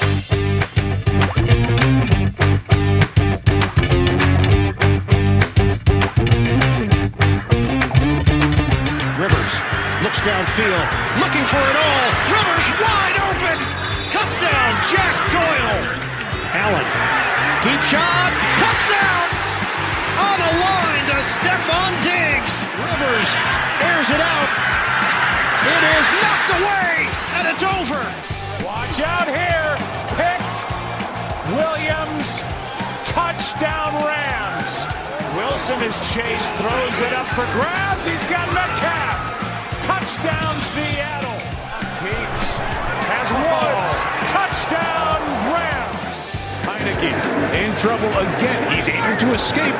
Rivers Chased, throws it up for grabs. He's got Metcalf. Touchdown Seattle. Keeps. Has Woods. Touchdown Rams. Heineke in trouble again. He's able to escape.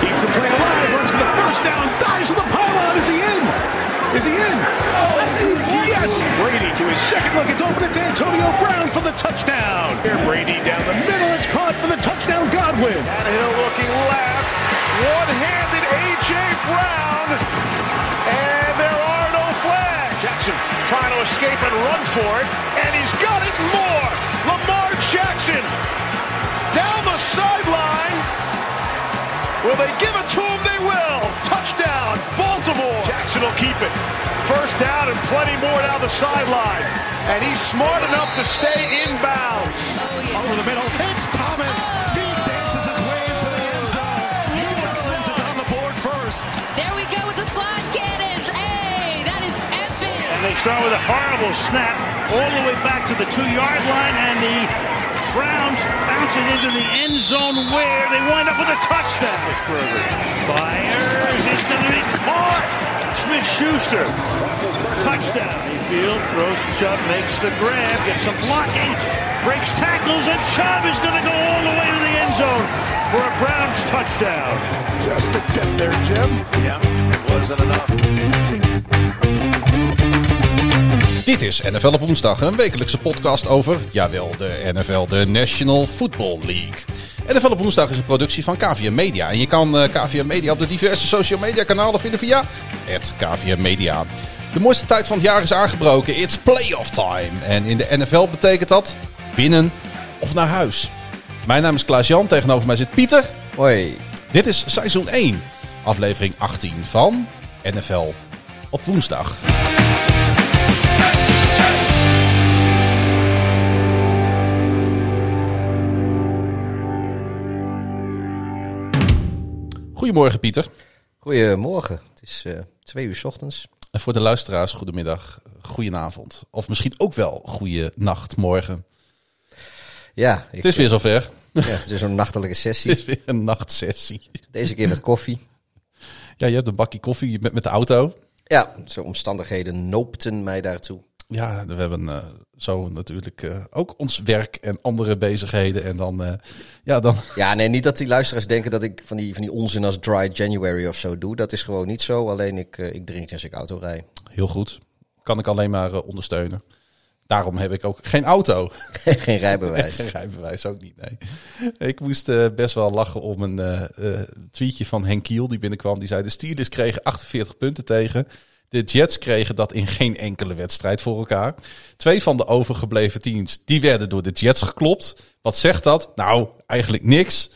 Keeps the play alive. Runs for the first down. Dives for the pylon. Is he in? Is he in? Yes. Brady to his second look. It's open. It's Antonio Brown for the touchdown. Here Brady down the middle. It's caught for the touchdown. Godwin. Tannehill looking left. One-handed A.J. Brown. And there are no flags. Jackson trying to escape and run for it. And he's got it more. Lamar Jackson down the sideline. Will they give it to him? They will. Touchdown, Baltimore. Jackson will keep it. First down and plenty more down the sideline. And he's smart enough to stay in inbounds. Oh, Over the middle. It's Thomas. He There we go with the slide cannons. Hey, that is epic. And they start with a horrible snap all the way back to the two-yard line, and the Browns bounce it into the end zone where they wind up with a touchdown. Fires, it's going to be caught. Smith-Schuster, touchdown. Mayfield throws Chubb, makes the grab, gets some blocking, breaks tackles, and Chubb is going to go all the way to the end zone for a Browns touchdown. Just the tip there, Jim. Yeah, it wasn't enough. Dit is NFL op woensdag, een wekelijkse podcast over, jawel, de NFL, de National Football League. NFL op woensdag is een productie van KVM Media. En je kan eh, KVM Media op de diverse social media kanalen vinden via het KVM Media. De mooiste tijd van het jaar is aangebroken. It's playoff time. En in de NFL betekent dat winnen of naar huis. Mijn naam is Klaas-Jan, tegenover mij zit Pieter. Hoi. Dit is seizoen 1, aflevering 18 van NFL op woensdag. Goedemorgen Pieter. Goedemorgen. Het is eh, twee uur 's ochtends. En voor de luisteraars, goedemiddag, goedenavond. Of misschien ook wel goede nacht, morgen. Ja, ik, Het is weer zover. ja, het is zo'n nachtelijke Het sessie. is weer een nachtsessie. Deze keer met koffie. Ja, je hebt een bakje koffie je bent met de auto. Ja, zo omstandigheden noopten mij daartoe. Ja, we hebben eh, zo natuurlijk eh, ook ons werk en andere bezigheden. En dan, eh, ja, dan Ja, nee, niet dat die luisteraars denken dat ik van die, van die onzin als Dry January of zo doe. Dat is gewoon niet zo. Alleen ik, ik drink als ik auto rijd. heel goed. Kan ik alleen maar ondersteunen. Daarom heb ik ook geen auto. Geen rijbewijs. Geen rijbewijs ook niet, nee. Ik moest best wel lachen om een tweetje van Henk Kiel die binnenkwam. Die zei, de Steelers kregen 48 punten tegen. De Jets kregen dat in geen enkele wedstrijd voor elkaar. Twee van de overgebleven teams, die werden door de Jets geklopt. Wat zegt dat? Nou, eigenlijk niks.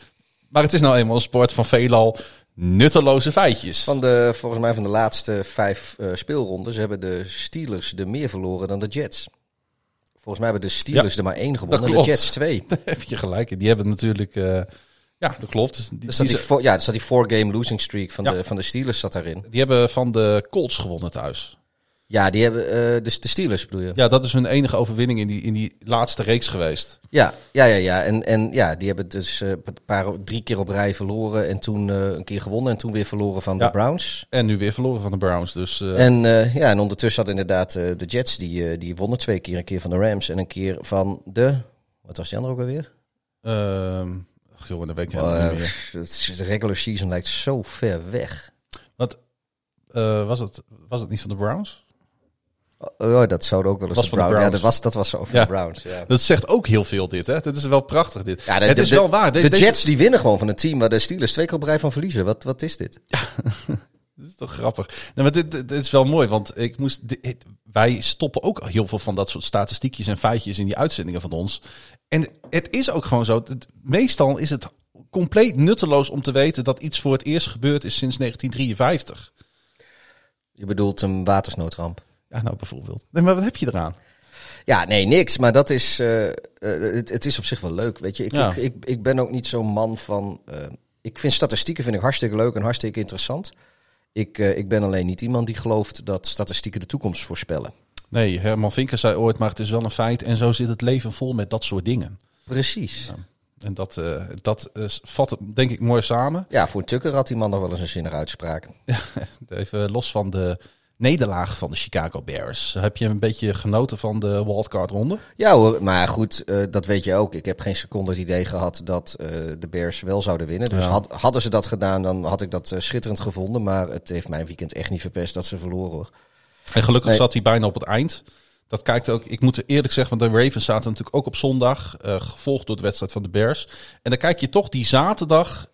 Maar het is nou eenmaal een sport van veelal nutteloze feitjes. Van de, volgens mij van de laatste vijf eh, speelrondes hebben de Steelers er meer verloren dan de Jets. Volgens mij hebben de Steelers Ja, er maar één gewonnen en de. Jets twee. Daar heb je gelijk. in. Die hebben natuurlijk... eh, ja, dat klopt. Die, Dus dat die, die, ja, dus dat die four-game losing streak van, Ja. de, van de Steelers zat daarin. die hebben van de Colts gewonnen thuis. Ja, die hebben eh, dus de Steelers bedoel je? Ja, dat is hun enige overwinning in die, in die laatste reeks geweest. Ja, ja, ja, ja. En, en ja, die hebben dus eh, een paar, drie keer op rij verloren en toen eh, een keer gewonnen en toen weer verloren van Ja. de Browns. En nu weer verloren van de Browns. Dus En ja, en ondertussen had inderdaad de Jets, die, die wonnen twee keer. Een keer van de Rams en een keer van de... Wat was die andere ook alweer? Jongen, dat weet ik helemaal Eh, niet meer. het- de regular season lijkt zo ver weg. Wat, eh, was, het, was het niet van de Browns? Oh, dat zou ook wel eens Was de Browns. Ja, dat was, dat was zo van Ja. de Browns. Ja. Dat zegt ook heel veel dit, hè? Dit is wel prachtig, dit. Ja, de, het de- is wel waar. Deze, de deze- Jets die winnen gewoon van een team waar de Steelers twee keer op rij van verliezen. Wat, wat is dit? Dat is toch grappig. Nee, maar dit, dit, dit is wel mooi, want ik moest, dit- wij stoppen ook heel veel van dat soort statistiekjes en feitjes in die uitzendingen van ons. En het is ook gewoon zo. het- meestal is het compleet nutteloos om te weten dat iets voor het eerst gebeurd is sinds 1953. Je bedoelt een watersnoodramp. Ja, nou bijvoorbeeld. Nee, maar wat heb je eraan? Ja, nee, niks. Maar dat is, eh, eh, het, het is op zich wel leuk. Weet je, ik, Ja. ik, ik, ik ben ook niet zo'n man van. eh, ik vind statistieken vind ik hartstikke leuk en hartstikke interessant. Ik, ik ben alleen niet iemand die gelooft dat statistieken de toekomst voorspellen. Nee, Herman Vinker zei ooit, maar het is wel een feit. En zo zit het leven vol met dat soort dingen. Precies. En dat, eh, dat eh, vat het denk ik mooi samen. Ja, voor Tucker had die man nog wel eens een zinnige uitspraak. Even los van de nederlaag van de Chicago Bears. Heb je een beetje genoten van de wildcard ronde? Ja hoor, maar goed, eh, dat weet je ook. Ik heb geen seconde het idee gehad dat de Bears wel zouden winnen. Dus Ja. had, hadden ze dat gedaan, dan had ik dat schitterend gevonden. Maar het heeft mijn weekend echt niet verpest dat ze verloren hoor. En gelukkig Nee. zat hij bijna op het eind. Dat kijkt ook, ik moet eerlijk zeggen, want de Ravens zaten natuurlijk ook op zondag, eh, gevolgd door de wedstrijd van de Bears. En dan kijk je toch, die zaterdag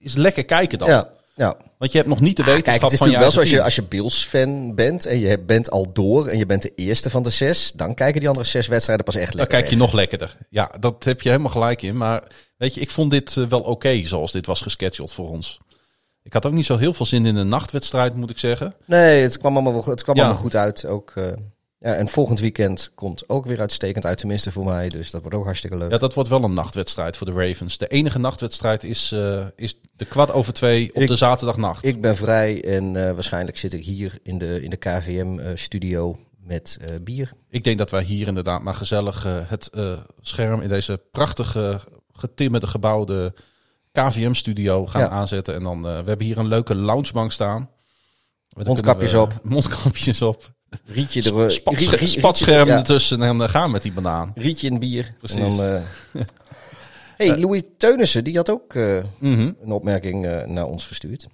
is lekker kijken dan. Ja, ja. Want je hebt nog niet de Ah, wetenschap kijk, het is van natuurlijk wel zo als je, als je Bills-fan bent en je bent al door en je bent de eerste van de zes, dan kijken die andere zes wedstrijden pas echt Dan lekker. kijk je weg. nog lekkerder. Ja, dat heb je helemaal gelijk in. Maar weet je, ik vond dit eh, wel oké zoals dit was gescheduled voor ons. Ik had ook niet zo heel veel zin in een nachtwedstrijd, moet ik zeggen. Nee, het kwam allemaal, wel, het kwam Ja. allemaal goed uit. Ook, eh, ja, en volgend weekend komt ook weer uitstekend uit, tenminste voor mij. Dus dat wordt ook hartstikke leuk. Ja, dat wordt wel een nachtwedstrijd voor de Ravens. De enige nachtwedstrijd is, eh, is de kwart over twee op Ik- de zaterdagnacht. Ik ben vrij en eh, waarschijnlijk zit ik hier in de, in de KVM-studio met bier. Ik denk dat wij hier inderdaad maar gezellig het scherm in deze prachtige getimmerde gebouwde KVM-studio gaan Ja. aanzetten. En dan, eh, we hebben hier een leuke loungebank staan. Mondkapjes we- op. Mondkapjes op. Rietje er, Spat- Spatscherm ja, ertussen en dan gaan met die banaan. Rietje en bier. Precies. En dan, eh, hey, Louis Teunissen, die had ook eh, Mhm. een opmerking eh, naar ons gestuurd.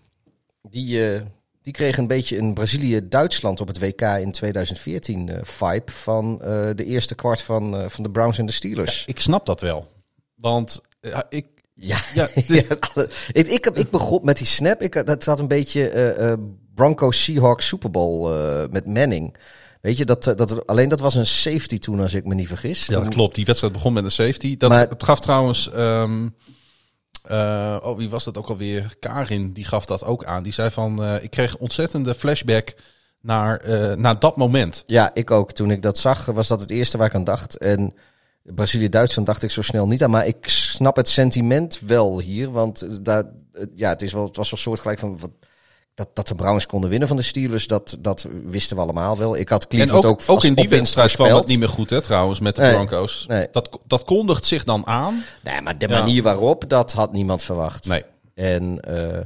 Die, eh, die kreeg een beetje een Brazilië-Duitsland op het WK in 2014 eh, vibe van eh, de eerste kwart van, eh, van de Browns en de Steelers. Ik snap dat wel. Want ik, Ja, Ja, ja, alle- ik, ik, ik begon met die snap. Ik, dat had een beetje eh, eh, Broncos Seahawks Super Bowl eh, met Manning. Weet je, dat, eh, dat, alleen dat was een safety toen, als ik me niet vergis. Ja, Toen- dat klopt. Die wedstrijd begon met een safety. Dat, Maar- het gaf trouwens... ehm, eh, oh, wie was dat ook alweer? Karin, die gaf dat ook aan. Die zei van, eh, ik kreeg ontzettende flashback naar, eh, naar dat moment. Ja, ik ook. Toen ik dat zag, was dat het eerste waar ik aan dacht. En Brazilië-Duitsland dacht ik zo snel niet aan. Maar ik snap het sentiment wel hier. Want eh, daar, eh, ja, het, is wel, het was wel soortgelijk van... Wat, dat, dat de Browns konden winnen van de Steelers, dat, dat wisten we allemaal wel. Ik had En Cleveland ook, ook, ook, in die wedstrijd kwam het niet meer goed, hè, trouwens, met de Nee, Broncos. nee. Dat, dat kondigt zich dan aan. Nee, maar de Ja. manier waarop, dat had niemand verwacht. Nee. En eh,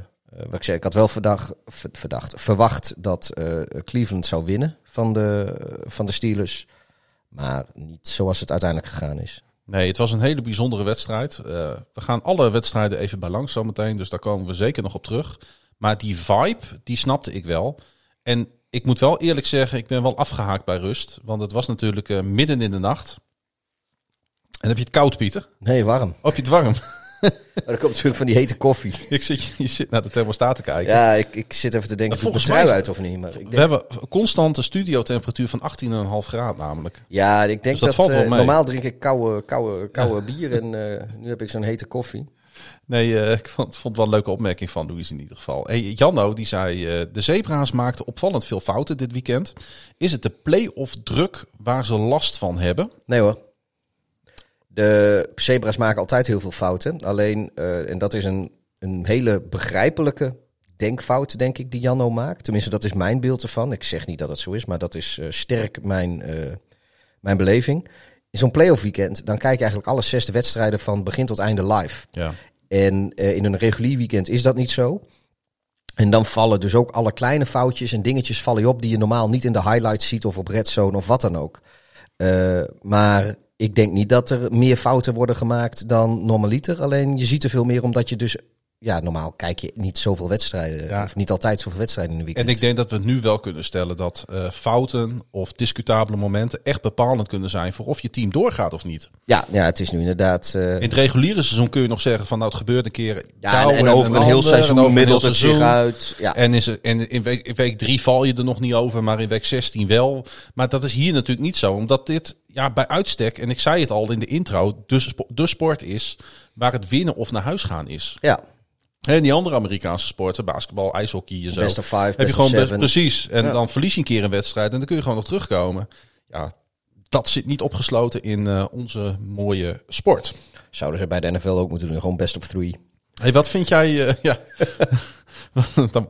wat ik zei, ik had wel verdacht, ver- verdacht, verwacht dat Cleveland zou winnen van de, van de Steelers. Maar niet zoals het uiteindelijk gegaan is. Nee, het was een hele bijzondere wedstrijd. Eh, we gaan alle wedstrijden even bij langs zometeen, dus daar komen we zeker nog op terug. Maar die vibe, die snapte ik wel. En ik moet wel eerlijk zeggen, ik ben wel afgehaakt bij rust. Want het was natuurlijk eh, midden in de nacht. En heb je het koud, Pieter? Nee, warm. Heb je het warm? Maar dat komt natuurlijk van die hete koffie. ik zit, je zit naar de thermostaat te kijken. Ja, ik, ik zit even te denken, volgens mij- uit of niet? Maar ik We hebben een constante studiotemperatuur van 18,5 graden namelijk. ja, ik denk Dus dat dat, valt wel eh, mee. normaal drink ik koude, koude, koude bier en eh, nu heb ik zo'n hete koffie. Nee, eh, ik vond, vond het wel een leuke opmerking van Louis in ieder geval. Hey, Janno, die zei, eh, de Zebra's maakten opvallend veel fouten dit weekend. Is het de play-off druk waar ze last van hebben? Nee hoor. De zebra's maken altijd heel veel fouten. Alleen, eh, en dat is een, een hele begrijpelijke denkfout, denk ik, die Janno maakt. Tenminste, dat is mijn beeld ervan. Ik zeg niet dat het zo is, maar dat is eh, sterk mijn, eh, mijn beleving. In zo'n playoff weekend, dan kijk je eigenlijk alle zesde wedstrijden van begin tot einde live. Ja. En in een regulier weekend is dat niet zo. En dan vallen dus ook alle kleine foutjes en dingetjes vallen je op die je normaal niet in de highlights ziet of op red zone of wat dan ook. Maar ik denk niet dat er meer fouten worden gemaakt dan normaliter. Alleen je ziet er veel meer omdat je dus ja, normaal kijk je niet zoveel wedstrijden. Ja. Of niet altijd zoveel wedstrijden in een weekend. En ik denk dat we nu wel kunnen stellen dat eh, fouten of discutabele momenten echt bepalend kunnen zijn voor of je team doorgaat of niet. ja, ja, het is nu inderdaad... eh, In het reguliere seizoen kun je nog zeggen van nou het gebeurt een keer. ja, en, en over een heel ander, seizoen over een middelt het zich seizoen. uit. Ja. En, is het, en in week, in week drie val je er nog niet over, maar in week 16 wel. Maar dat is hier natuurlijk niet zo, omdat dit ja, bij uitstek, en ik zei het al in de intro, de, de sport is waar het winnen of naar huis gaan is. ja, En die andere Amerikaanse sporten, basketbal, ijshockey en zo. Best of five, heb best je gewoon of best- precies. En Ja. dan verlies je een keer een wedstrijd en dan kun je gewoon nog terugkomen. Ja, dat zit niet opgesloten in eh, onze mooie sport. zouden ze bij de NFL ook moeten doen. Gewoon best of three. Hey, wat vind jij? eh, ja. dan,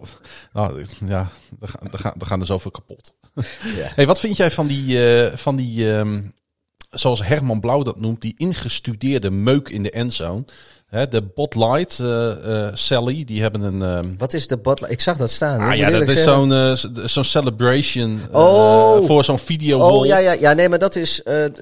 nou, ja, er gaan, er, gaan, er gaan er zoveel kapot. Ja. Hey, wat vind jij van die, eh, van die ehm, zoals Herman Blauw dat noemt, die ingestudeerde meuk in de endzone? Hè, de Bot Light, eh, eh, Sally, die hebben een. ehm, Wat is de butler? Ik zag dat staan. ah ja, dat is zo'n eh, zo'n celebration Oh. voor zo'n video Oh ja, ja, ja, nee, maar dat is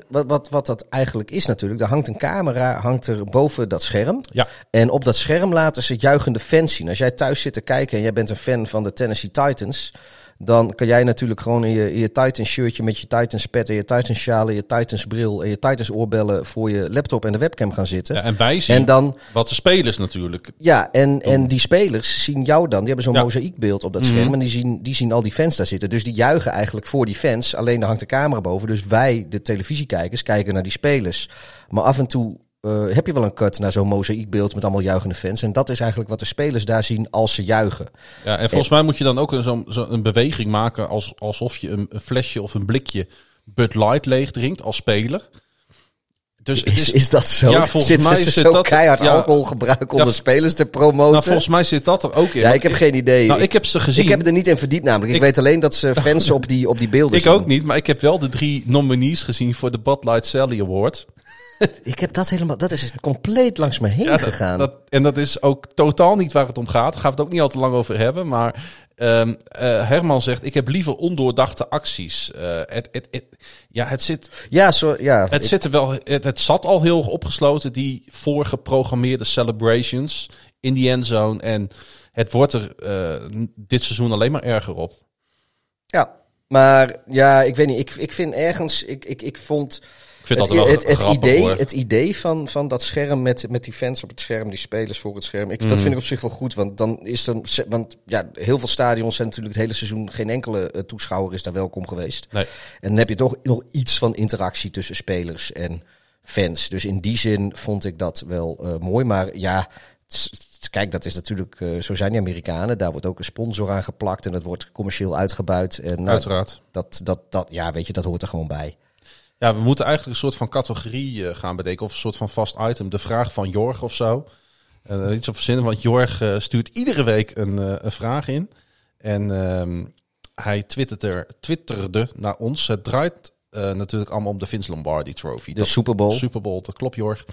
wat, wat, wat dat eigenlijk is natuurlijk. Er hangt een camera hangt er boven dat scherm. Ja. En op dat scherm laten ze juichende fans zien. Als jij thuis zit te kijken en jij bent een fan van de Tennessee Titans. Dan kan jij natuurlijk gewoon in je, in je Titans shirtje met je Titans pet en je Titans sjaal en je Titans bril en je Titans oorbellen voor je laptop en de webcam gaan zitten. Ja, en wij zien en dan, wat de spelers natuurlijk. ja, en, en die spelers zien jou dan. Die hebben zo'n Ja. mozaïekbeeld op dat Mhm. scherm. En die zien, die zien al die fans daar zitten. Dus die juichen eigenlijk voor die fans. Alleen daar hangt de camera boven. Dus wij, de televisiekijkers, kijken naar die spelers. Maar af en toe eh, heb je wel een cut naar zo'n mozaïekbeeld met allemaal juichende fans. En dat is eigenlijk wat de spelers daar zien als ze juichen. Ja, en volgens mij moet je dan ook een, zo'n zo een beweging maken als, alsof je een, een flesje of een blikje Bud Light leeg drinkt als speler. Dus Is, is dat zo? Ja, volgens zit mij ze zit zo dat- keihard ja. alcohol gebruiken om Ja, de spelers te promoten? nou, volgens mij zit dat er ook in. ja, ik heb geen idee. Nou, ik heb ze gezien. Ik heb er niet in verdiept namelijk. Ik, Ik- weet alleen dat ze fans op die, op die beelden Ik ook niet, maar ik heb wel de drie nominees gezien voor de Bud Light Sally Award. Ik heb dat helemaal... Dat is compleet langs me heen Ja, gegaan. dat, en dat is ook totaal niet waar het om gaat. Daar gaan we het ook niet al te lang over hebben. Maar ehm, eh, Herman zegt, ik heb liever ondoordachte acties. Eh, het, het, het, ja, het zit, Ja, zo, ja. het, zit er wel, het, het zat al heel opgesloten, die voorgeprogrammeerde celebrations in die endzone. En het wordt er eh, dit seizoen alleen maar erger op. Ja, maar ja, ik weet niet. Ik, ik vind ergens, ik, ik, ik vond vind het, dat wel het, het grappig, idee, hoor. het idee van, van dat scherm met, met die fans op het scherm, die spelers voor het scherm. Ik. Dat vind ik op zich wel goed, want dan is er, want ja, heel veel stadions zijn natuurlijk het hele seizoen geen enkele eh, toeschouwer is daar welkom geweest. Nee. En dan heb je toch nog iets van interactie tussen spelers en fans. Dus in die zin vond ik dat wel eh, mooi. Maar ja, kijk, dat is natuurlijk, eh, zo zijn die Amerikanen. Daar wordt ook een sponsor aan geplakt en dat wordt commercieel uitgebuit. En nou, Uiteraard. dat, dat, dat, ja, weet je, dat hoort er gewoon bij. Ja, we moeten eigenlijk een soort van categorie eh, gaan bedenken. Of een soort van vast item. De vraag van Jorg of zo. En iets op verzinnen, want Jorg eh, stuurt iedere week een, eh, een vraag in. En ehm, hij twitterde, twitterde naar ons. Het draait eh, natuurlijk allemaal om de Vince Lombardi Trophy. De Super Bowl. Super Bowl, dat klopt Jorg.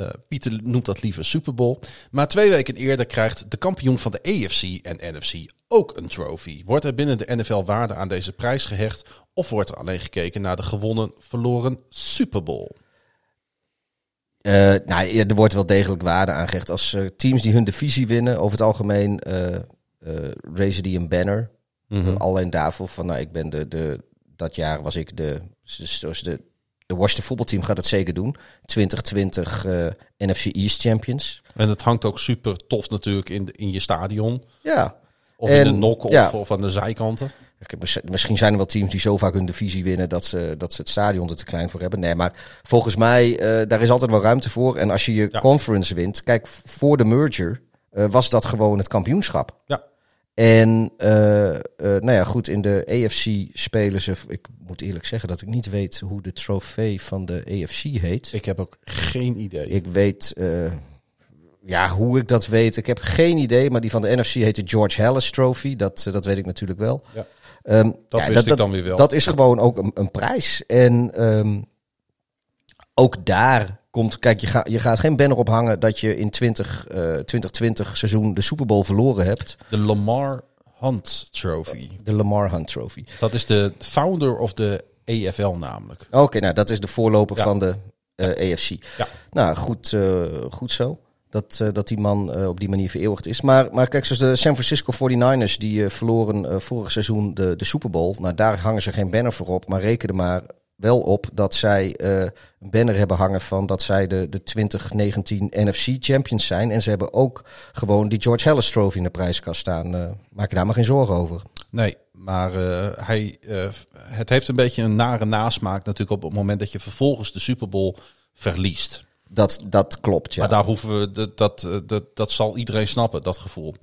Eh, Pieter noemt dat liever Super Bowl. Maar twee weken eerder krijgt de kampioen van de AFC en NFC ook een trophy. Wordt er binnen de NFL waarde aan deze prijs gehecht? Of wordt er alleen gekeken naar de gewonnen, verloren Super Bowl? Eh, nou, er wordt wel degelijk waarde aangehecht. Als eh, teams die hun divisie winnen, over het algemeen raisen die een banner. Mhm. Alleen daarvoor van, nou, ik ben de, de, dat jaar was ik de, zoals de, de Washington voetbalteam gaat het zeker doen. 2020 eh, NFC East Champions. En het hangt ook super tof natuurlijk in, de, in je stadion. Ja. Of En, in de nok of, ja. of aan de zijkanten. Ik heb- Misschien zijn er wel teams die zo vaak hun divisie winnen dat ze, dat ze het stadion er te klein voor hebben. Nee, maar volgens mij, eh, daar is altijd wel ruimte voor. En als je je Ja. conference wint, kijk, voor de merger eh, was dat gewoon het kampioenschap. Ja. En eh, eh, nou ja, goed, in de AFC spelen ze. Ik moet eerlijk zeggen dat ik niet weet hoe de trofee van de AFC heet. Ik heb ook geen idee. Ik weet, eh, ja, hoe ik dat weet. Ik heb geen idee, maar die van de NFC heet de George Hallis Trophy. Dat, dat weet ik natuurlijk wel. Ja. Ehm, Dat ja, wist ik dan weer wel. Dat is gewoon ook een, een prijs. En ehm, ook daar komt, kijk, je, ga, je gaat geen banner ophangen dat je in 20, eh 2020 seizoen de Super Bowl verloren hebt. De Lamar Hunt Trophy. De Lamar Hunt Trophy. Dat is de founder of de AFL namelijk. Oké, nou dat is de voorloper Ja. van de eh, AFC. Ja. Nou, goed, eh, goed zo. Dat, eh, dat die man eh, op die manier vereeuwigd is. Maar, maar kijk, zoals de San Francisco 49ers, die eh, verloren eh, vorig seizoen de, de Super Bowl. Nou, daar hangen ze geen banner voor op. Maar reken er maar wel op dat zij eh, een banner hebben hangen van dat zij de, de 2019 NFC Champions zijn. En ze hebben ook gewoon die George Harris Trophy in de prijskast staan. Eh, maak je daar maar geen zorgen over. Nee, maar eh, hij, het heeft een beetje een nare nasmaak natuurlijk op het moment dat je vervolgens de Super Bowl verliest. Dat, dat klopt, ja. Maar daar hoeven we, dat, dat, dat, dat zal iedereen snappen, dat gevoel.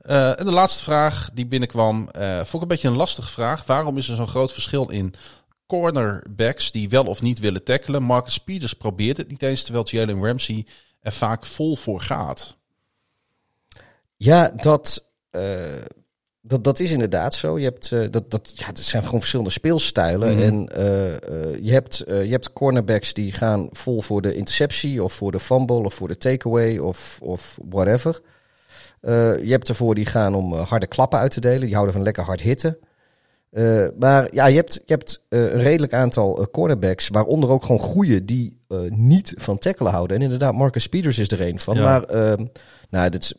En de laatste vraag die binnenkwam, vond ik een beetje een lastige vraag. Waarom is er zo'n groot verschil in cornerbacks die wel of niet willen tackelen? Marcus Peters probeert het niet eens, terwijl Jalen Ramsey er vaak vol voor gaat. Ja, dat, eh, dat, dat is inderdaad zo. Je hebt, eh, dat, dat, ja, het zijn gewoon verschillende speelstijlen. En eh, je, hebt, je hebt cornerbacks die gaan vol voor de interceptie of voor de fumble of voor de takeaway of, of whatever. Je hebt ervoor die gaan om harde klappen uit te delen. Die houden van lekker hard hitten. Eh, maar ja, je hebt, je hebt eh, een redelijk aantal eh, cornerbacks, waaronder ook gewoon goeie die niet van tackelen houden. En inderdaad, Marcus Peters is er een van. Ja. Maar ehm, nou, dit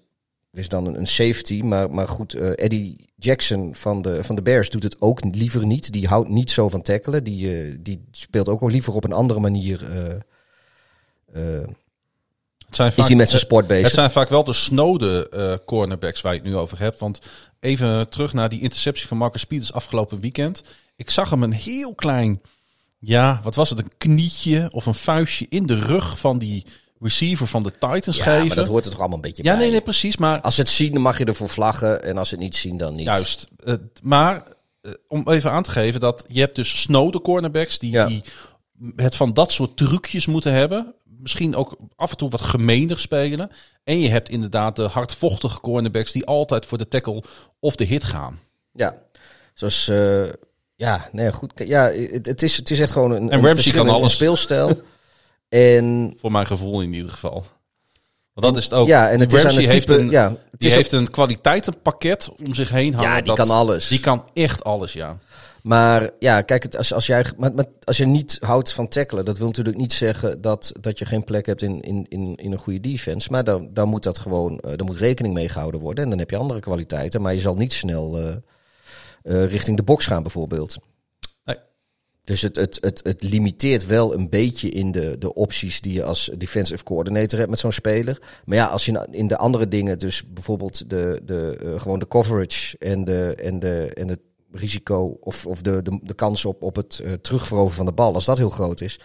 is, dan een, safety. Maar, maar goed, Eddie Jackson van de, van de Bears doet het ook liever niet. Die houdt niet zo van tackelen. Die, die speelt ook wel liever op een andere manier. Zijn is hij met zijn eh, sport bezig? Het zijn vaak wel de snode eh, cornerbacks waar je het nu over hebt. Want even terug naar die interceptie van Marcus Peters afgelopen weekend. Ik zag hem een heel klein, ja, wat was het, een knietje of een vuistje in de rug van die receiver van de Titans ja, geven. maar dat hoort er toch allemaal een beetje ja, bij. nee, nee, precies. Maar Als ze het zien, dan mag je ervoor vlaggen. En als ze het niet zien, dan niet. Juist. Eh, maar om even aan te geven dat je hebt dus snode cornerbacks die, Ja. die het van dat soort trucjes moeten hebben. Misschien ook af en toe wat gemener spelen. En je hebt inderdaad de hardvochtige cornerbacks die altijd voor de tackle of de hit gaan. Ja, zoals... eh, ja, nee, goed. Ja, het, het, is, het is echt gewoon een, En Ramsey kan alles. speelstijl. en Voor mijn gevoel in ieder geval. Want dat is het ook. Ja, en het is aan het heeft type- een, ja, het die is heeft een kwaliteitenpakket om zich heen hangen. Ja, die dat- kan alles. Die kan echt alles, ja. Maar ja, kijk, het, als, als, jij, maar, maar als je niet houdt van tackelen, dat wil natuurlijk niet zeggen dat, dat je geen plek hebt in, in, in, in een goede defense. Maar dan, dan moet dat gewoon, eh, dan moet rekening mee gehouden worden. En dan heb je andere kwaliteiten. Maar je zal niet snel eh, eh, richting de box gaan, bijvoorbeeld. Nee. Dus het, het, het, het limiteert wel een beetje in de, de opties die je als defensive coordinator hebt met zo'n speler. Maar ja, als je in de andere dingen, dus bijvoorbeeld de, de, eh, gewoon de coverage en, de, en, de, en het risico of, of de, de, de kans op, op het eh, terugveroveren van de bal, als dat heel groot is,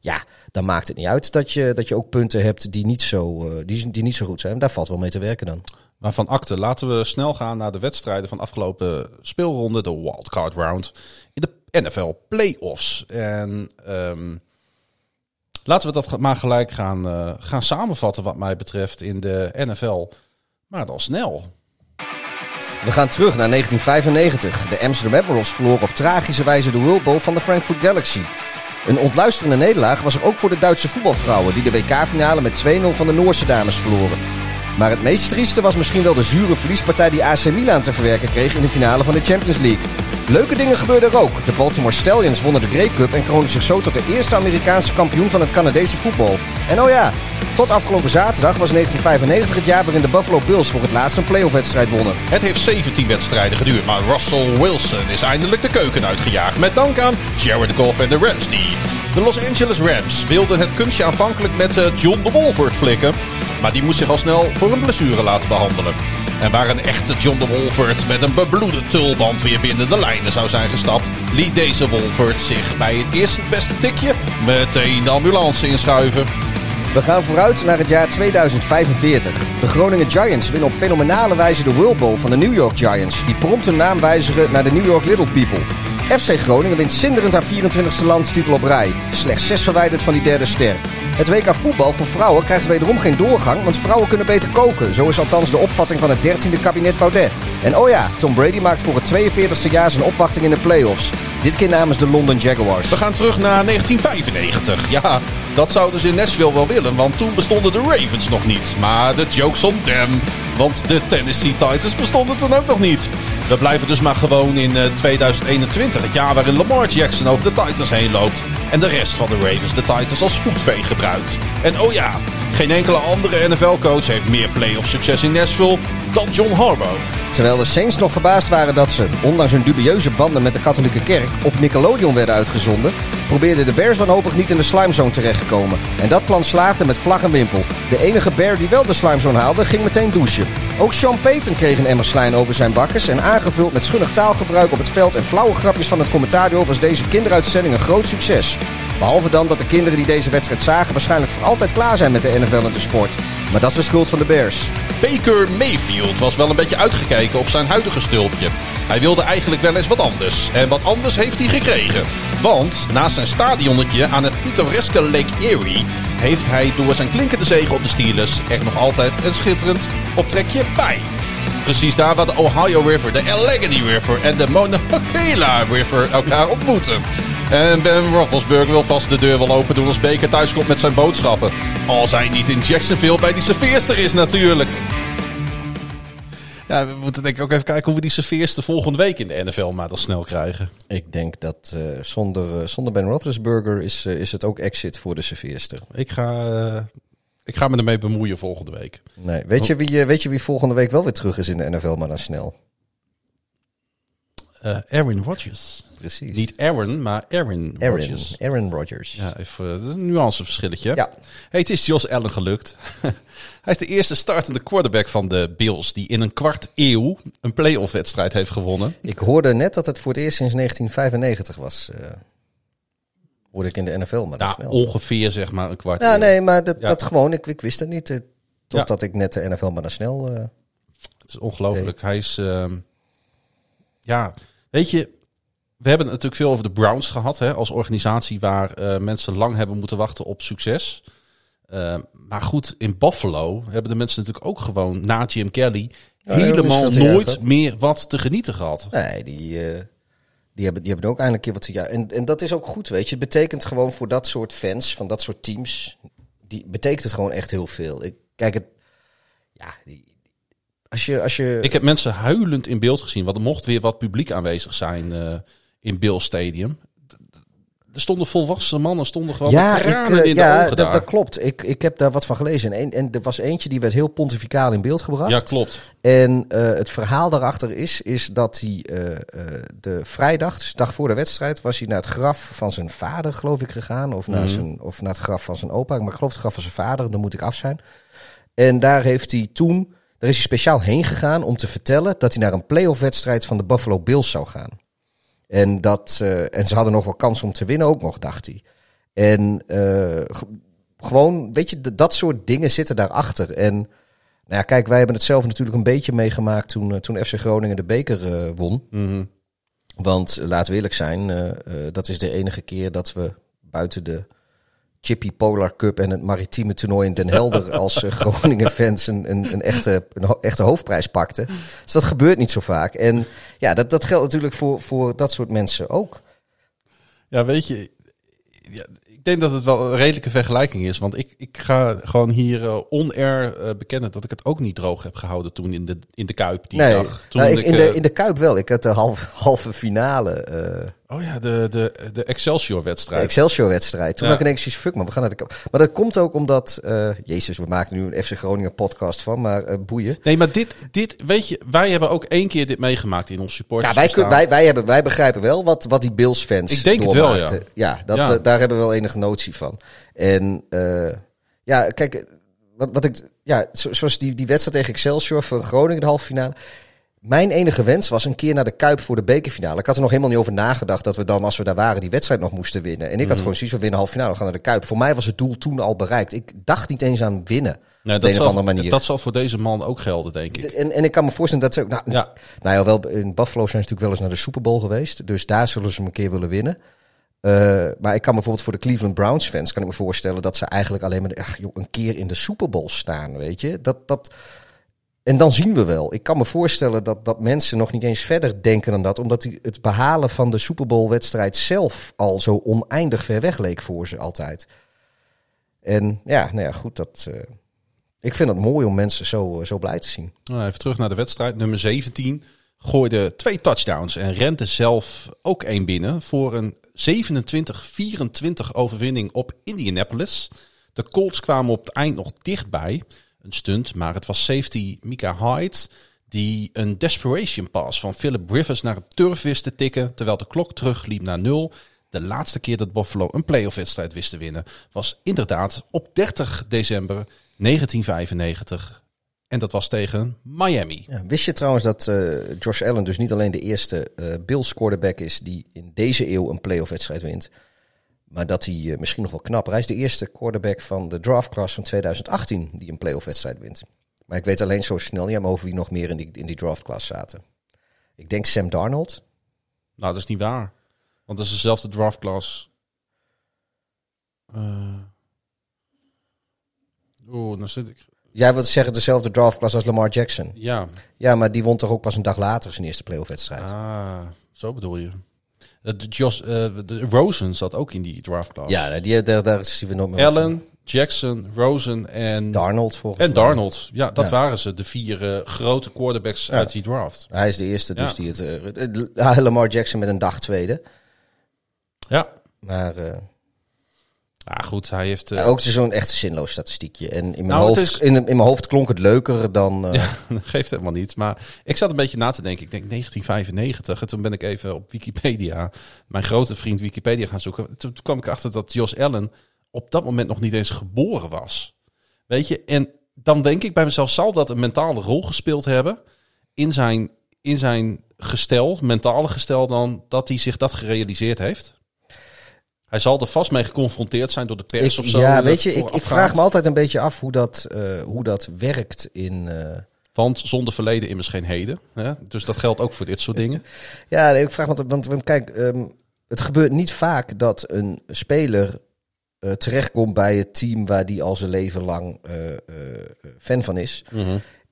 ja, dan maakt het niet uit dat je, dat je ook punten hebt die niet, zo, eh, die, die niet zo goed zijn. Daar valt wel mee te werken dan. Maar van akte, laten we snel gaan naar de wedstrijden van afgelopen speelronde, de wildcard round in de NFL playoffs. En ehm, laten we dat maar gelijk gaan, eh, gaan samenvatten wat mij betreft in de NFL. Maar dan snel. We gaan terug naar 1995. De Amsterdam Admirals verloren op tragische wijze de World Bowl van de Frankfurt Galaxy. Een ontluisterende nederlaag was er ook voor de Duitse voetbalvrouwen... die de WK-finale met 2-0 van de Noorse dames verloren. Maar het meest trieste was misschien wel de zure verliespartij die AC Milan te verwerken kreeg in de finale van de Champions League. Leuke dingen gebeurden er ook. De Baltimore Stallions wonnen de Grey Cup en kroonden zich zo tot de eerste Amerikaanse kampioen van het Canadese voetbal. En oh ja, tot afgelopen zaterdag was 1995 het jaar waarin de Buffalo Bills voor het laatst een playoff-wedstrijd wonnen. Het heeft 17 wedstrijden geduurd, maar Russell Wilson is eindelijk de keuken uitgejaagd. Met dank aan Jared Goff en de Rams. Die. De Los Angeles Rams wilden het kunstje aanvankelijk met eh, John de Wolford flikken. Maar die moest zich al snel voor een blessure laten behandelen. En waar een echte John de Wolford met een bebloede tulband weer binnen de lijnen zou zijn gestapt, liet deze Wolford zich bij het eerste beste tikje meteen de ambulance inschuiven. We gaan vooruit naar het jaar 2045. De Groningen Giants winnen op fenomenale wijze de World Bowl van de New York Giants, die prompt hun naam wijzigen naar de New York Little People. FC Groningen wint zinderend haar 24e landstitel op rij. Slechts zes verwijderd van die derde ster. Het WK voetbal voor vrouwen krijgt wederom geen doorgang, want vrouwen kunnen beter koken. Zo is althans de opvatting van het 13e kabinet Baudet. En oh ja, Tom Brady maakt voor het 42e jaar zijn opwachting in de playoffs. Dit keer namens de London Jaguars. We gaan terug naar 1995. Ja, dat zouden ze in Nashville wel willen, want toen bestonden de Ravens nog niet. Maar de joke's on them, want de Tennessee Titans bestonden toen ook nog niet. We blijven dus maar gewoon in eh, 2021, het jaar waarin Lamar Jackson over de Titans heen loopt. En de rest van de Ravens de Titans als voetveeg gebruikt. En oh ja, Geen enkele andere NFL-coach heeft meer playoff succes in Nashville dan John Harbaugh. Terwijl de Saints nog verbaasd waren dat ze, ondanks hun dubieuze banden met de katholieke kerk, op Nickelodeon werden uitgezonden, probeerden de Bears wanhopig niet in de slimezone terecht te komen. En dat plan slaagde met vlag en wimpel. De enige Bear die wel de slimezone haalde, ging meteen douchen. Ook Sean Payton kreeg een emmer slijn over zijn bakkes en aangevuld met schunnig taalgebruik op het veld en flauwe grapjes van het commentario was deze kinderuitzending een groot succes. Behalve dan dat de kinderen die deze wedstrijd zagen waarschijnlijk voor altijd klaar zijn met de NFL en de sport. Maar dat is de schuld van de Bears. Baker Mayfield was wel een beetje uitgekeken op zijn huidige stulpje. Hij wilde eigenlijk wel eens wat anders. En wat anders heeft hij gekregen. Want naast zijn stadionnetje aan het pittoreske Lake Erie... heeft hij door zijn klinkende zegen op de Steelers... echt nog altijd een schitterend optrekje bij. Precies daar waar de Ohio River, de Allegheny River en de Monongahela River elkaar ontmoeten. En Ben Roethlisberger wil vast de deur wel open doen als Baker thuiskomt met zijn boodschappen. Als hij niet in Jacksonville bij die serveerster is natuurlijk. Ja, we moeten denk ik ook even kijken hoe we die serveerster volgende week in de NFL maar dan snel krijgen. Ik denk dat eh, zonder, eh, zonder Ben Roethlisberger is, eh, is het ook exit voor de serveerster. Ik ga, eh, ik ga me ermee bemoeien volgende week. Nee. Weet, je wie, weet je wie volgende week wel weer terug is in de NFL, maar dan snel? Eh Aaron Rodgers. Precies. Niet Aaron, maar Aaron, Aaron, Rodgers. Aaron Rodgers. Ja, even uh, een nuanceverschilletje. Ja. Hey, het is Jos Allen gelukt. Hij is de eerste startende quarterback van de Bills die in een kwart eeuw een playoff wedstrijd heeft gewonnen. Ik hoorde net dat het voor het eerst sinds 1995 was. eh hoorde ik in de NFL, maar dat Ja, snel. ongeveer zeg maar een kwart Ja, eeuw. nee, maar dat, Ja. dat gewoon, ik, ik wist het niet. eh, totdat ik net de NFL maar dan snel. eh, Het is ongelooflijk. Hij is, ehm, ja, weet je, we hebben natuurlijk veel over de Browns gehad hè, als organisatie waar eh, mensen lang hebben moeten wachten op succes. Ehm, maar goed, in Buffalo hebben de mensen natuurlijk ook gewoon na Jim Kelly Ja, helemaal te nooit erg, meer wat te genieten gehad. nee, die, eh, die, hebben, die hebben ook eindelijk een keer wat. Ja, en, en dat is ook goed, weet je. Het betekent gewoon voor dat soort fans, van dat soort teams, die betekent het gewoon echt heel veel. Ik, kijk, het. Ja, die, als je. Als je Ik heb mensen huilend in beeld gezien, want er mocht weer wat publiek aanwezig zijn eh, in Bill Stadium. Er stonden volwassen mannen, stonden gewoon met tranen eh, in de ja, ogen dat, daar. dat klopt. Ik, ik heb daar wat van gelezen. En, en er was eentje die werd heel pontificaal in beeld gebracht. Ja, klopt. En eh, het verhaal daarachter is, is dat hij de vrijdag, dus de dag voor de wedstrijd, was hij naar het graf van zijn vader, geloof ik, gegaan. Of, naar, Mhm. zijn, of naar het graf van zijn opa. Maar ik geloof het graf van zijn vader, dan moet ik af zijn. En daar heeft hij toen, daar is hij speciaal heen gegaan om te vertellen dat hij naar een playoff wedstrijd van de Buffalo Bills zou gaan. En, dat, eh, en ze hadden nog wel kans om te winnen, ook nog, dacht hij. En eh, gewoon, weet je, dat soort dingen zitten daarachter. En nou ja, kijk, wij hebben het zelf natuurlijk een beetje meegemaakt toen, eh, toen FC Groningen de beker won. Mhm. Want laten we eerlijk zijn, dat is de enige keer dat we buiten de Chippy Polar Cup en het maritieme toernooi in Den Helder als eh, Groningen fans een, een, een, echte, een ho- echte hoofdprijs pakten. Dus dat gebeurt niet zo vaak. En ja, dat, dat geldt natuurlijk voor, voor dat soort mensen ook. Ja, weet je, ja, ik denk dat het wel een redelijke vergelijking is. Want ik, ik ga gewoon hier eh, on-air eh, bekennen dat ik het ook niet droog heb gehouden toen in de, in de Kuip die nee, dag. Toen nou, ik, ik, in, de, eh, in de Kuip wel. Ik had de halve, halve finale Oh ja, de, de, de Excelsior-wedstrijd. Excelsior-wedstrijd. Toen Ja. had ik ineens zoiets, fuck man, we gaan naar de. Maar dat komt ook omdat, eh, jezus, we maken nu een FC Groningen podcast van, maar eh, boeien. Nee, maar dit, dit, weet je, wij hebben ook één keer dit meegemaakt in ons supporters. Ja, wij, kun- wij, wij, hebben, wij begrijpen wel wat, wat die Bills-fans Ik denk het wel, doormaakten. ja. dat, Ja. eh, daar hebben we wel enige notie van. En ja, kijk, wat, wat ik, ja, zo- zoals die, die wedstrijd tegen Excelsior van Groningen, de halve finale. Mijn enige wens was een keer naar de Kuip voor de bekerfinale. Ik had er nog helemaal niet over nagedacht dat we dan, als we daar waren, die wedstrijd nog moesten winnen. En ik had gewoon zoiets van winnen halve finale, we gaan naar de Kuip. Voor mij was het doel toen al bereikt. Ik dacht niet eens aan winnen. Nee, op dat, een of zal, andere manier. dat zal voor deze man ook gelden, denk ik. En, en ik kan me voorstellen dat ze ook. Nou, Ja. nou ja, wel, in Buffalo zijn ze natuurlijk wel eens naar de Super Bowl geweest. Dus daar zullen ze hem een keer willen winnen. Eh, maar ik kan me bijvoorbeeld voor de Cleveland Browns fans kan ik me voorstellen dat ze eigenlijk alleen maar ach, joh, een keer in de Super Bowl staan, weet je? Dat, dat, en dan zien we wel. Ik kan me voorstellen dat, dat mensen nog niet eens verder denken dan dat, omdat het behalen van de Super Bowl wedstrijd zelf al zo oneindig ver weg leek voor ze altijd. En ja, nou ja, goed, dat. eh, ik vind het mooi om mensen zo, eh, zo blij te zien. Nou, even terug naar de wedstrijd. Nummer 17 gooide twee touchdowns en rente zelf ook één binnen voor een 27-24 overwinning op Indianapolis. De Colts kwamen op het eind nog dichtbij. Een stunt, maar het was safety Mika Hyde die een desperation pass van Philip Rivers naar het turf wist te tikken, terwijl de klok terugliep naar nul. De laatste keer dat Buffalo een playoff wedstrijd wist te winnen was inderdaad op 30 december 1995. En dat was tegen Miami. Ja, wist je trouwens dat eh, Josh Allen dus niet alleen de eerste eh Bills quarterback is die in deze eeuw een playoff wedstrijd wint, maar dat hij eh, misschien nog wel knapper. Hij is de eerste quarterback van de draft class van 2018 die een playoff wedstrijd wint. Maar ik weet alleen zo snel niet over wie nog meer in die, in die draft class zaten. Ik denk Sam Darnold. Nou, dat is niet waar. Want dat is dezelfde draft class. Eh Oeh, dan zit ik. Jij wilt zeggen dezelfde draft class als Lamar Jackson. Ja, Ja, maar die won toch ook pas een dag later zijn eerste playoff wedstrijd. ah, zo bedoel je. Eh, De, Josh, eh, de Rosen zat ook in die draft class. Ja, die, daar, daar zien we nog meer. Allen, Jackson, Rosen en, Darnold volgens en mij. Darnold. Ja, dat Ja. waren ze. De vier eh, grote quarterbacks uit die draft. Hij is de eerste dus die het... eh, Lamar Jackson met een dag tweede. Ja. Maar Ah, goed, hij heeft... eh, ook zo'n echt zinloos statistiekje. En in mijn, Nou, hoofd, is- in, in mijn hoofd klonk het leuker dan... Ja, dat geeft helemaal niet. Maar ik zat een beetje na te denken. Ik denk 1995. En toen ben ik even op Wikipedia, mijn grote vriend Wikipedia gaan zoeken. Toen, kwam ik achter dat Josh Allen op dat moment nog niet eens geboren was. Weet je? En dan denk ik bij mezelf, zal dat een mentale rol gespeeld hebben in zijn, in zijn gestel, mentale gestel dan, dat hij zich dat gerealiseerd heeft? Hij zal er vast mee geconfronteerd zijn door de pers ik, of zo. ja, weet je, ik, ik vraag me altijd een beetje af hoe dat, eh, hoe dat werkt in... eh, Want zonder verleden immers geen heden. Hè? Dus dat geldt ook voor dit soort dingen. Ja, ik vraag me want, want kijk, ehm, het gebeurt niet vaak dat een speler eh, terechtkomt bij het team waar die al zijn leven lang fan van is.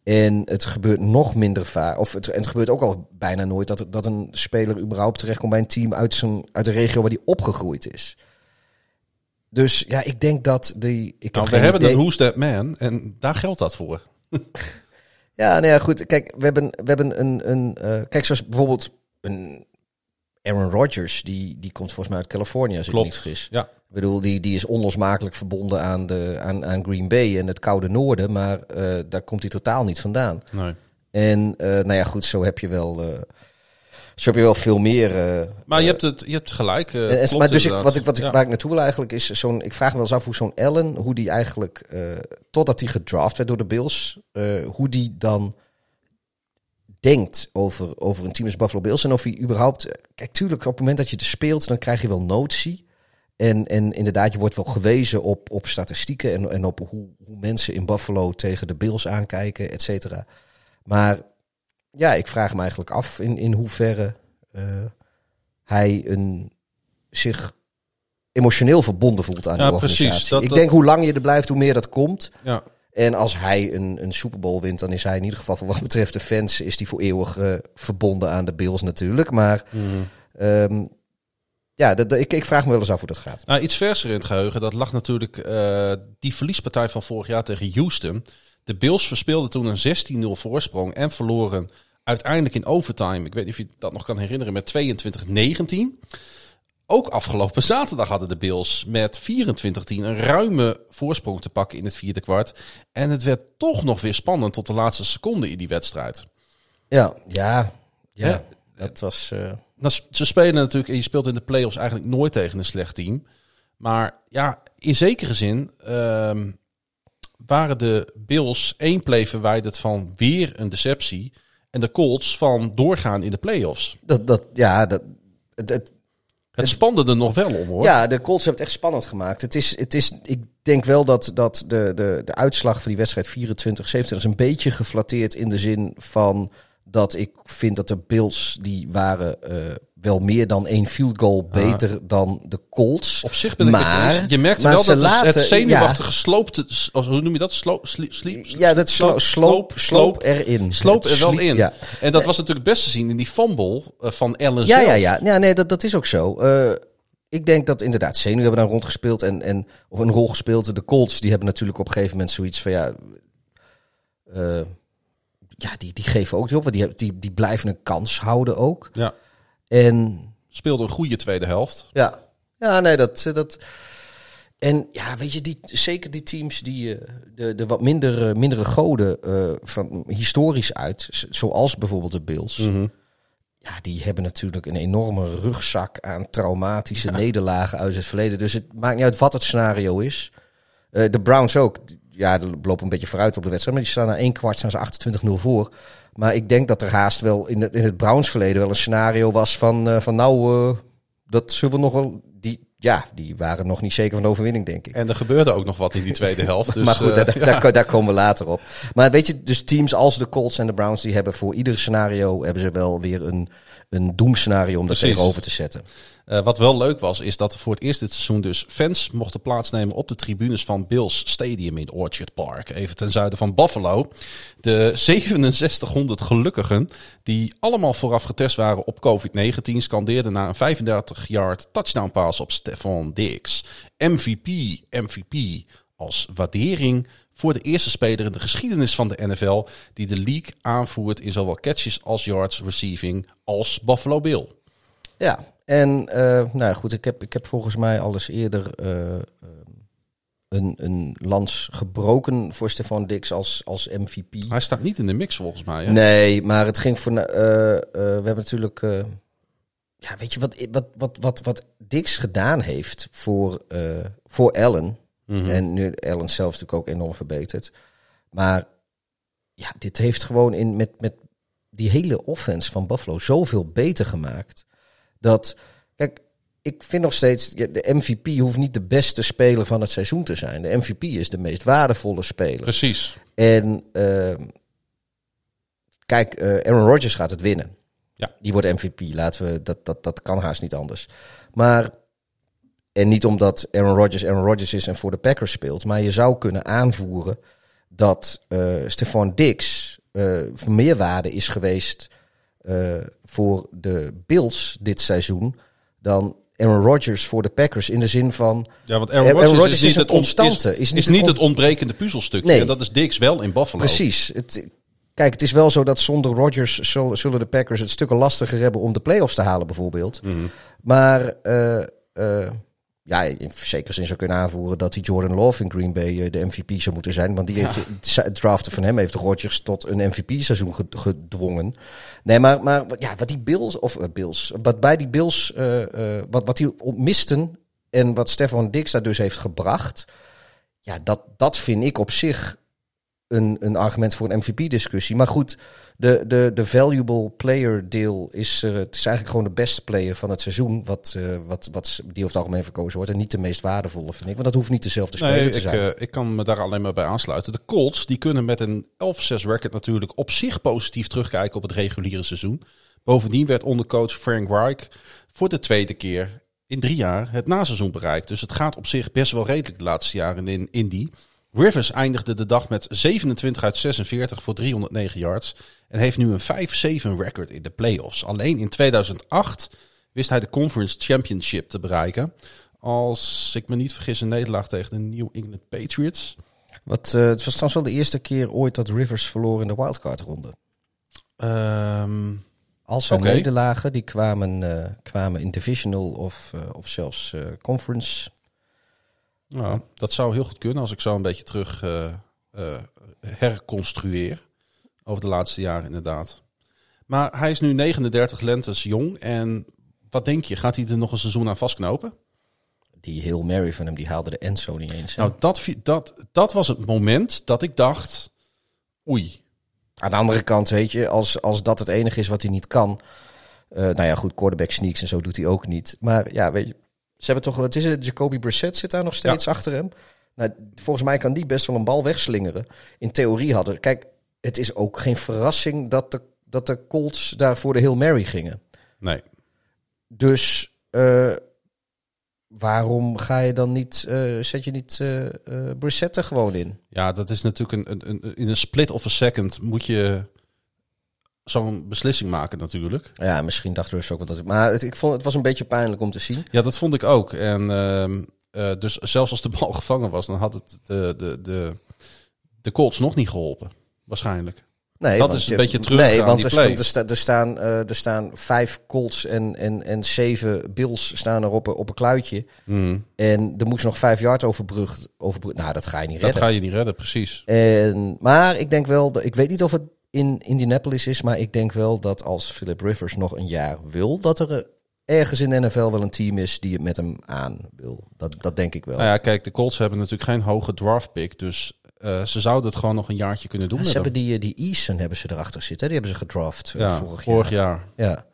En het gebeurt nog minder vaak, of het, en het gebeurt ook al bijna nooit, dat, dat een speler überhaupt terechtkomt bij een team uit, zijn, uit de regio waar die opgegroeid is. Dus ja, ik denk dat die. Ik Nou, heb we hebben idee. een Who's That Man en daar geldt dat voor. Ja, nou ja, goed. Kijk, we hebben, we hebben een. een eh, kijk, zoals bijvoorbeeld een Aaron Rodgers, die, die komt volgens mij uit Californië, als ik Klopt. niet vergis. Ja. Ik bedoel, die, die is onlosmakelijk verbonden aan, de, aan, aan Green Bay en het koude noorden, maar eh, daar komt hij totaal niet vandaan. Nee. En eh, nou ja, goed, zo heb je wel, eh, zo heb je wel veel meer. Maar je hebt, het, je hebt gelijk. en- en- klopt maar dus ik, wat ik, wat ik, Ja. waar ik naartoe wil eigenlijk is zo'n. Ik vraag me wel eens af hoe zo'n Allen, hoe die eigenlijk, totdat hij gedraft werd door de Bills, hoe die dan denkt over, over een team als Buffalo Bills en of hij überhaupt. Kijk, tuurlijk, op het moment dat je er speelt, dan krijg je wel notie. En, en inderdaad, je wordt wel gewezen op, op statistieken en, en op hoe, hoe mensen in Buffalo tegen de Bills aankijken, et cetera. Maar ja, ik vraag me eigenlijk af in, in hoeverre eh, hij een, zich emotioneel verbonden voelt aan Ja, die precies. organisatie. Dat- ik denk hoe lang je er blijft, hoe meer dat komt. Ja. En als hij een, een Super Bowl wint, dan is hij in ieder geval, voor wat betreft de fans, is die voor eeuwig eh, verbonden aan de Bills natuurlijk. Maar ehm, ja, ik, ik vraag me wel eens af hoe dat gaat. Nou, iets verser in het geheugen, dat lag natuurlijk eh, die verliespartij van vorig jaar tegen Houston. De Bills verspeelden toen een 16-0 voorsprong en verloren uiteindelijk in overtime. Ik weet niet of je dat nog kan herinneren met 22-19. Ook afgelopen zaterdag hadden de Bills met 24-10 een ruime voorsprong te pakken in het vierde kwart. En het werd toch nog weer spannend tot de laatste seconde in die wedstrijd. Ja, ja, ja. Ja. Dat was. eh, Nou, ze spelen natuurlijk, en je speelt in de playoffs eigenlijk nooit tegen een slecht team. Maar ja, in zekere zin ehm, waren de Bills één play verwijderd van weer een deceptie. En de Colts van doorgaan in de playoffs. dat, dat, ja, dat, het, het, Het spande er nog wel om hoor. ja, de Colts hebben het echt spannend gemaakt. Het is, het is, ik denk wel dat, dat de, de, de uitslag van die wedstrijd 24-27 is een beetje geflatteerd in de zin van dat ik vind dat de Bills die waren eh, wel meer dan één field goal beter dan de Colts. Op zich ben ik het Maar- eens. Je merkt wel dat het- laten- het zenuwachtige ja. sloopte... Hoe noem je dat? Slo, sli- sleep, Ja, dat slo sloop, sloop erin. Sloop er wel in. Ja. En dat was natuurlijk best te zien in die fumble eh, van Allen Ja, zelf. ja, ja. ja nee, dat, dat is ook zo. Eh, ik denk dat inderdaad zenuwen hebben daar rondgespeeld en, en of een rol gespeeld. De Colts die hebben natuurlijk op een gegeven moment zoiets van ja, eh, ja die, die geven ook niet op, want die, die, die blijven een kans houden ook. En ja, weet je, die, zeker die teams die eh, de, de wat minder, eh, mindere goden eh, van historisch uit, zoals bijvoorbeeld de Bills. Mhm. Ja, die hebben natuurlijk een enorme rugzak aan traumatische nederlagen uit het verleden. Dus het maakt niet uit wat het scenario is. Eh, de Browns ook. Ja, de lopen een beetje vooruit op de wedstrijd. Maar die staan na één kwart staan ze 28-0 voor. Maar ik denk dat er haast wel in het, in het Browns verleden wel een scenario was van, eh, van nou, eh, dat zullen we nog wel... Die, ja, die waren nog niet zeker van de overwinning, denk ik. En er gebeurde ook nog wat in die tweede helft. Dus, maar goed, eh, daar, daar, daar, daar komen we later op. Maar weet je, dus teams als de Colts en de Browns, die hebben voor ieder scenario hebben ze wel weer een, een doemscenario om daar Precies. tegenover te zetten. Eh, wat wel leuk was, is dat voor het eerst dit seizoen dus fans mochten plaatsnemen op de tribunes van Bills Stadium in Orchard Park. Even ten zuiden van Buffalo. De 6700 gelukkigen, die allemaal vooraf getest waren op COVID-19, scandeerden na een 35-yard touchdown pass op Stefan Diggs. MVP, MVP als waardering voor de eerste speler in de geschiedenis van de NFL die de league aanvoert in zowel catches als yards receiving als Buffalo Bill. Ja, en eh, nou goed, ik heb, ik heb volgens mij al eens eerder eh, eh, een, een lans gebroken voor Stefan Dix als, als MVP. Hij staat niet in de mix volgens mij. Hè? Nee, maar het ging voor. we hebben natuurlijk. ja, weet je wat, wat, wat, wat, wat Dix gedaan heeft voor, voor Allen. Mhm. En nu Allen zelf natuurlijk ook enorm verbeterd. Maar ja, dit heeft gewoon in, met, met die hele offense van Buffalo zoveel beter gemaakt. Dat, kijk, ik vind nog steeds, de MVP hoeft niet de beste speler van het seizoen te zijn. De MVP is de meest waardevolle speler. Precies. En ehm, kijk, eh, Aaron Rodgers gaat het winnen. Ja. Die wordt MVP. Laten we dat, dat, dat kan haast niet anders. Maar en niet omdat Aaron Rodgers Aaron Rodgers is en voor de Packers speelt, maar je zou kunnen aanvoeren dat eh Stefan Diggs eh, van meerwaarde is geweest eh, voor de Bills dit seizoen dan Aaron Rodgers voor de Packers in de zin van Ja, want Aaron Aaron Rodgers, is, is het on- constante, Is, is is niet het ontbrekende puzzelstukje. Nee. En dat is Dix wel in Buffalo. Precies. Het, kijk, het is wel zo dat zonder Rodgers zul- zullen de Packers het stukken lastiger hebben om de playoffs te halen, bijvoorbeeld. Mhm. Maar eh, eh, ja, in zekere zin zou kunnen aanvoeren dat die Jordan Love in Green Bay eh, de MVP zou moeten zijn. Want die heeft het draften van hem heeft Rodgers tot een MVP-seizoen ge- gedwongen. Nee, maar, maar ja, wat die Bills, of eh, Bills, wat bij die Bills, eh, wat, wat die misten en wat Stefan Dix daar dus heeft gebracht. Ja, dat, dat vind ik op zich een, een argument voor een MVP-discussie. Maar goed, de, de, de valuable player deel is, eh, het is eigenlijk gewoon de best player van het seizoen. Wat, eh, wat, wat die over het algemeen verkozen wordt. En niet de meest waardevolle, vind ik. Want dat hoeft niet dezelfde speler Nee, te ik, zijn. eh, ik kan me daar alleen maar bij aansluiten. De Colts die kunnen met een 11-6 record natuurlijk op zich positief terugkijken op het reguliere seizoen. Bovendien werd onder coach Frank Reich voor de tweede keer in drie jaar het naseizoen bereikt. Dus het gaat op zich best wel redelijk de laatste jaren in Indy. Rivers eindigde de dag met 27 uit 46 voor 309 yards. En heeft nu een 5-7 record in de playoffs. Alleen in 2008 wist hij de Conference Championship te bereiken. Als ik me niet vergis, een nederlaag tegen de New England Patriots. Wat, eh, het was trouwens wel de eerste keer ooit dat Rivers verloor in de wildcard-ronde. Ehm, Al zijn Oké. nederlagen die kwamen, eh, kwamen in divisional of, eh, of zelfs conference. Nou, dat zou heel goed kunnen als ik zo een beetje terug eh, eh, herconstrueer. Over de laatste jaren inderdaad. Maar hij is nu 39 lentes jong. En wat denk je, gaat hij er nog een seizoen aan vastknopen? Die heel Mary van hem, die haalde de endzone niet eens. hè? Nou, dat, dat, dat was het moment dat ik dacht... Oei, Aan de andere kant, weet je, als, als dat het enige is wat hij niet kan. eh, nou ja, goed, quarterback sneaks en zo doet hij ook niet. Maar ja, weet je, ze hebben toch, wat is het? Jacoby Brissett zit daar nog steeds achter hem. Nou, volgens mij kan die best wel een bal wegslingeren. In theorie hadden, kijk, het is ook geen verrassing dat de, dat de Colts daar voor de Hail Mary gingen. nee. Dus eh, waarom ga je dan niet, eh, zet je niet eh eh, Brissett er gewoon in? Ja, dat is natuurlijk een, een, een, in een split of a second moet je zo'n beslissing maken natuurlijk. Ja, misschien dacht Russ ook wel dat ik. Maar het, ik vond het was een beetje pijnlijk om te zien. Ja, dat vond ik ook. En ehm, eh, dus zelfs als de bal gevangen was, dan had het de, de, de, de Colts nog niet geholpen. Waarschijnlijk. Nee, Dat is een je- beetje terug Nee, aan want die er, play. sta- er, sta- er, staan, eh, er staan vijf Colts en, en, en zeven Bills staan er op, een- op een kluitje. En er moest nog vijf yard overbrugd. overbrugd. Nou, dat ga je niet Dat redden. ga je niet redden, precies. En, maar ik denk wel, dat, ik weet niet of het in Indianapolis is, maar ik denk wel dat als Philip Rivers nog een jaar wil, dat er eh, ergens in de NFL wel een team is die het met hem aan wil. Dat, dat denk ik wel. Nou ja, kijk, de Colts hebben natuurlijk geen hoge draft pick. Dus eh, ze zouden het gewoon nog een jaartje kunnen doen ze met hebben hem. die, eh, die Eason hebben ze erachter zitten. Die hebben ze gedraft Ja, vorig, vorig jaar. jaar. Ja.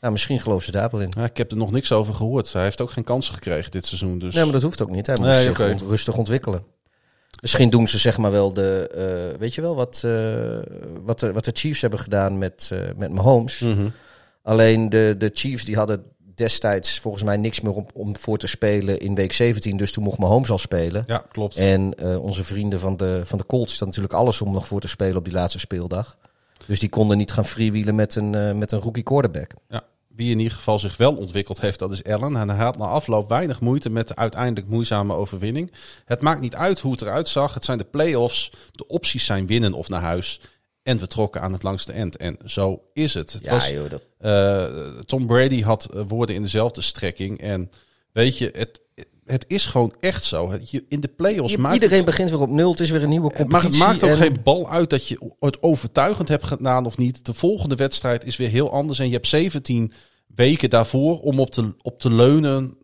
Nou, misschien geloven ze daar wel in. Ja, ik heb er nog niks over gehoord. Hij heeft ook geen kansen gekregen dit seizoen. Dus Nee, maar dat hoeft ook niet. Hij moet Nee, zich rustig ontwikkelen. Misschien doen ze zeg maar wel de, eh, weet je wel, wat, eh, wat, de, wat de Chiefs hebben gedaan met, eh met Mahomes. Mhm. Alleen de, de Chiefs die hadden destijds volgens mij niks meer om, om voor te spelen in week 17. Dus toen mocht Mahomes al spelen. Ja, klopt. En onze vrienden van de, van de Colts hadden natuurlijk alles om nog voor te spelen op die laatste speeldag. Dus die konden niet gaan freewheelen met een, met een rookie quarterback. Ja. Wie in ieder geval zich wel ontwikkeld heeft, dat is Allen. En hij had na afloop weinig moeite met de uiteindelijk moeizame overwinning. Het maakt niet uit hoe het eruit zag. Het zijn de play-offs. De opties zijn winnen of naar huis. En we trokken aan het langste eind. En zo is het. het Ja, was, joh, dat, eh, Tom Brady had eh, woorden in dezelfde strekking. En weet je, het, het is gewoon echt zo. In de play-offs maakt iedereen het, begint weer op nul. Het is weer een nieuwe maar competitie. het maakt ook en- geen bal uit dat je het overtuigend hebt gedaan of niet. De volgende wedstrijd is weer heel anders. En je hebt 17 weken daarvoor om op te, op te leunen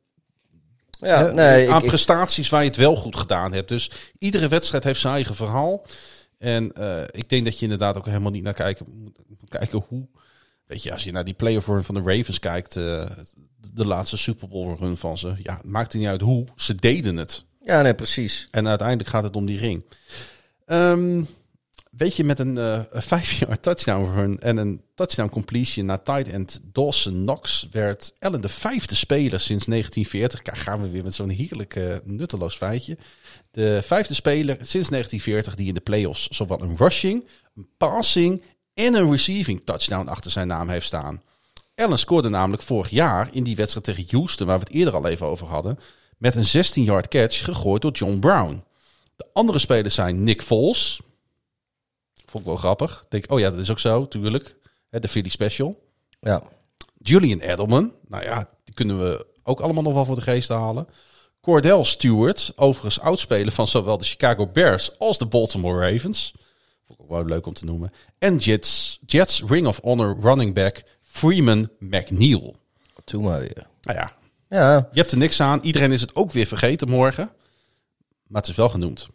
Ja, hè, nee, aan ik, ik- prestaties waar je het wel goed gedaan hebt. Dus iedere wedstrijd heeft zijn eigen verhaal. En eh, ik denk dat je inderdaad ook helemaal niet naar kijken moet, kijken hoe. Weet je, als je naar die playoff run van de Ravens kijkt, eh, de laatste Super Bowl run van ze. Ja, het maakt niet uit hoe. Ze deden het. ja, nee, precies. En uiteindelijk gaat het om die ring. Ehm, weet je, met een eh, een vijf-jaar touchdown run en een touchdown completion naar tight end Dawson Knox werd Allen de vijfde speler sinds 1940. Kijk, gaan we weer met zo'n heerlijk eh, nutteloos feitje. De vijfde speler sinds 1940 die in de playoffs zowel een rushing, een passing en een receiving touchdown achter zijn naam heeft staan. Allen scoorde namelijk vorig jaar in die wedstrijd tegen Houston, waar we het eerder al even over hadden, met een 16-yard catch gegooid door John Brown. De andere spelers zijn Nick Foles. Vond ik wel grappig. Denk, oh ja, dat is ook zo, tuurlijk. De Philly Special. Ja. Julian Edelman. Nou ja, die kunnen we ook allemaal nog wel voor de geest halen. Cordell Stewart, overigens oudspeler van zowel de Chicago Bears als de Baltimore Ravens. Vond ik ook wel leuk om te noemen. En Jets, Jets Ring of Honor running back Freeman McNeil. Toen maar weer. Nou ja, Ja, je hebt er niks aan. Iedereen is het ook weer vergeten morgen. Maar het is wel genoemd.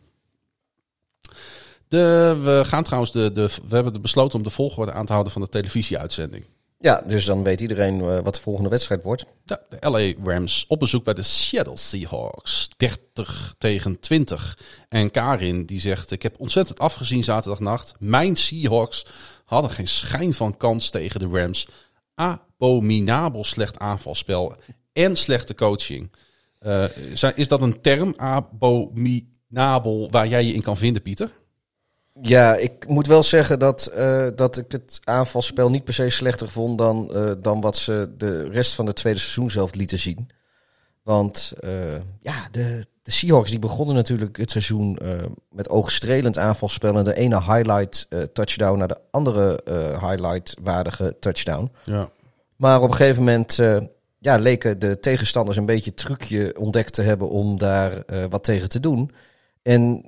De, we gaan trouwens de, de, we hebben besloten om de volgorde aan te houden van de televisieuitzending. ja, dus dan weet iedereen eh, wat de volgende wedstrijd wordt. Ja, de LA Rams op bezoek bij de Seattle Seahawks. 30 tegen 20. En Karin die zegt, ik heb ontzettend afgezien zaterdagnacht. Mijn Seahawks hadden geen schijn van kans tegen de Rams. Abominabel slecht aanvalspel en slechte coaching. Eh, is dat een term, abominabel, waar jij je in kan vinden, Pieter? Ja, ik moet wel zeggen dat, eh, dat ik het aanvalspel niet per se slechter vond dan, eh, dan wat ze de rest van het tweede seizoen zelf lieten zien. Want eh, ja, de, de Seahawks die begonnen natuurlijk het seizoen eh, met oogstrelend aanvalspel. En de ene highlight eh, touchdown naar de andere highlight waardige touchdown. Ja. Maar op een gegeven moment ja, leken de tegenstanders een beetje het trucje ontdekt te hebben om daar wat tegen te doen. En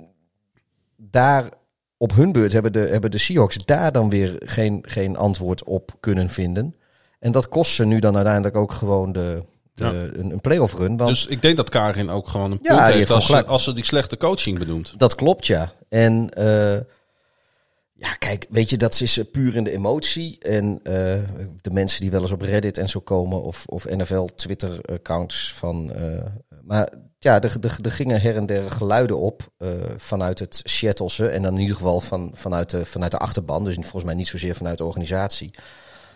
daar op hun beurt hebben de, hebben de Seahawks daar dan weer geen, geen antwoord op kunnen vinden. En dat kost ze nu dan uiteindelijk ook gewoon de, de, Ja. een, een playoff run. Want Dus ik denk dat Karin ook gewoon een Ja, punt heeft heeft als, ze, als ze die slechte coaching benoemt. Dat klopt, ja. En eh, ja, kijk, weet je, dat is eh, puur in de emotie. En eh, de mensen die wel eens op Reddit en zo komen, of, of NFL Twitter-accounts van. eh, maar ja, er, er, er gingen her en der geluiden op eh, vanuit het Seattlese. En dan in ieder geval van, vanuit, de, vanuit de achterban. Dus volgens mij niet zozeer vanuit de organisatie.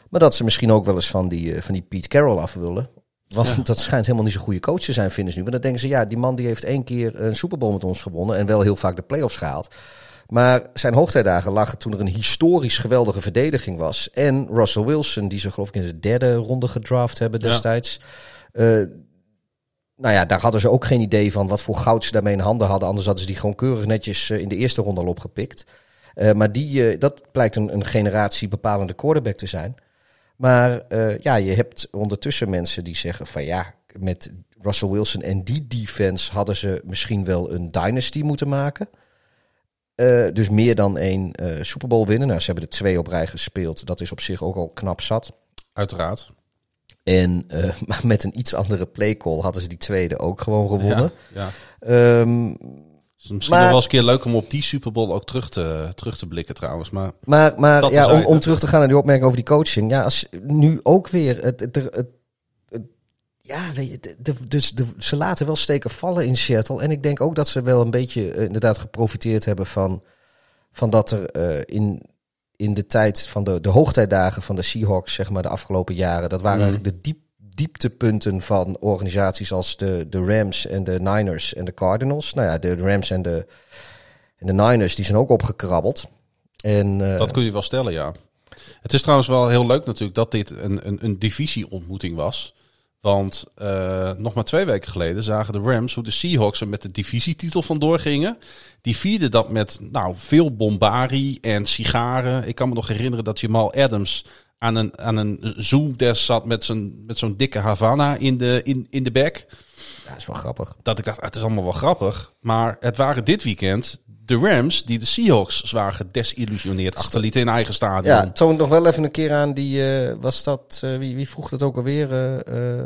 Maar dat ze misschien ook wel eens van die, eh, van die Pete Carroll af willen. Want dat schijnt helemaal niet zo'n goede coach te zijn, vinden ze nu. Want dan denken ze, ja, die man die heeft één keer een Super Bowl met ons gewonnen. En wel heel vaak de playoffs gehaald. Maar zijn hoogtijdagen lagen toen er een historisch geweldige verdediging was. En Russell Wilson, die ze geloof ik in de derde ronde gedraft hebben Ja. destijds. Eh, nou ja, daar hadden ze ook geen idee van wat voor goud ze daarmee in handen hadden. Anders hadden ze die gewoon keurig netjes eh, in de eerste ronde al opgepikt. Eh, maar die, dat blijkt een, een generatie bepalende quarterback te zijn. Maar eh, ja, je hebt ondertussen mensen die zeggen van ja, met Russell Wilson en die defense hadden ze misschien wel een dynasty moeten maken. Eh, dus meer dan één eh Super Bowl winnen. Nou, ze hebben er twee op rij gespeeld. Dat is op zich ook al knap zat. Uiteraard. En maar met een iets andere playcall hadden ze die tweede ook gewoon gewonnen. Ja, ja. Ehm, is misschien Maar- nog wel eens een keer leuk om op die Super Bowl ook terug te, terug te blikken trouwens. Maar Maar, maar ja, om, om terug te gaan naar die opmerking over die coaching. Ja, als nu ook weer. Het, het, het, het- het- ja, weet je, de, dus de, ze laten wel steken vallen in Seattle. En ik denk ook dat ze wel een beetje eh, inderdaad geprofiteerd hebben van, van dat er eh, in, in de tijd van de, de hoogtijdagen van de Seahawks, zeg maar, de afgelopen jaren. Dat waren Mhm. eigenlijk de diep, dieptepunten van organisaties als de, de Rams en de Niners en de Cardinals. Nou ja, de Rams en de, en de Niners die zijn ook opgekrabbeld. En, eh, dat kun je wel stellen, ja. Het is trouwens wel heel leuk natuurlijk dat dit een, een, een divisieontmoeting was. Want eh, nog maar twee weken geleden zagen de Rams hoe de Seahawks er met de divisietitel vandoor gingen. Die vierden dat met nou, veel bombarie en sigaren. Ik kan me nog herinneren dat Jamal Adams aan een, aan een Zoom-desk zat met zo'n met zo'n dikke Havana in de, in, in de bek. Ja, dat is wel grappig. Dat ik dacht, het is allemaal wel grappig. Maar het waren dit weekend de Rams die de Seahawks zwaar gedesillusioneerd achterlieten in eigen stadion. Ja, toon nog wel even een keer aan die, eh, was dat, eh, wie, wie vroeg dat ook alweer? eh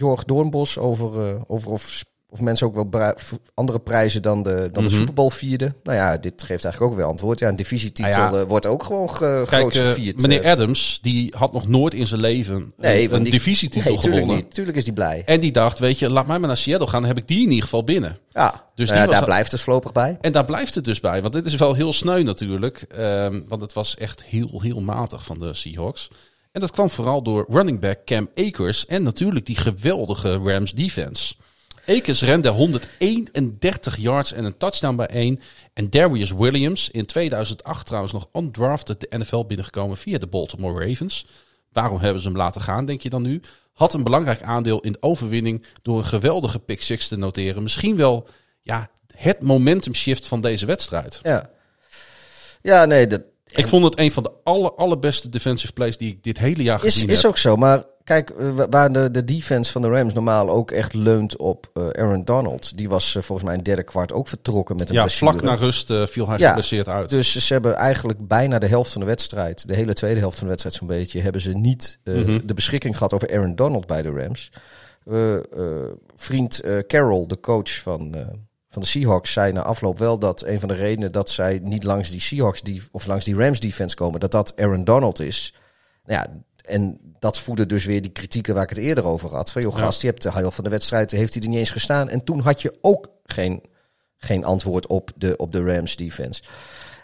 Jorg Doornbos over, over of, of mensen ook wel andere prijzen dan de, dan de Mhm. Super Bowl vierden. Nou ja, dit geeft eigenlijk ook weer antwoord. Ja, een divisietitel Nou ja. eh, wordt ook gewoon ge, Kijk, eh, gevierd. meneer eh. Adams, die had nog nooit in zijn leven nee, een, die- divisietitel nee, tuurlijk gewonnen. niet. Tuurlijk is die blij. En die dacht, weet je, laat mij maar naar Seattle gaan, dan heb ik die in ieder geval binnen. Ja, Dus ja, was- daar blijft het voorlopig bij. En daar blijft het dus bij, want dit is wel heel sneu natuurlijk. ehm, want het was echt heel, heel matig van de Seahawks. En dat kwam vooral door running back Cam Akers en natuurlijk die geweldige Rams defense. Akers rende 131 yards en een touchdown bij één. En Darius Williams, in 2008 trouwens nog undrafted de NFL binnengekomen via de Baltimore Ravens. Waarom hebben ze hem laten gaan, denk je dan nu? Had een belangrijk aandeel in de overwinning door een geweldige pick six te noteren. Misschien wel ja, het momentum shift van deze wedstrijd. Ja, ja nee, dat Ik vond het een van de aller, allerbeste defensive plays die ik dit hele jaar is, gezien is heb. ook zo. Maar kijk, eh, wa- waar de, de defense van de Rams normaal ook echt leunt op eh, Aaron Donald. Die was eh, volgens mij in derde kwart ook vertrokken met een ja, blessure. vlak na rust viel hij Ja, geblesseerd uit. Dus ze hebben eigenlijk bijna de helft van de wedstrijd, de hele tweede helft van de wedstrijd zo'n beetje, hebben ze niet Mhm. de beschikking gehad over Aaron Donald bij de Rams. Vriend Carroll, de coach van, van de Seahawks, zei na afloop wel dat een van de redenen dat zij niet langs die Seahawks die, of langs die Rams defense komen, dat dat Aaron Donald is. Nou ja, en dat voedde dus weer die kritieken waar ik het eerder over had. Van joh, Ja. gast, je hebt de helft van de wedstrijd, heeft hij er niet eens gestaan. En toen had je ook geen, geen antwoord op de, op de Rams defense.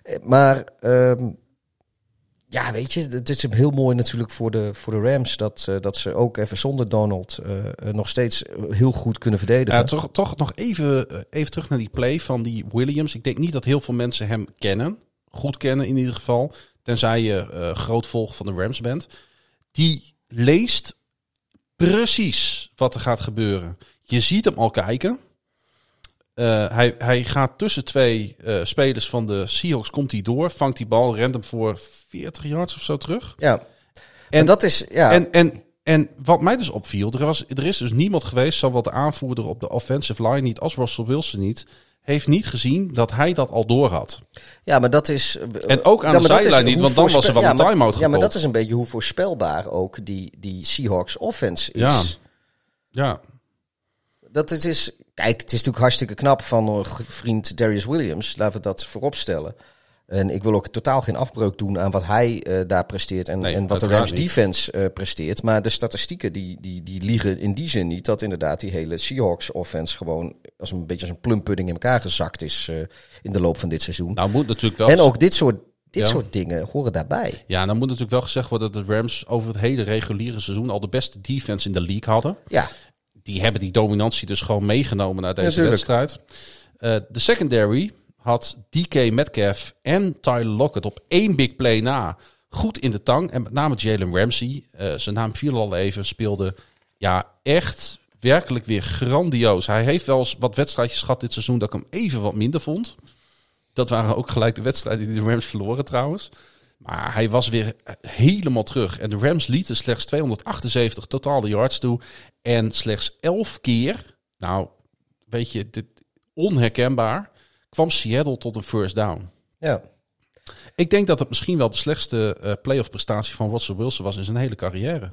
Eh, Maar ehm, ja, weet je, het is heel mooi natuurlijk voor de, voor de Rams dat, eh, dat ze ook even zonder Donald eh, nog steeds heel goed kunnen verdedigen. Ja, toch, toch nog even, even terug naar die play van die Williams. Ik denk niet dat heel veel mensen hem kennen. Goed kennen in ieder geval. Tenzij je groot volger van de Rams bent. Die leest precies wat er gaat gebeuren. Je ziet hem al kijken. Eh, hij, hij gaat tussen twee eh, spelers van de Seahawks, komt hij door, vangt die bal, rent hem voor 40 yards of zo terug. ja, en, En- dat is, ja, En, en, en wat mij dus opviel, er, was, er is dus niemand geweest, zowel de aanvoerder op de offensive line niet als Russell Wilson niet, heeft niet gezien dat hij dat al door had. ja, maar dat is... En ook aan Ja, de zijlijn niet, want dan was er wel ja, een time-out Ja, maar dat is een beetje hoe voorspelbaar ook die, die Seahawks offense is. Ja. Ja, Dat het is, kijk, het is natuurlijk hartstikke knap van een vriend Darius Williams. Laten we dat voorop stellen. En ik wil ook totaal geen afbreuk doen aan wat hij eh, daar presteert en, Nee, en wat de Rams niet. defense eh, presteert. Maar de statistieken die, die, die liegen in die zin niet. Dat inderdaad die hele Seahawks offense gewoon als een beetje als een plumpudding in elkaar gezakt is eh, in de loop van dit seizoen. nou moet natuurlijk wel... en ook dit soort, dit Ja. soort dingen horen daarbij. Ja, dan moet natuurlijk wel gezegd worden dat de Rams over het hele reguliere seizoen al de beste defense in de league hadden. Ja, Die hebben die dominantie dus gewoon meegenomen naar deze wedstrijd. De secondary had DK Metcalf en Tyler Lockett op één big play na goed in de tang. En met name Jalen Ramsey, eh, zijn naam viel al even, speelde ja echt werkelijk weer grandioos. Hij heeft wel eens wat wedstrijdjes gehad dit seizoen dat ik hem even wat minder vond. Dat waren ook gelijk de wedstrijden die de Rams verloren trouwens. Maar hij was weer helemaal terug. En de Rams lieten slechts 278 totale yards toe. En slechts 11 keer, nou weet je, dit, onherkenbaar, kwam Seattle tot een first down. Ja. Ik denk dat het misschien wel de slechtste eh playoff prestatie van Russell Wilson was in zijn hele carrière.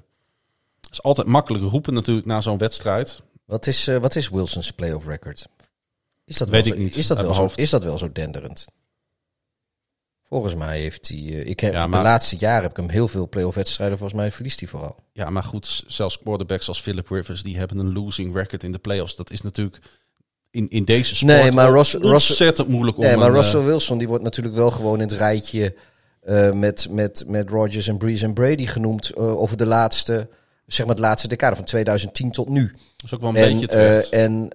Het is altijd makkelijk roepen natuurlijk na zo'n wedstrijd. Wat is, eh, wat is Wilson's playoff record? Is dat Weet wel ik zo, niet, Is dat, wel zo, is dat wel zo denderend? Volgens mij heeft hij... eh, ik heb, Ja, maar- De laatste jaren heb ik hem heel veel playoff wedstrijden. Volgens mij verliest hij vooral. Ja, maar goed, zelfs quarterbacks als Philip Rivers, die hebben een losing record in de playoffs. Dat is natuurlijk in, in deze sport Nee, maar Ross- Ross- ontzettend moeilijk om Nee, maar een, eh, Russell Wilson die wordt natuurlijk wel gewoon in het rijtje... eh, met, met, met Rodgers en Breeze en Brady genoemd... eh, over de laatste... Zeg maar het laatste decade van 2010 tot nu. dat is ook wel een en beetje terecht. en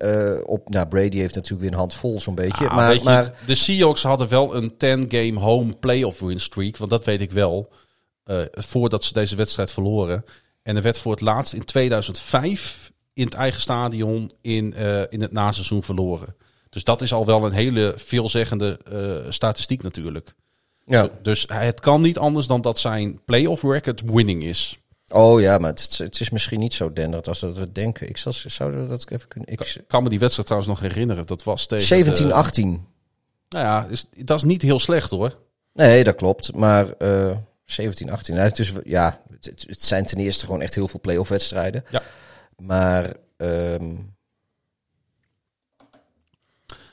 op, nou, Brady heeft natuurlijk weer een hand vol zo'n beetje. Ah, maar, weet je, maar de Seahawks hadden wel een 10-game home playoff win streak. Want dat weet ik wel. voordat ze deze wedstrijd verloren. En er werd voor het laatst in 2005 in het eigen stadion in, eh, in het naseizoen verloren. Dus dat is al wel een hele veelzeggende eh, statistiek natuurlijk. ja. Dus hij- het kan niet anders dan dat zijn playoff record winning is. Oh ja, maar het, het is misschien niet zo denderend als dat we denken. Ik zou, zou dat even kunnen... Ik, kan me die wedstrijd trouwens nog herinneren. Dat was tegen... de- 17-18. nou ja, is, dat is niet heel slecht hoor. Nee, dat klopt. Maar eh 17, 18. Nou, het, is, ja, het, het zijn ten eerste gewoon echt heel veel playoff wedstrijden. Ja. Maar ehm,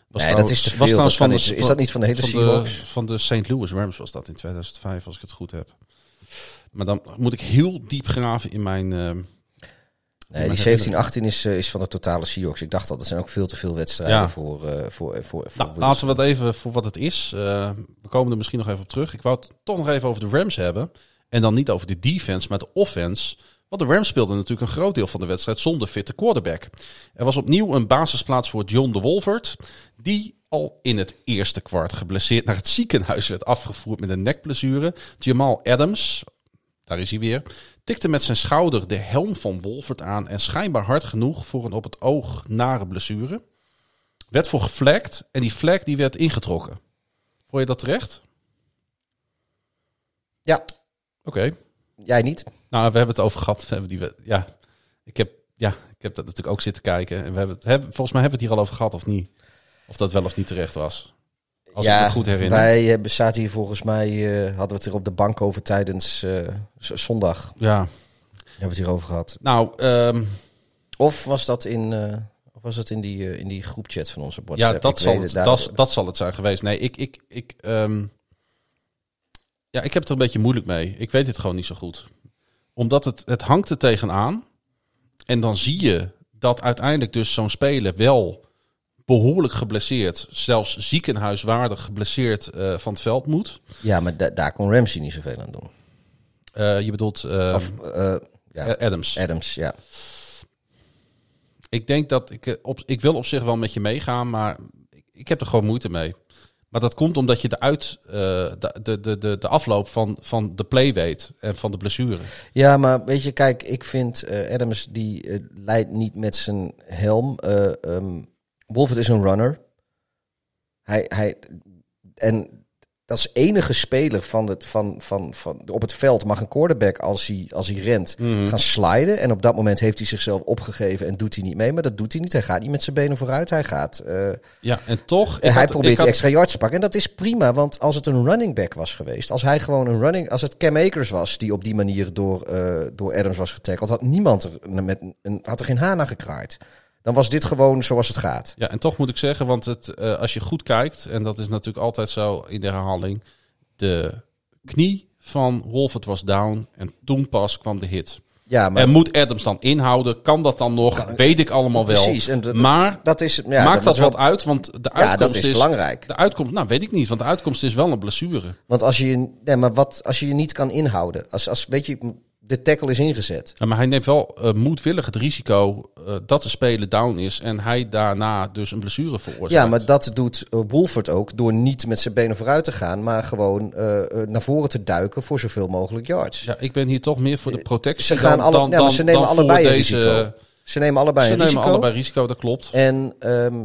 Was nee, trouwens- dat is te was veel. trouwens Dat de- niet. is dat niet van de hele van Seahawks? de, van de St. Louis Rams was dat in 2005, als ik het goed heb. Maar dan moet ik heel diep graven in mijn... eh, Nee, die 17, 18 is, eh, is van de totale Seahawks. Ik dacht al, dat zijn ook veel te veel wedstrijden Ja. voor, eh, voor, voor, voor nou, laten we het even voor wat het is. Eh, we komen er misschien nog even op terug. Ik wou het toch nog even over de Rams hebben. En dan niet over de defense, maar de offense. Want de Rams speelden natuurlijk een groot deel van de wedstrijd zonder fitte quarterback. Er was opnieuw een basisplaats voor John de Wolfert. Die al in het eerste kwart geblesseerd naar het ziekenhuis werd afgevoerd met een nekblessure. Jamal Adams, daar is hij weer, tikte met zijn schouder de helm van Wolfert aan. En schijnbaar hard genoeg voor een op het oog nare blessure. Werd voor geflagd en die flag die werd ingetrokken. Vond je dat terecht? Ja, Oké. Jij niet? Nou, we hebben het over gehad. We hebben die, we- ja, ik heb, ja, ik heb dat natuurlijk ook zitten kijken. En we hebben het, hebben, volgens mij hebben we het hier al over gehad of niet. Of dat wel of niet terecht was. Als ik me goed herinner. Wij hebben, zaten hier volgens mij, eh, hadden we het er op de bank over tijdens eh, zondag. Ja. Hebben we het hier over gehad. Nou, ehm, Of was dat in, eh, of was het in die, eh, in die groepchat van onze ja, WhatsApp? dat Ik zal, het, dat, dat zal het zijn geweest. Nee, ik, ik, ik, ehm, ja, ik heb het er een beetje moeilijk mee. Ik weet het gewoon niet zo goed. Omdat het, het hangt er tegenaan. En dan zie je dat uiteindelijk dus zo'n speler wel behoorlijk geblesseerd, zelfs ziekenhuiswaardig geblesseerd eh, van het veld moet. Ja, maar da- daar kon Ramsey niet zoveel aan doen. Eh, je bedoelt eh, Of eh, ja, Adams. Adams, ja. Ik denk dat ik, op, ik wil op zich wel met je meegaan, maar ik heb er gewoon moeite mee. Maar dat komt omdat je de, uit, eh, de, de, de, de, afloop van, van de play weet en van de blessure. Ja, maar weet je, kijk, ik vind eh, Adams die eh, leidt niet met zijn helm. Ehm, Wolfert is een runner. Hij, hij, en dat is enige speler van het, van, van, van, op het veld mag een quarterback als hij, als hij rent gaan sliden. En op dat moment heeft hij zichzelf opgegeven en doet hij niet mee. Maar dat doet hij niet. Hij gaat niet met zijn benen vooruit. Hij gaat... eh, Ja, en toch. En hij had- probeert had- extra yards te pakken. En dat is prima, want als het een running back was geweest, als hij gewoon een running, als het Cam Akers was die op die manier door, eh, door Adams was getackled, had niemand er met een, had er geen haan aan gekraaid. Dan was dit gewoon zoals het gaat. Ja, en toch moet ik zeggen, want het, eh, als je goed kijkt, en dat is natuurlijk altijd zo in de herhaling, de knie van Wolfert was down en toen pas kwam de hit. Ja, maar En moet Adams dan inhouden? Kan dat dan nog? Weet ik allemaal wel. precies. En maar dat is ja, maakt dat is wel- wat uit? Want de Ja, uitkomst dat is belangrijk. De uitkomst, nou weet ik niet, want de uitkomst is wel een blessure. Want als je, je- nee, maar wat als je je niet kan inhouden, als, als weet je, de tackle is ingezet. Ja, maar hij neemt wel eh, moedwillig het risico eh, dat de speler down is en hij daarna dus een blessure veroorzaakt. Ja, maar dat doet uh, Wolford ook door niet met zijn benen vooruit te gaan, maar gewoon naar voren te duiken voor zoveel mogelijk yards. Ja, ik ben hier toch meer voor de protectie Ze gaan dan, alle- dan, ja, maar ze nemen allebei deze. risico. Ze nemen allebei Ze een nemen risico. allebei risico, dat klopt. En ehm,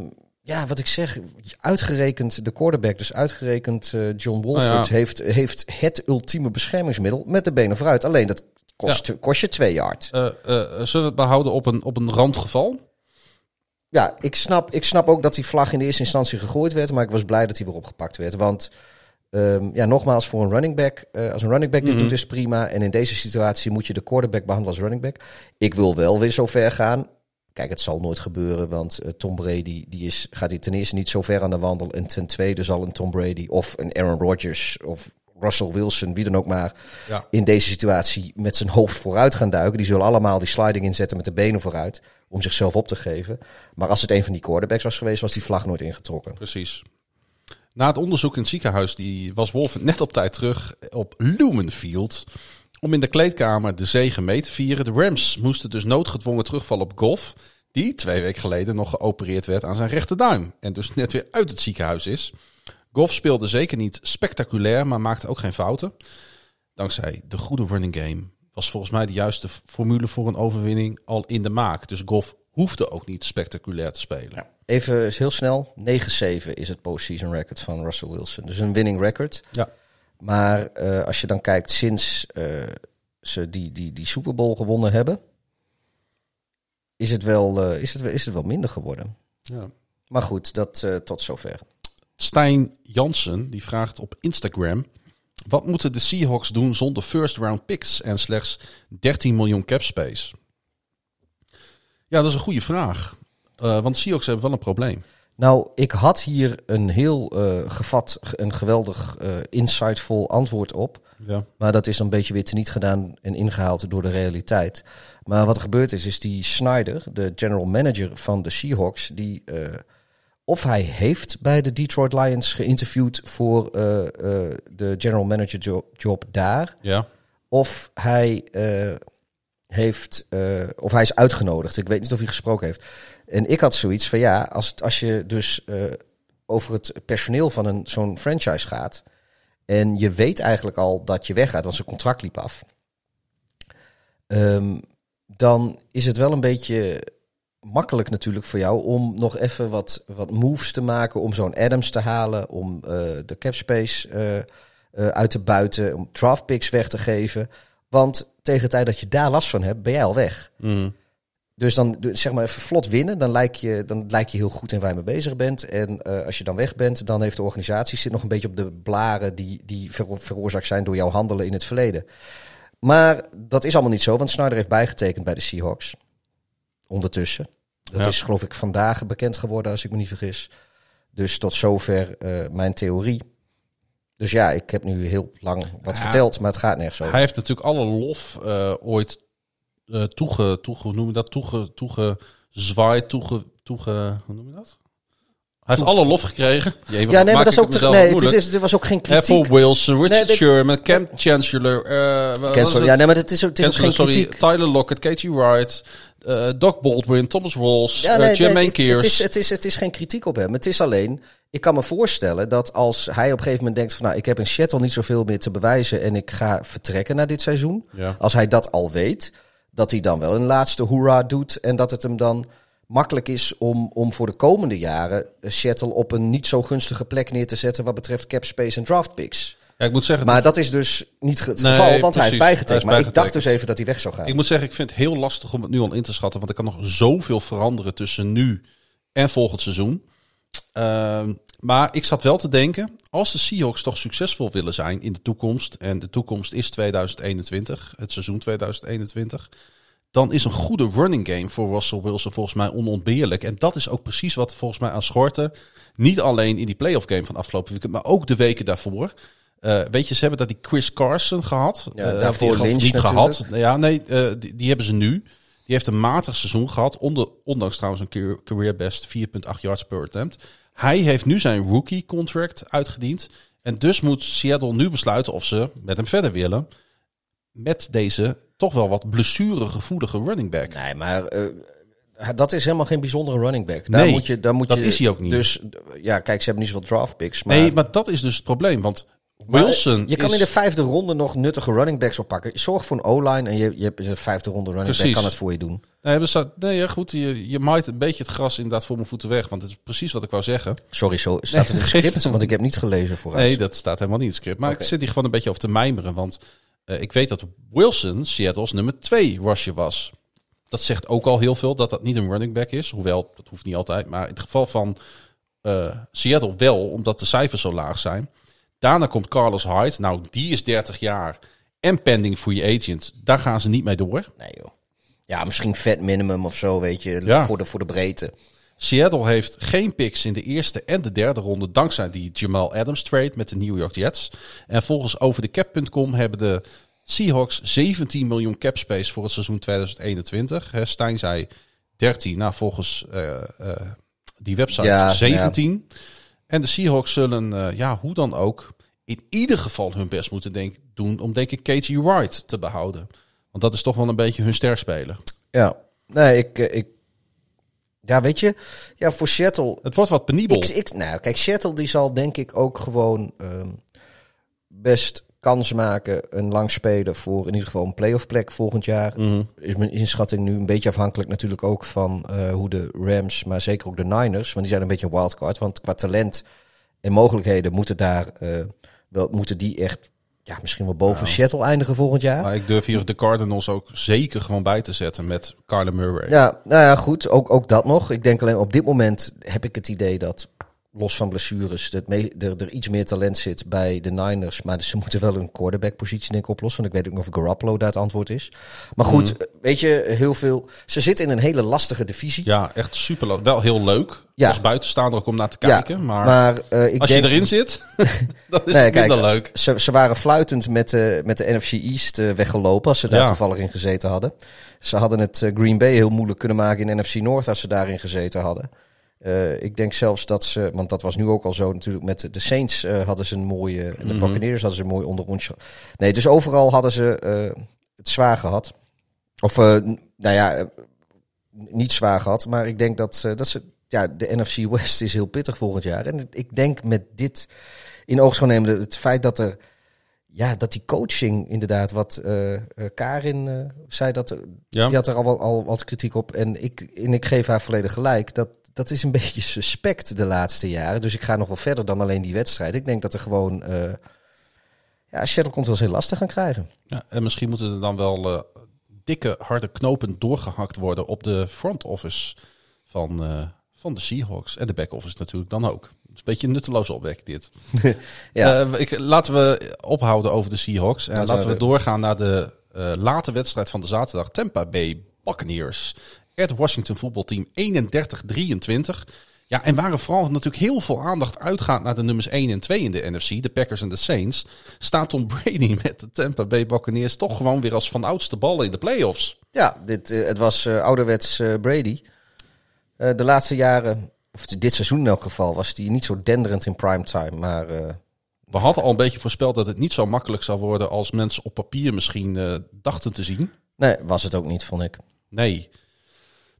ja, wat ik zeg, uitgerekend de quarterback, dus uitgerekend John Wolford, Nou ja. heeft, heeft het ultieme beschermingsmiddel met de benen vooruit. Alleen dat kost, kost je twee yard. Eh, zullen we het behouden op een, op een randgeval? Ja, ik snap, ik snap ook dat die vlag in de eerste instantie gegooid werd, maar ik was blij dat hij weer opgepakt werd. Want ehm, ja, nogmaals, voor een running back, als een running back dit Mhm. doet, is prima. En in deze situatie moet je de quarterback behandelen als running back. Ik wil wel weer zo ver gaan. Kijk, het zal nooit gebeuren, want Tom Brady die is, gaat hij ten eerste niet zo ver aan de wandel. En ten tweede zal een Tom Brady of een Aaron Rodgers of Russell Wilson, wie dan ook maar, Ja. in deze situatie met zijn hoofd vooruit gaan duiken. Die zullen allemaal die sliding inzetten met de benen vooruit om zichzelf op te geven. Maar als het een van die quarterbacks was geweest, was die vlag nooit ingetrokken. Precies. Na het onderzoek in het ziekenhuis die was Wolf net op tijd terug op Lumenfield om in de kleedkamer de zege mee te vieren. De Rams moesten dus noodgedwongen terugvallen op Goff, die twee weken geleden nog geopereerd werd aan zijn rechterduim en dus net weer uit het ziekenhuis is. Goff speelde zeker niet spectaculair, maar maakte ook geen fouten. Dankzij de goede running game was volgens mij de juiste formule voor een overwinning al in de maak. Dus Goff hoefde ook niet spectaculair te spelen. Even heel snel, 9-7 is het postseason record van Russell Wilson. Dus een winning record. Ja. Maar eh, als je dan kijkt sinds eh, ze die, die, die Super Bowl gewonnen hebben, is het wel, eh, is het, wel- is het wel minder geworden. Ja. Maar goed, dat tot zover. Stijn Jansen die vraagt op Instagram: wat moeten de Seahawks doen zonder first round picks en slechts 13 miljoen cap space? Ja, dat is een goede vraag. Eh, want Seahawks hebben wel een probleem. Nou, ik had hier een heel eh, gevat, een geweldig eh, insightful antwoord op. Ja. Maar dat is een beetje weer teniet gedaan en ingehaald door de realiteit. Maar wat er gebeurd is, is die Snyder, de general manager van de Seahawks, die of hij heeft bij de Detroit Lions geïnterviewd voor eh, eh, de general manager jo- job daar, Ja. of hij eh, heeft, of hij is uitgenodigd. Ik weet niet of hij gesproken heeft. En ik had zoiets van ja, als, als je dus over het personeel van een zo'n franchise gaat. En je weet eigenlijk al dat je weggaat, want zijn contract liep af. Ehm, dan is het wel een beetje makkelijk natuurlijk voor jou om nog even wat, wat moves te maken. Om zo'n Adams te halen, om eh, de cap space eh, eh, uit te buiten, om draft picks weg te geven. Want tegen de tijd dat je daar last van hebt, ben jij al weg. Mm. Dus dan zeg maar even vlot winnen, dan lijk je, dan lijk je heel goed in waar je mee bezig bent. En als je dan weg bent, dan heeft de organisatie zit nog een beetje op de blaren die, die vero- veroorzaakt zijn door jouw handelen in het verleden. Maar dat is allemaal niet zo, want Snyder heeft bijgetekend bij de Seahawks. Ondertussen. Dat Ja. is geloof ik vandaag bekend geworden, als ik me niet vergis. Dus tot zover eh, mijn theorie. Dus ja, ik heb nu heel lang wat Ja. verteld, maar het gaat nergens over. Hij heeft natuurlijk alle lof eh, ooit eh toege, toege, hoe noem je dat? Toege, toegezwaaid, toege, toege, hoe noem je dat? Hij heeft alle lof gekregen. Jee, ja, nee, maar dat is ook het te, mezelf nee, dit, is, dit was ook geen kritiek. voor Wilson, Richard Nee, Sherman, Cam Chancellor, Cancel, het? ja, nee, maar het is, ook- het is ook geen sorry, kritiek. Tyler Lockett, Katie Wright, eh, Doc Baldwin, Thomas Walls, Ja, eh, nee, nee, Jermaine het, is, het, is, het is geen kritiek op hem. Het is alleen, ik kan me voorstellen dat als hij op een gegeven moment denkt van... nou, ik heb in Seattle niet zoveel meer te bewijzen en ik ga vertrekken na dit seizoen. Ja. Als hij dat al weet, dat hij dan wel een laatste hoera doet... en dat het hem dan makkelijk is om, om voor de komende jaren eh, Seattle op een niet zo gunstige plek neer te zetten... wat betreft cap space en draft picks. Ja, ik moet zeggen, Maar dat is dus niet het Nee, geval, want hij heeft bijgetekend. Hij is Maar ik dacht dus even dat hij weg zou gaan. Ik moet zeggen, ik vind het heel lastig om het nu al in te schatten. Want er kan nog zoveel veranderen tussen nu en volgend seizoen. Ehm, maar ik zat wel te denken, als de Seahawks toch succesvol willen zijn in de toekomst. En de toekomst is 2021, het seizoen 2021. Dan is een goede running game voor Russell Wilson volgens mij onontbeerlijk. En dat is ook precies wat volgens mij aan schorten. Niet alleen in die playoff game van afgelopen weekend, maar ook de weken daarvoor. Eh, weet je, ze hebben dat die Chris Carson gehad. Ja, Eh, daarvoor die, Lynch niet natuurlijk. gehad. Ja, nee, eh, die, die hebben ze nu. Die heeft een matig seizoen gehad. Onder, ondanks trouwens een career, best 4,8 yards per attempt. Hij heeft nu zijn rookie contract uitgediend. En dus moet Seattle nu besluiten of ze met hem verder willen. Met deze toch wel wat blessuregevoelige running back. Nee, maar dat is helemaal geen bijzondere running back. Daar Nee, moet je, daar moet dat je, is hij ook niet. Dus ja, kijk, ze hebben niet zoveel draft picks. Maar, nee, maar dat is dus het probleem. Want Wilson je kan is... in de vijfde ronde nog nuttige running backs oppakken. Zorg voor een O-line en je, je hebt in de vijfde ronde running Precies. back kan het voor je doen. Nee, nee ja, goed, je, je maait een beetje het gras inderdaad voor mijn voeten weg. Want het is precies wat ik wou zeggen. Sorry, zo staat het in het script, want ik heb niet gelezen vooruit. Nee, dat staat helemaal niet in het script. Maar ik zit hier gewoon een beetje over te mijmeren. Want eh, ik weet dat Wilson Seattle's nummer 2 rusher was. Dat zegt ook al heel veel dat dat niet een running back is. Hoewel, dat hoeft niet altijd. Maar in het geval van eh, Seattle wel, omdat de cijfers zo laag zijn. Daarna komt Carlos Hyde. Nou, die is 30 jaar en pending free agent. Daar gaan ze niet mee door. Nee, joh. Ja, misschien vet minimum of zo, weet je, Ja. voor, de, voor de breedte. Seattle heeft geen picks in de eerste en de derde ronde dankzij die Jamal Adams trade met de New York Jets. En volgens overdecap.com hebben de Seahawks 17 miljoen cap space voor het seizoen 2021. Hè, Stijn zei 13, nou volgens eh, eh, die website Ja, 17. En de Seahawks zullen, eh, ja, hoe dan ook, in ieder geval hun best moeten denk, doen om denk ik KG Wright te behouden. Want dat is toch wel een beetje hun sterspeler. Ja, nee, ik, eh, ik... Ja, weet je, ja, voor Seattle... Het wordt wat penibel. Ik, ik, nou, kijk, Seattle die zal denk ik ook gewoon ehm, best kans maken. Een lang spelen voor in ieder geval een playoff plek volgend jaar. Mhm. Is mijn inschatting nu een beetje afhankelijk natuurlijk ook van eh, hoe de Rams, maar zeker ook de Niners. Want die zijn een beetje een wildcard. Want qua talent en mogelijkheden moeten daar eh, wel, moeten die echt ja, misschien wel boven Seattle eindigen volgend jaar. Maar ik durf hier de Cardinals ook zeker gewoon bij te zetten met Kyler Murray. Ja, nou ja, goed. Ook, ook dat nog. Ik denk alleen op dit moment heb ik het idee dat, los van blessures, dat me, er, er iets meer talent zit bij de Niners. Maar ze moeten wel een quarterback-positie denk ik oplossen. Want ik weet ook nog of Garoppolo daar het antwoord is. Maar goed, weet je, heel veel... Ze zitten in een hele lastige divisie. Ja, echt super. Wel heel leuk. Ja. Als buitenstaander ook om naar te Ja, kijken. maar eh, ik als denk, je erin zit, dan is Nee, het kijk, leuk. Ze, ze waren fluitend met de, met de NFC East eh, weggelopen als ze daar Ja. toevallig in gezeten hadden. Ze hadden het eh, Green Bay heel moeilijk kunnen maken in NFC North als ze daarin gezeten hadden. Eh, ik denk zelfs dat ze, want dat was nu ook al zo natuurlijk, met de Saints eh, hadden ze een mooie, en de. Buccaneers hadden ze een mooi onderrondje. Nee, dus overal hadden ze eh, het zwaar gehad. Of, nou ja, niet zwaar gehad, maar ik denk dat, dat ze, ja, de NFC West is heel pittig volgend jaar. En ik denk met dit in oogschouw nemen, het feit dat er, ja, dat die coaching inderdaad, wat Karin zei, dat Ja. die had er al, al wat kritiek op. En ik, en ik geef haar volledig gelijk. Dat, dat is een beetje suspect de laatste jaren. Dus ik ga nog wel verder dan alleen die wedstrijd. Ik denk dat er gewoon... eh ja, Seattle komt wel eens heel lastig gaan krijgen. Ja, en misschien moeten er dan wel eh, dikke, harde knopen doorgehakt worden op de front office van, eh, van de Seahawks. En de back office natuurlijk dan ook. Het is een beetje een nutteloze opwekking dit. Ja. Ik, laten we ophouden over de Seahawks. En Laten we- we doorgaan naar de late wedstrijd van de zaterdag. Tampa Bay Buccaneers. Het Washington voetbalteam 31-23. Ja, en waar er vooral natuurlijk heel veel aandacht uitgaat naar de nummers 1 en 2 in de NFC, de Packers en de Saints, staat Tom Brady met de Tampa Bay Buccaneers toch gewoon weer als van oudste ballen in de playoffs. Ja, dit, eh, het was eh, ouderwets eh, Brady. De laatste jaren, of dit seizoen in elk geval, was hij niet zo denderend in primetime. Maar We hadden al een beetje voorspeld dat het niet zo makkelijk zou worden als mensen op papier misschien dachten te zien. nee, was het ook niet, vond ik. Nee.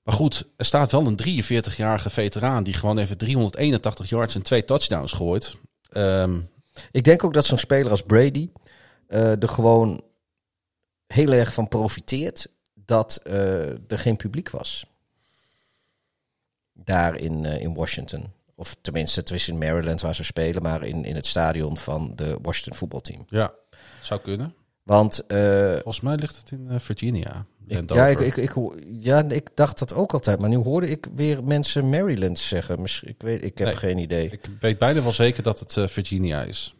Maar goed, er staat wel een 43-jarige veteraan die gewoon even 381 yards en twee touchdowns gooit. Ehm, Ik denk ook dat zo'n speler als Brady eh, er gewoon heel erg van profiteert dat eh, er geen publiek was. Daar in, eh, in Washington. Of tenminste, het is in Maryland waar ze spelen, maar in, in het stadion van de Washington voetbalteam. ja, zou kunnen. Want eh, Volgens mij ligt het in eh, Virginia. ik, ja, ik, ik, ik, ja, ik dacht dat ook altijd, maar nu hoorde ik weer mensen Maryland zeggen. Misschien, ik, weet, ik heb Nee, geen idee. Ik weet bijna wel zeker dat het eh, Virginia is.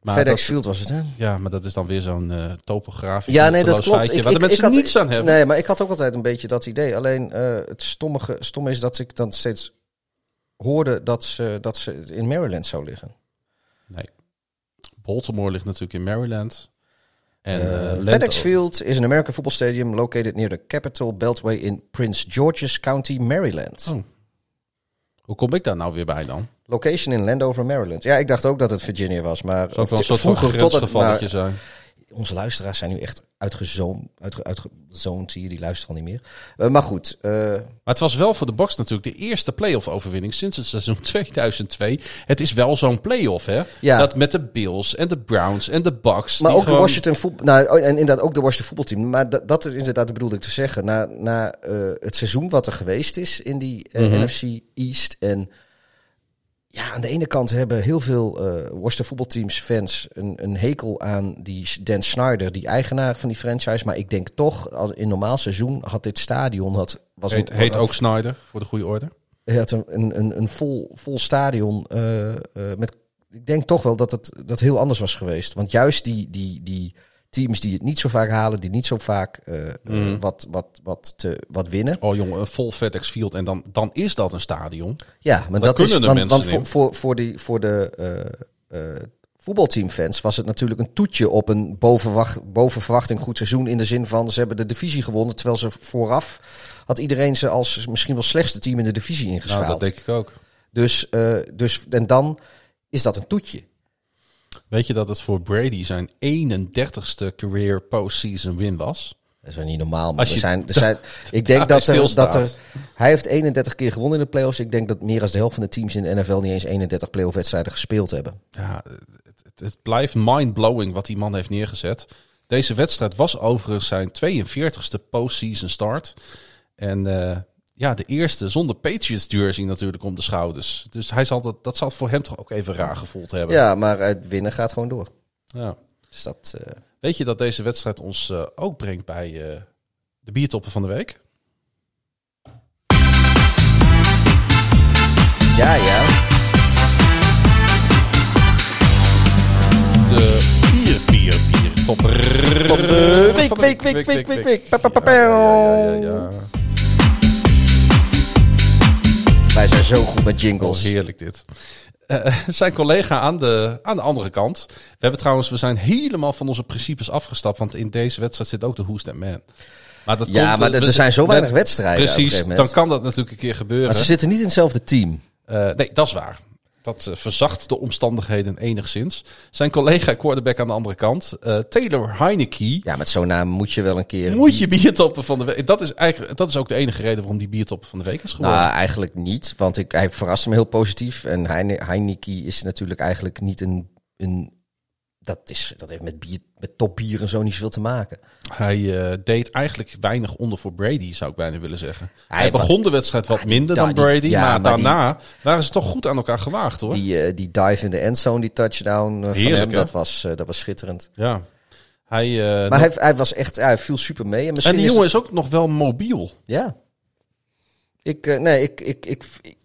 Maar FedEx Field was het, hè? Ja, maar dat is dan weer zo'n eh topografisch Ja, nee, dat klopt. feitje Ik, waar ik, de mensen ik had, niets aan hebben. Nee, maar ik had ook altijd een beetje dat idee. Alleen het stommige, stomme is dat ik dan steeds hoorde dat ze, dat ze in Maryland zou liggen. Nee. Baltimore ligt natuurlijk in Maryland. Eh, eh, FedEx Field is an American football stadium located near the Capitol Beltway in Prince George's County, Maryland. Oh. Hoe kom ik daar nou weer bij dan? Location in Landover, Maryland. Ja, ik dacht ook dat het Virginia was, maar ook wel een soort van grensgevalletje zijn. Onze luisteraars zijn nu echt uitgezoomd. Uitge, uitgezoomd, zie je, die luisteren al niet meer. Eh, maar goed, eh, Maar het was wel voor de Bucks natuurlijk de eerste playoff overwinning sinds het seizoen 2002. Het is wel zo'n playoff, hè? Ja. Dat met de Bills en de Browns en de Bucks. maar ook de Washington voetbal. Nou, oh, en inderdaad ook de Washington voetbalteam. Maar dat, dat is inderdaad, bedoelde ik te zeggen. Na, na eh, het seizoen wat er geweest is in die Mhm. NFC East. En ja, aan de ene kant hebben heel veel eh Washington voetbalteams fans een, een hekel aan die Dan Snyder, die eigenaar van die franchise. Maar ik denk toch, als in normaal seizoen had dit stadion had, was Heet, een, heet ook Snyder, voor de goede orde. hij had een, een, een, een vol, vol stadion. eh, eh, met, ik denk toch wel dat het dat heel anders was geweest. Want juist die, die, die teams die het niet zo vaak halen, die niet zo vaak eh, eh, Mhm. wat, wat, wat, te, wat winnen. Oh jongen, een vol FedEx Field en dan, dan is dat een stadion. Ja, maar dat is want, want voor, voor, voor, die, voor de eh, voetbalteamfans was het natuurlijk een toetje op een boven, wacht- boven verwachting goed seizoen. In de zin van ze hebben de divisie gewonnen, terwijl ze vooraf had iedereen ze als misschien wel slechtste team in de divisie ingeschaald. Nou, dat denk ik ook. Dus, dus en dan is dat een toetje. Weet je dat het voor Brady zijn 31ste career postseason win was? Dat is wel niet normaal. Maar er zijn, er zijn, ik denk dat er, dat er. Hij heeft 31 keer gewonnen in de playoffs. Ik denk dat meer dan de helft van de teams in de NFL niet eens 31 playoff wedstrijden gespeeld hebben. Ja, het, het, het blijft mind-blowing wat die man heeft neergezet. Deze wedstrijd was overigens zijn 42ste postseason start. En eh, ja, de eerste zonder Patriots jersey natuurlijk om de schouders. Dus hij zal dat, dat zal voor hem toch ook even raar gevoeld hebben. Ja, maar het winnen gaat gewoon door. Ja. Dus dat. eh, Weet je dat deze wedstrijd ons eh, ook brengt bij eh, de biertoppen van de week? ja, ja. De bier, bier, bier topper. Week, week, week, week, week, week. Wij zijn zo goed met Oh, jingles. heerlijk dit. Eh, zijn collega aan de, aan de andere kant. We hebben trouwens, we zijn helemaal van onze principes afgestapt. Want in deze wedstrijd zit ook de Who's That Man. Maar dat Ja, komt, maar eh, er zijn zo we- weinig wedstrijden. Precies, dan kan dat natuurlijk een keer gebeuren. Maar ze zitten niet in hetzelfde team. Eh, nee, dat is waar. Dat eh, verzacht de omstandigheden enigszins. Zijn collega quarterback aan de andere kant, eh, Taylor Heineke. Ja, met zo'n naam moet je wel een keer. Moet je biertoppen van de week. Dat is eigenlijk dat is ook de enige reden waarom die biertoppen van de week is geworden. Nou, eigenlijk niet. Want ik, hij verraste me heel positief. En Heine- Heineken is natuurlijk eigenlijk niet een... een dat, is, dat heeft met, bier, met topbier en zo niet zoveel te maken. Hij eh, deed eigenlijk weinig onder voor Brady, zou ik bijna willen zeggen. Hij, Hij- begon de wedstrijd wat die- minder da- dan die- Brady, ja, maar, maar die- daarna waren ze toch goed aan elkaar gewaagd, hoor. Die, eh, die dive in de endzone, die touchdown eh, van hem, hè? dat was, dat was schitterend. Ja. Hij, Maar hij, hij was echt, hij viel super mee. En, en misschien die is jongen is ook nog wel mobiel. Ja. Ik, nee, ik, ik, ik, ik-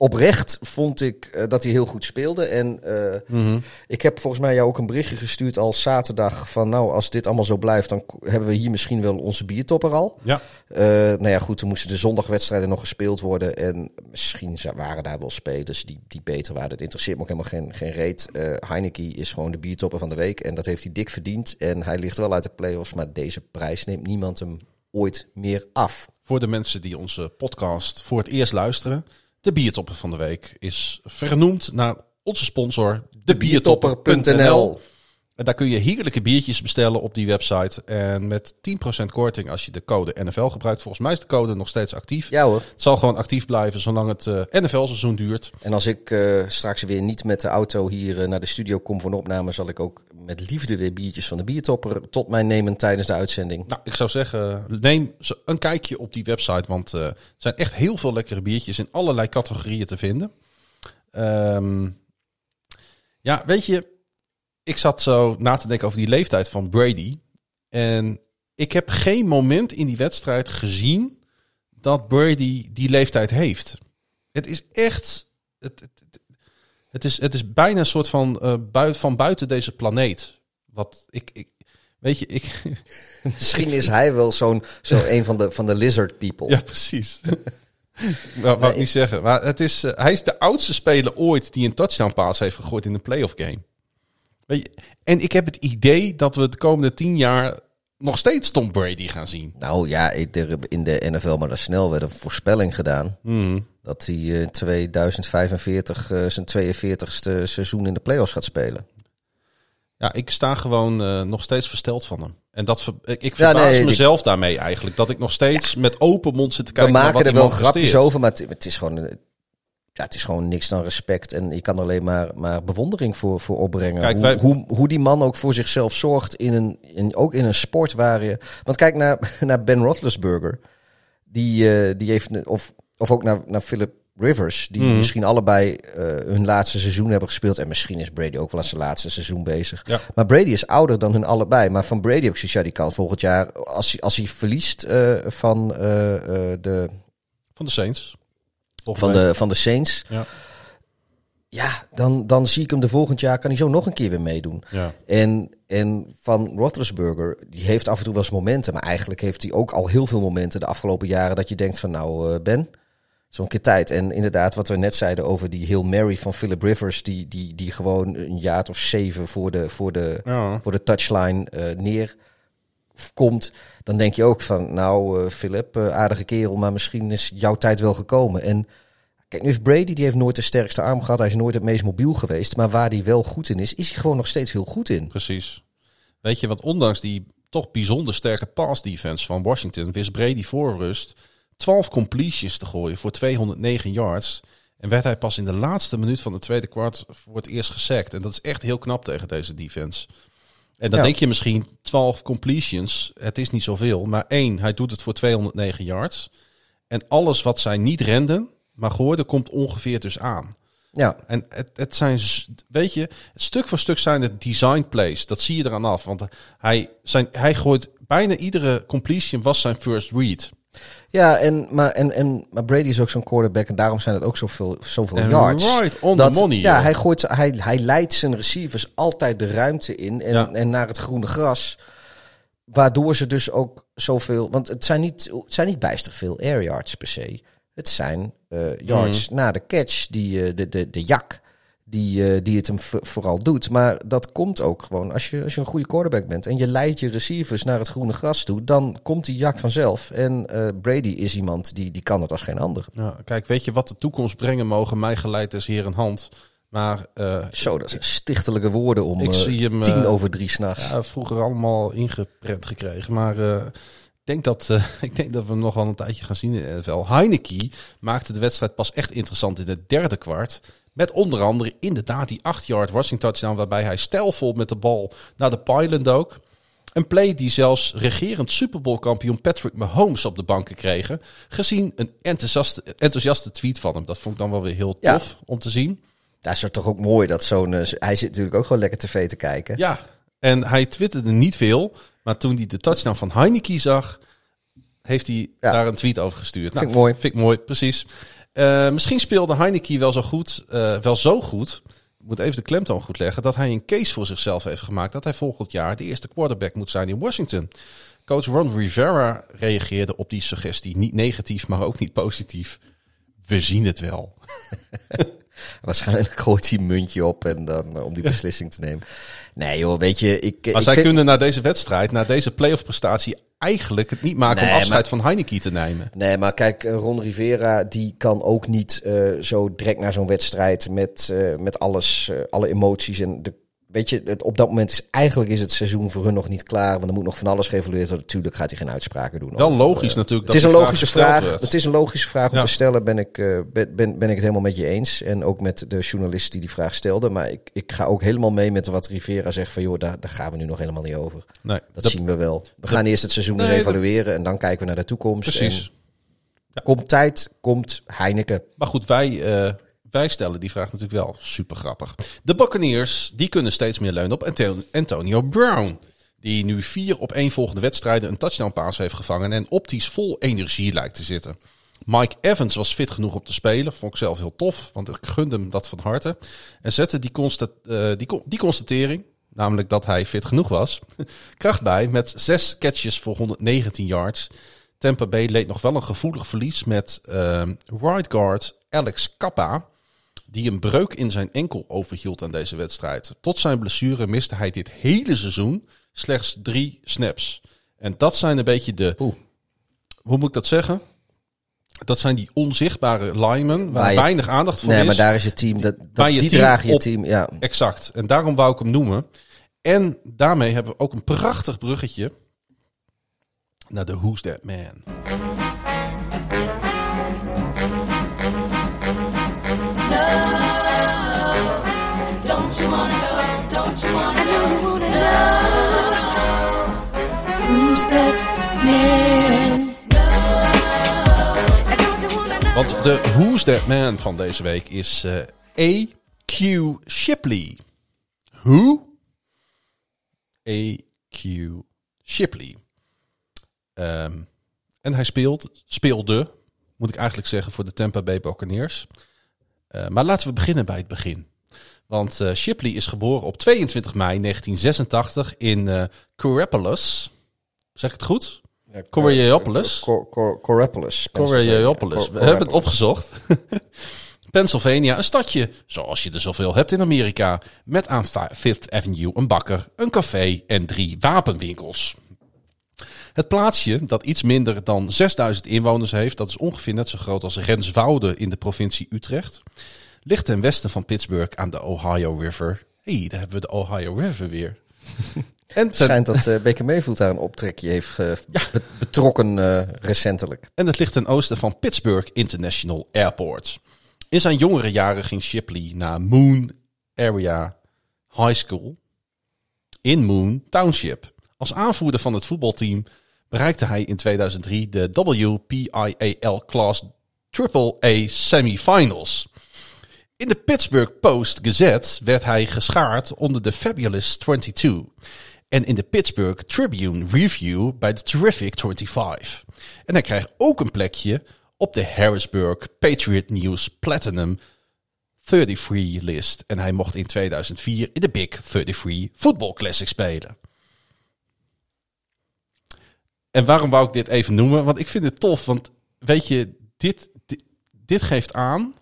oprecht vond ik eh, dat hij heel goed speelde. En eh, Mhm. ik heb volgens mij jou ook een berichtje gestuurd al zaterdag van nou, als dit allemaal zo blijft, dan hebben we hier misschien wel onze biertopper al. Ja. Eh, nou ja, goed, toen moesten de zondagwedstrijden nog gespeeld worden. En misschien waren daar wel spelers die, die beter waren. Het interesseert me ook helemaal geen, geen reet. Eh Heineke is gewoon de biertopper van de week. En dat heeft hij dik verdiend. En hij ligt wel uit de play-offs. Maar deze prijs neemt niemand hem ooit meer af. Voor de mensen die onze podcast voor het eerst luisteren. De biertopper van de week is vernoemd naar onze sponsor, debiertopper.nl. En daar kun je heerlijke biertjes bestellen op die website. En met 10% korting als je de code NFL gebruikt. Volgens mij is de code nog steeds actief. Ja hoor. Het zal gewoon actief blijven zolang het eh, NFL-seizoen duurt. En als ik eh, straks weer niet met de auto hier eh, naar de studio kom voor een opname, zal ik ook met liefde weer biertjes van de biertopper tot mij nemen tijdens de uitzending. Nou, ik zou zeggen, neem een kijkje op die website. Want er zijn echt heel veel lekkere biertjes in allerlei categorieën te vinden. Ehm, ja, weet je, ik zat zo na te denken over die leeftijd van Brady. En ik heb geen moment in die wedstrijd gezien dat Brady die leeftijd heeft. Het is echt. Het, het, het- is, het is bijna een soort van, bui- van buiten deze planeet. Wat ik. ik weet je, ik. Misschien is hij wel zo'n zo een van de, van de lizard people. Ja, precies. nou, wou ik niet zeggen. Maar het is, eh, hij is de oudste speler ooit die een touchdown pass heeft gegooid in een playoff game. Weet je, en ik heb het idee dat we de komende tien jaar nog steeds Tom Brady gaan zien. Nou ja, in de NFL, maar dat snel werd een voorspelling gedaan. Dat hij eh, in 2045 eh, zijn 42ste seizoen in de playoffs gaat spelen. Ja, ik sta gewoon eh, nog steeds versteld van hem. En dat ik, Ja, verbaas ik- mezelf daarmee eigenlijk. Dat ik nog steeds met open mond zit te We kijken naar maken wat er wel grapjes over, maar het, het is gewoon... Ja, het is gewoon niks dan respect. En je kan er alleen maar, maar bewondering voor, voor opbrengen. Kijk, hoe, wij- hoe, hoe die man ook voor zichzelf zorgt. In een, in, ook in een sport waar je... Want kijk naar, naar Ben Roethlisberger. Die, eh, die heeft... Of, of ook naar, naar Philip Rivers. Die Mhm. misschien allebei eh, hun laatste seizoen hebben gespeeld. En misschien is Brady ook wel aan zijn laatste seizoen bezig. Ja. Maar Brady is ouder dan hun allebei. Maar van Brady ik zoiets, ja, die kan volgend jaar... Als hij, als hij verliest eh, van de Van de Saints. Van de, van de Saints. Ja. Ja, dan, dan zie ik hem de volgend jaar, kan hij zo nog een keer weer meedoen. Ja. En, en van Roethlisberger, die heeft af en toe wel eens momenten. Maar eigenlijk heeft hij ook al heel veel momenten de afgelopen jaren dat je denkt van nou eh, Ben, zo'n keer tijd. En inderdaad, wat we net zeiden over die Hill Mary van Philip Rivers, die, die, die gewoon een jaar of zeven voor de, voor de, Ja. voor de touchline eh, neer komt, dan denk je ook van, nou eh Philip, eh, aardige kerel, maar misschien is jouw tijd wel gekomen. En kijk, nu heeft Brady, die heeft nooit de sterkste arm gehad, hij is nooit het meest mobiel geweest, maar waar hij wel goed in is, is hij gewoon nog steeds heel goed in. Precies. Weet je, want ondanks die toch bijzonder sterke pass defense van Washington, wist Brady voor rust 12 completions te gooien voor 209 yards. En werd hij pas in de laatste minuut van de tweede kwart voor het eerst gesackt. En dat is echt heel knap tegen deze defense. En dan Ja. denk je misschien 12 completions, het is niet zoveel. Maar één, hij doet het voor 209 yards. En alles wat zij niet renden, maar gooiden, komt ongeveer dus aan. Ja, En het, het zijn, weet je, stuk voor stuk zijn het design plays. Dat zie je eraan af. Want hij, zijn, hij gooit bijna iedere completion was zijn first read. Ja en, maar, en, en, maar Brady is ook zo'n quarterback en daarom zijn het ook zoveel, zoveel En yards. right on dat, the money. Ja, joh. hij, gooit, hij, hij leidt zijn receivers altijd de ruimte in en, Ja. en naar het groene gras. Waardoor ze dus ook zoveel... Want het zijn niet, het zijn niet bijster veel air yards per se. Het zijn eh, yards Mhm. na de catch, die, eh, de, de, de jak, die, eh, die het hem vo- vooral doet. Maar dat komt ook gewoon als je, als je een goede quarterback bent... en je leidt je receivers naar het groene gras toe... dan komt die jak vanzelf. En eh, Brady is iemand die, die kan het als geen ander. Ja, kijk, weet je wat de toekomst brengen mogen? Mij geleid is hier een hand. Maar eh, Zo, dat zijn stichtelijke woorden om Ik zie hem, tien over drie s'nachts. ja, vroeger allemaal ingeprent gekregen. Maar ik, denk dat, ik denk dat we hem nog wel een tijdje gaan zien in de NFL. Heineke maakte de wedstrijd pas echt interessant in het derde kwart. Met onder andere inderdaad die 8-yard rushing touchdown... waarbij hij stijlvol met de bal naar de pylon dook. Een play die zelfs regerend Super Bowl kampioen Patrick Mahomes op de banken kregen. Gezien een enthousiaste, enthousiaste tweet van hem. Dat vond ik dan wel weer heel Ja. tof om te zien. Dat is toch ook mooi dat zo'n... eh, hij zit natuurlijk ook gewoon lekker tv te kijken. Ja, en hij twitterde niet veel. Maar toen hij de touchdown van Heineke zag, heeft hij Ja. daar een tweet over gestuurd. Nou, Vind ik mooi. Vind ik mooi, precies. Eh, misschien speelde Heineke wel zo goed, eh, wel zo goed. Ik moet even de klemtoon goed leggen. Dat hij een case voor zichzelf heeft gemaakt. Dat hij volgend jaar de eerste quarterback moet zijn in Washington. Coach Ron Rivera reageerde op die suggestie. Niet negatief, maar ook niet positief. We zien het wel. Waarschijnlijk gooit hij een muntje op en dan, eh, om die beslissing te nemen. Nee joh, weet je... Ik, Maar ik zij vind- kunnen na deze wedstrijd, na deze playoff prestatie, eigenlijk het niet maken Nee, om afscheid maar- van Heineke te nemen. Nee, maar kijk, eh, Ron Rivera die kan ook niet eh, zo direct naar zo'n wedstrijd met, eh, met alles, alle emoties en de, weet je, het, op dat moment is eigenlijk is het seizoen voor hun nog niet klaar, want er moet nog van alles geëvalueerd worden. Natuurlijk gaat hij geen uitspraken doen. Over, logisch eh, natuurlijk Het is een logische vraag. Het is een logische vraag om Ja. te stellen. Ben ik, eh, ben, ben, ben ik het helemaal met je eens. En ook met de journalist die die vraag stelde. Maar ik, ik ga ook helemaal mee met wat Rivera zegt van joh, daar, daar gaan we nu nog helemaal niet over. Nee, Dat dat- zien we wel. We gaan eerst het seizoen Nee, eens dat- evalueren en dan kijken we naar de toekomst. precies. En komt tijd, komt Heineken. Maar goed, wij, eh, wij stellen die vraag natuurlijk wel super grappig. De Buccaneers, die kunnen steeds meer leunen op Anto- Antonio Brown. Die nu vier op één volgende wedstrijden een touchdown pass heeft gevangen en optisch vol energie lijkt te zitten. Mike Evans was fit genoeg om te spelen. Vond ik zelf heel tof, want ik gunde hem dat van harte. En zette die, constat, eh, die, die constatering, namelijk dat hij fit genoeg was, kracht bij met zes catches voor 119 yards. Tampa Bay leed nog wel een gevoelig verlies met ehm right guard Alex Kappa, die een breuk in zijn enkel overhield aan deze wedstrijd. Tot zijn blessure miste hij dit hele seizoen slechts drie snaps. En dat zijn een beetje de... Oeh. Hoe moet ik dat zeggen? Dat zijn die onzichtbare linemen waar weinig aandacht voor Nee, is. maar daar is je team. Dat, dat, Waar je die team dragen je op- team. Ja. Exact. En daarom wou ik hem noemen. En daarmee hebben we ook een prachtig bruggetje naar de Who's That Man. Who's that man? Want de Who's That Man van deze week is eh, A.Q. Shipley. Who? A.Q. Shipley. Ehm, en hij speelt, speelde, moet ik eigenlijk zeggen, voor de Tampa Bay Buccaneers. Eh, maar laten we beginnen bij het begin. Want eh, Shipley is geboren op 22 mei 1986 in eh Coraopolis. Zeg ik het goed? Coraopolis. Cor- We hebben het opgezocht. Pennsylvania, een stadje, zoals je er zoveel hebt in Amerika, met aan Fi- Fifth Avenue een bakker, een café en drie wapenwinkels. Het plaatsje, dat iets minder dan 6000 inwoners heeft, dat is ongeveer net zo groot als Renswoude in de provincie Utrecht, ligt ten westen van Pittsburgh aan de Ohio River. Hé, hey, daar hebben we de Ohio River weer. En Het schijnt dat eh Baker Mayfield daar een optrekje heeft eh, be- betrokken eh, recentelijk. en het ligt ten oosten van Pittsburgh International Airport. In zijn jongere jaren ging Shipley naar Moon Area High School in Moon Township. Als aanvoerder van het voetbalteam bereikte hij in 2003 de WPIAL Class AAA semifinals. In de Pittsburgh Post-Gazette werd hij geschaard onder de Fabulous 22 en in de Pittsburgh Tribune Review bij de Terrific 25. En hij kreeg ook een plekje op de Harrisburg Patriot News Platinum 33 list. En hij mocht in 2004 in de Big 33 Football Classic spelen. En waarom wou ik dit even noemen? Want ik vind het tof, want weet je, dit, dit, dit geeft aan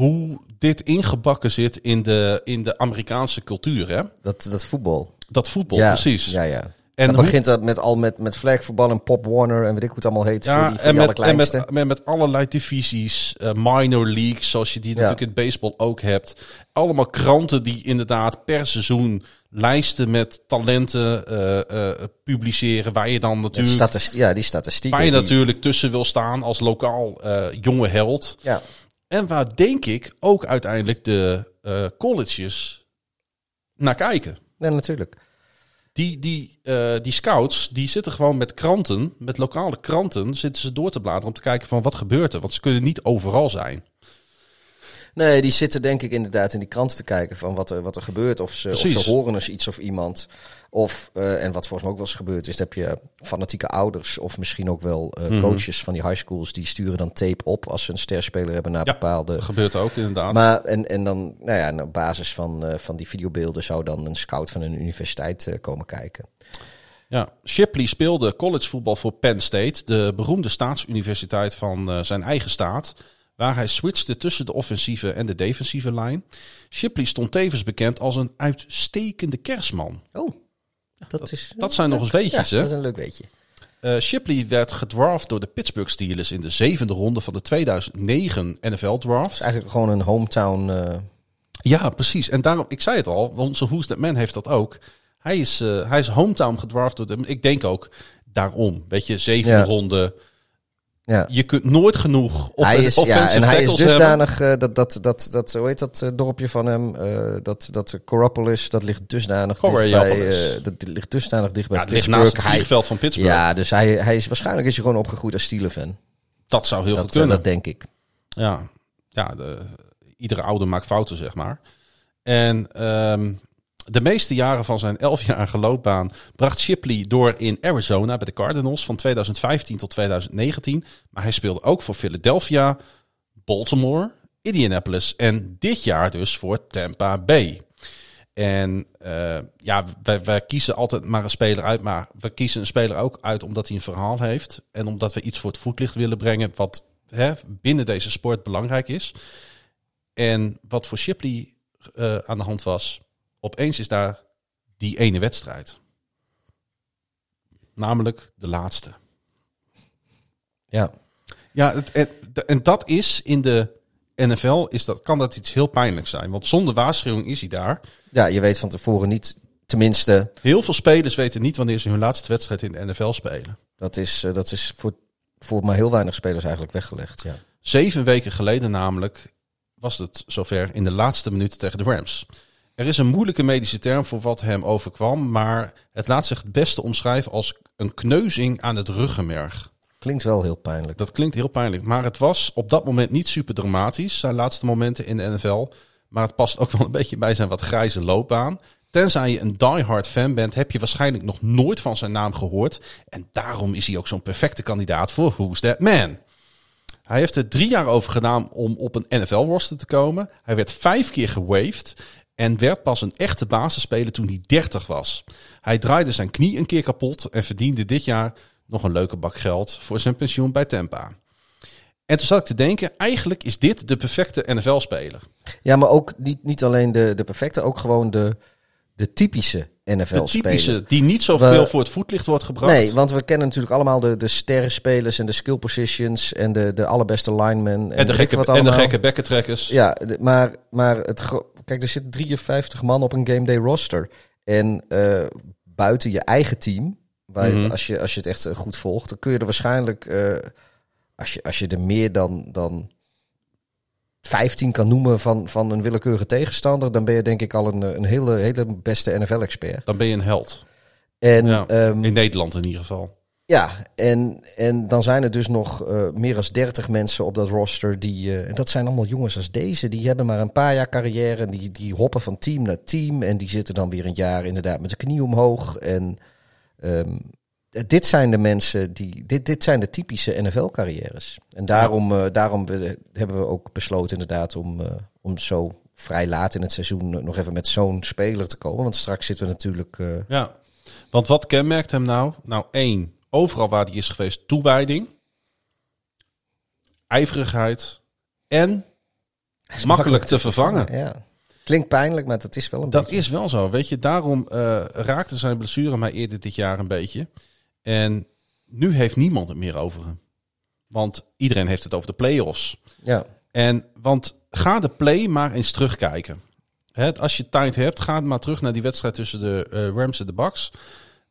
hoe dit ingebakken zit in de, in de Amerikaanse cultuur. Hè? Dat, dat voetbal. Dat voetbal, ja, precies. Ja, ja. En En hoe- begint dat met al met, met flagvoetbal en Pop Warner en weet ik hoe het allemaal heet. voor Ja, die, voor en, die met, en met, met, met allerlei divisies, eh, minor leagues, zoals je die natuurlijk in het baseball ook hebt. Allemaal kranten die inderdaad per seizoen lijsten met talenten eh, eh, publiceren, waar je dan natuurlijk, ja, die statistieken. waar je die- natuurlijk tussen wil staan als lokaal jonge held. Ja, En waar denk ik ook uiteindelijk de eh, colleges naar kijken. ja, natuurlijk. Die, die, eh, die scouts, die zitten gewoon met kranten, met lokale kranten, zitten ze door te bladeren om te kijken van wat gebeurt er. Want ze kunnen niet overal zijn. Nee, die zitten denk ik inderdaad in die kranten te kijken van wat er, wat er gebeurt. Of ze, of ze horen eens iets of iemand. Of, eh, en wat volgens mij ook wel eens gebeurd is, dan heb je fanatieke ouders of misschien ook wel eh, Mhm. coaches van die high schools. Die sturen dan tape op als ze een sterspeler hebben naar Ja, bepaalde... Dat gebeurt ook inderdaad. Maar, en, en dan, nou ja, en op basis van, eh, van die videobeelden zou dan een scout van een universiteit komen kijken. Ja, Shipley speelde collegevoetbal voor Penn State, de beroemde staatsuniversiteit van zijn eigen staat, waar hij switchte tussen de offensieve en de defensieve lijn. Shipley stond tevens bekend als een uitstekende kerstman. Oh, dat, is... dat zijn nog eens weetjes, ja, hè? dat is een leuk weetje. Eh, Shipley werd gedraft door de Pittsburgh Steelers in de zevende ronde van de 2009 NFL Draft. is eigenlijk gewoon een hometown... eh, Ja, precies. En daarom, ik zei het al, onze Who's That Man heeft dat ook. Hij is, eh, hij is hometown gedraft door de, ik denk ook daarom. Weet je, zeven Ja. ronde. Ja. Je kunt nooit genoeg of hij is, ja, en hij is hebben. dusdanig, eh, dat, dat, dat, dat, hoe heet dat eh, dorpje van hem, eh, dat, dat Corapolis, dat ligt dusdanig dicht bij, Coraopolis. eh, dat ligt dusdanig dicht bij Ja, het ligt Pittsburgh. naast het vliegveld van Pittsburgh. Ja, dus hij, hij is waarschijnlijk is hij gewoon opgegroeid als Steeler-fan. Dat zou heel Dat, goed eh, kunnen. dat denk ik. Ja, ja de, iedere ouder maakt fouten, zeg maar. En ehm, de meeste jaren van zijn elfjarige loopbaan bracht Shipley door in Arizona bij de Cardinals van 2015 tot 2019. Maar hij speelde ook voor Philadelphia, Baltimore, Indianapolis en dit jaar dus voor Tampa Bay. En eh, ja, wij, wij kiezen altijd maar een speler uit, maar we kiezen een speler ook uit omdat hij een verhaal heeft. En omdat we iets voor het voetlicht willen brengen wat hè, binnen deze sport belangrijk is. En wat voor Shipley eh, aan de hand was, opeens is daar die ene wedstrijd. Namelijk de laatste. Ja. Ja, het, en, en dat is in de NFL, is dat, kan dat iets heel pijnlijks zijn. Want zonder waarschuwing is hij daar. ja, je weet van tevoren niet tenminste, Heel veel spelers weten niet wanneer ze hun laatste wedstrijd in de NFL spelen. dat is, eh, dat is voor, voor maar heel weinig spelers eigenlijk weggelegd. Ja. Zeven weken geleden namelijk was het zover in de laatste minuten tegen de Rams. Er is een moeilijke medische term voor wat hem overkwam, maar het laat zich het beste omschrijven als een kneuzing aan het ruggenmerg. Klinkt wel heel pijnlijk. Dat klinkt heel pijnlijk, maar het was op dat moment niet super dramatisch, zijn laatste momenten in de NFL. Maar het past ook wel een beetje bij zijn wat grijze loopbaan. Tenzij je een diehard fan bent, heb je waarschijnlijk nog nooit van zijn naam gehoord. En daarom is hij ook zo'n perfecte kandidaat voor Who's That Man. Hij heeft er drie jaar over gedaan om op een NFL-roster te komen. Hij werd vijf keer gewaved en werd pas een echte basisspeler toen hij 30 was. Hij draaide zijn knie een keer kapot en verdiende dit jaar nog een leuke bak geld voor zijn pensioen bij Tampa. En toen zat ik te denken, eigenlijk is dit de perfecte NFL-speler. Ja, maar ook niet, niet alleen de, de perfecte, ook gewoon de, de typische NFL-speler. die niet zoveel voor het voetlicht wordt gebracht. Nee, want we kennen natuurlijk allemaal de, de sterrenspelers en de skill positions en de, de allerbeste linemen. En, en, de gekke, wat en de gekke bekkentrekkers. Ja, maar, maar het, kijk, er zitten 53 man op een game day roster. En eh, buiten je eigen team, waar, Mhm. als, je, als je het echt eh, goed volgt, dan kun je er waarschijnlijk, eh, als, je, als je er meer dan, dan 15 kan noemen van, van een willekeurige tegenstander, dan ben je denk ik al een, een hele, hele beste NFL-expert. Dan ben je een held. En Ja, ehm, In Nederland in ieder geval. ja, en, en dan zijn er dus nog eh, meer dan 30 mensen op dat roster. Die, eh, en dat zijn allemaal jongens als deze. Die hebben maar een paar jaar carrière. En die, die hoppen van team naar team. En die zitten dan weer een jaar inderdaad met de knie omhoog. En ehm, dit zijn de mensen die. Dit, dit zijn de typische NFL-carrières. En daarom, eh, daarom hebben we ook besloten inderdaad om, eh, om zo vrij laat in het seizoen nog even met zo'n speler te komen. Want straks zitten we natuurlijk. eh, Ja. Want wat kenmerkt hem nou? Nou, één, overal waar hij is geweest, toewijding, ijverigheid en makkelijk te vervangen. Ja. Klinkt pijnlijk, maar dat is wel een Dat beetje. is wel zo. Weet je, daarom eh, raakte zijn blessure mij eerder dit jaar een beetje. En nu heeft niemand het meer over hem. Want iedereen heeft het over de play-offs. Ja. En want ga de play maar eens terugkijken. Hè, als je tijd hebt, ga maar terug naar die wedstrijd tussen de eh, Rams en de Bucks.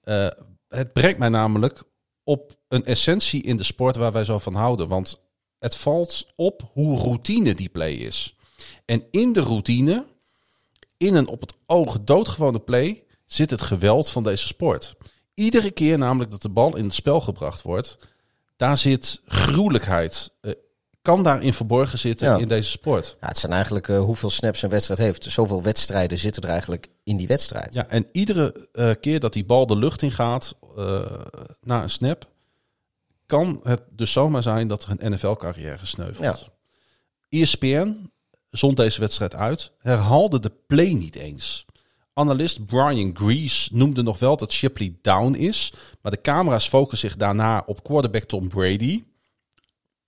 Eh, het brengt mij namelijk op een essentie in de sport waar wij zo van houden. Want het valt op hoe routine die play is. En in de routine, in een op het oog doodgewone play, zit het geweld van deze sport. Iedere keer namelijk dat de bal in het spel gebracht wordt, daar zit gruwelijkheid. eh, kan daarin verborgen zitten Ja. in deze sport. Ja, het zijn eigenlijk eh, hoeveel snaps een wedstrijd heeft. Zoveel wedstrijden zitten er eigenlijk in die wedstrijd. Ja, en iedere eh, keer dat die bal de lucht in gaat na een snap, kan het dus zomaar zijn dat er een NFL-carrière sneuvelt. ESPN zond deze wedstrijd uit, herhaalde de play niet eens. Analist Brian Grease noemde nog wel dat Shipley down is, maar de camera's focussen zich daarna op quarterback Tom Brady,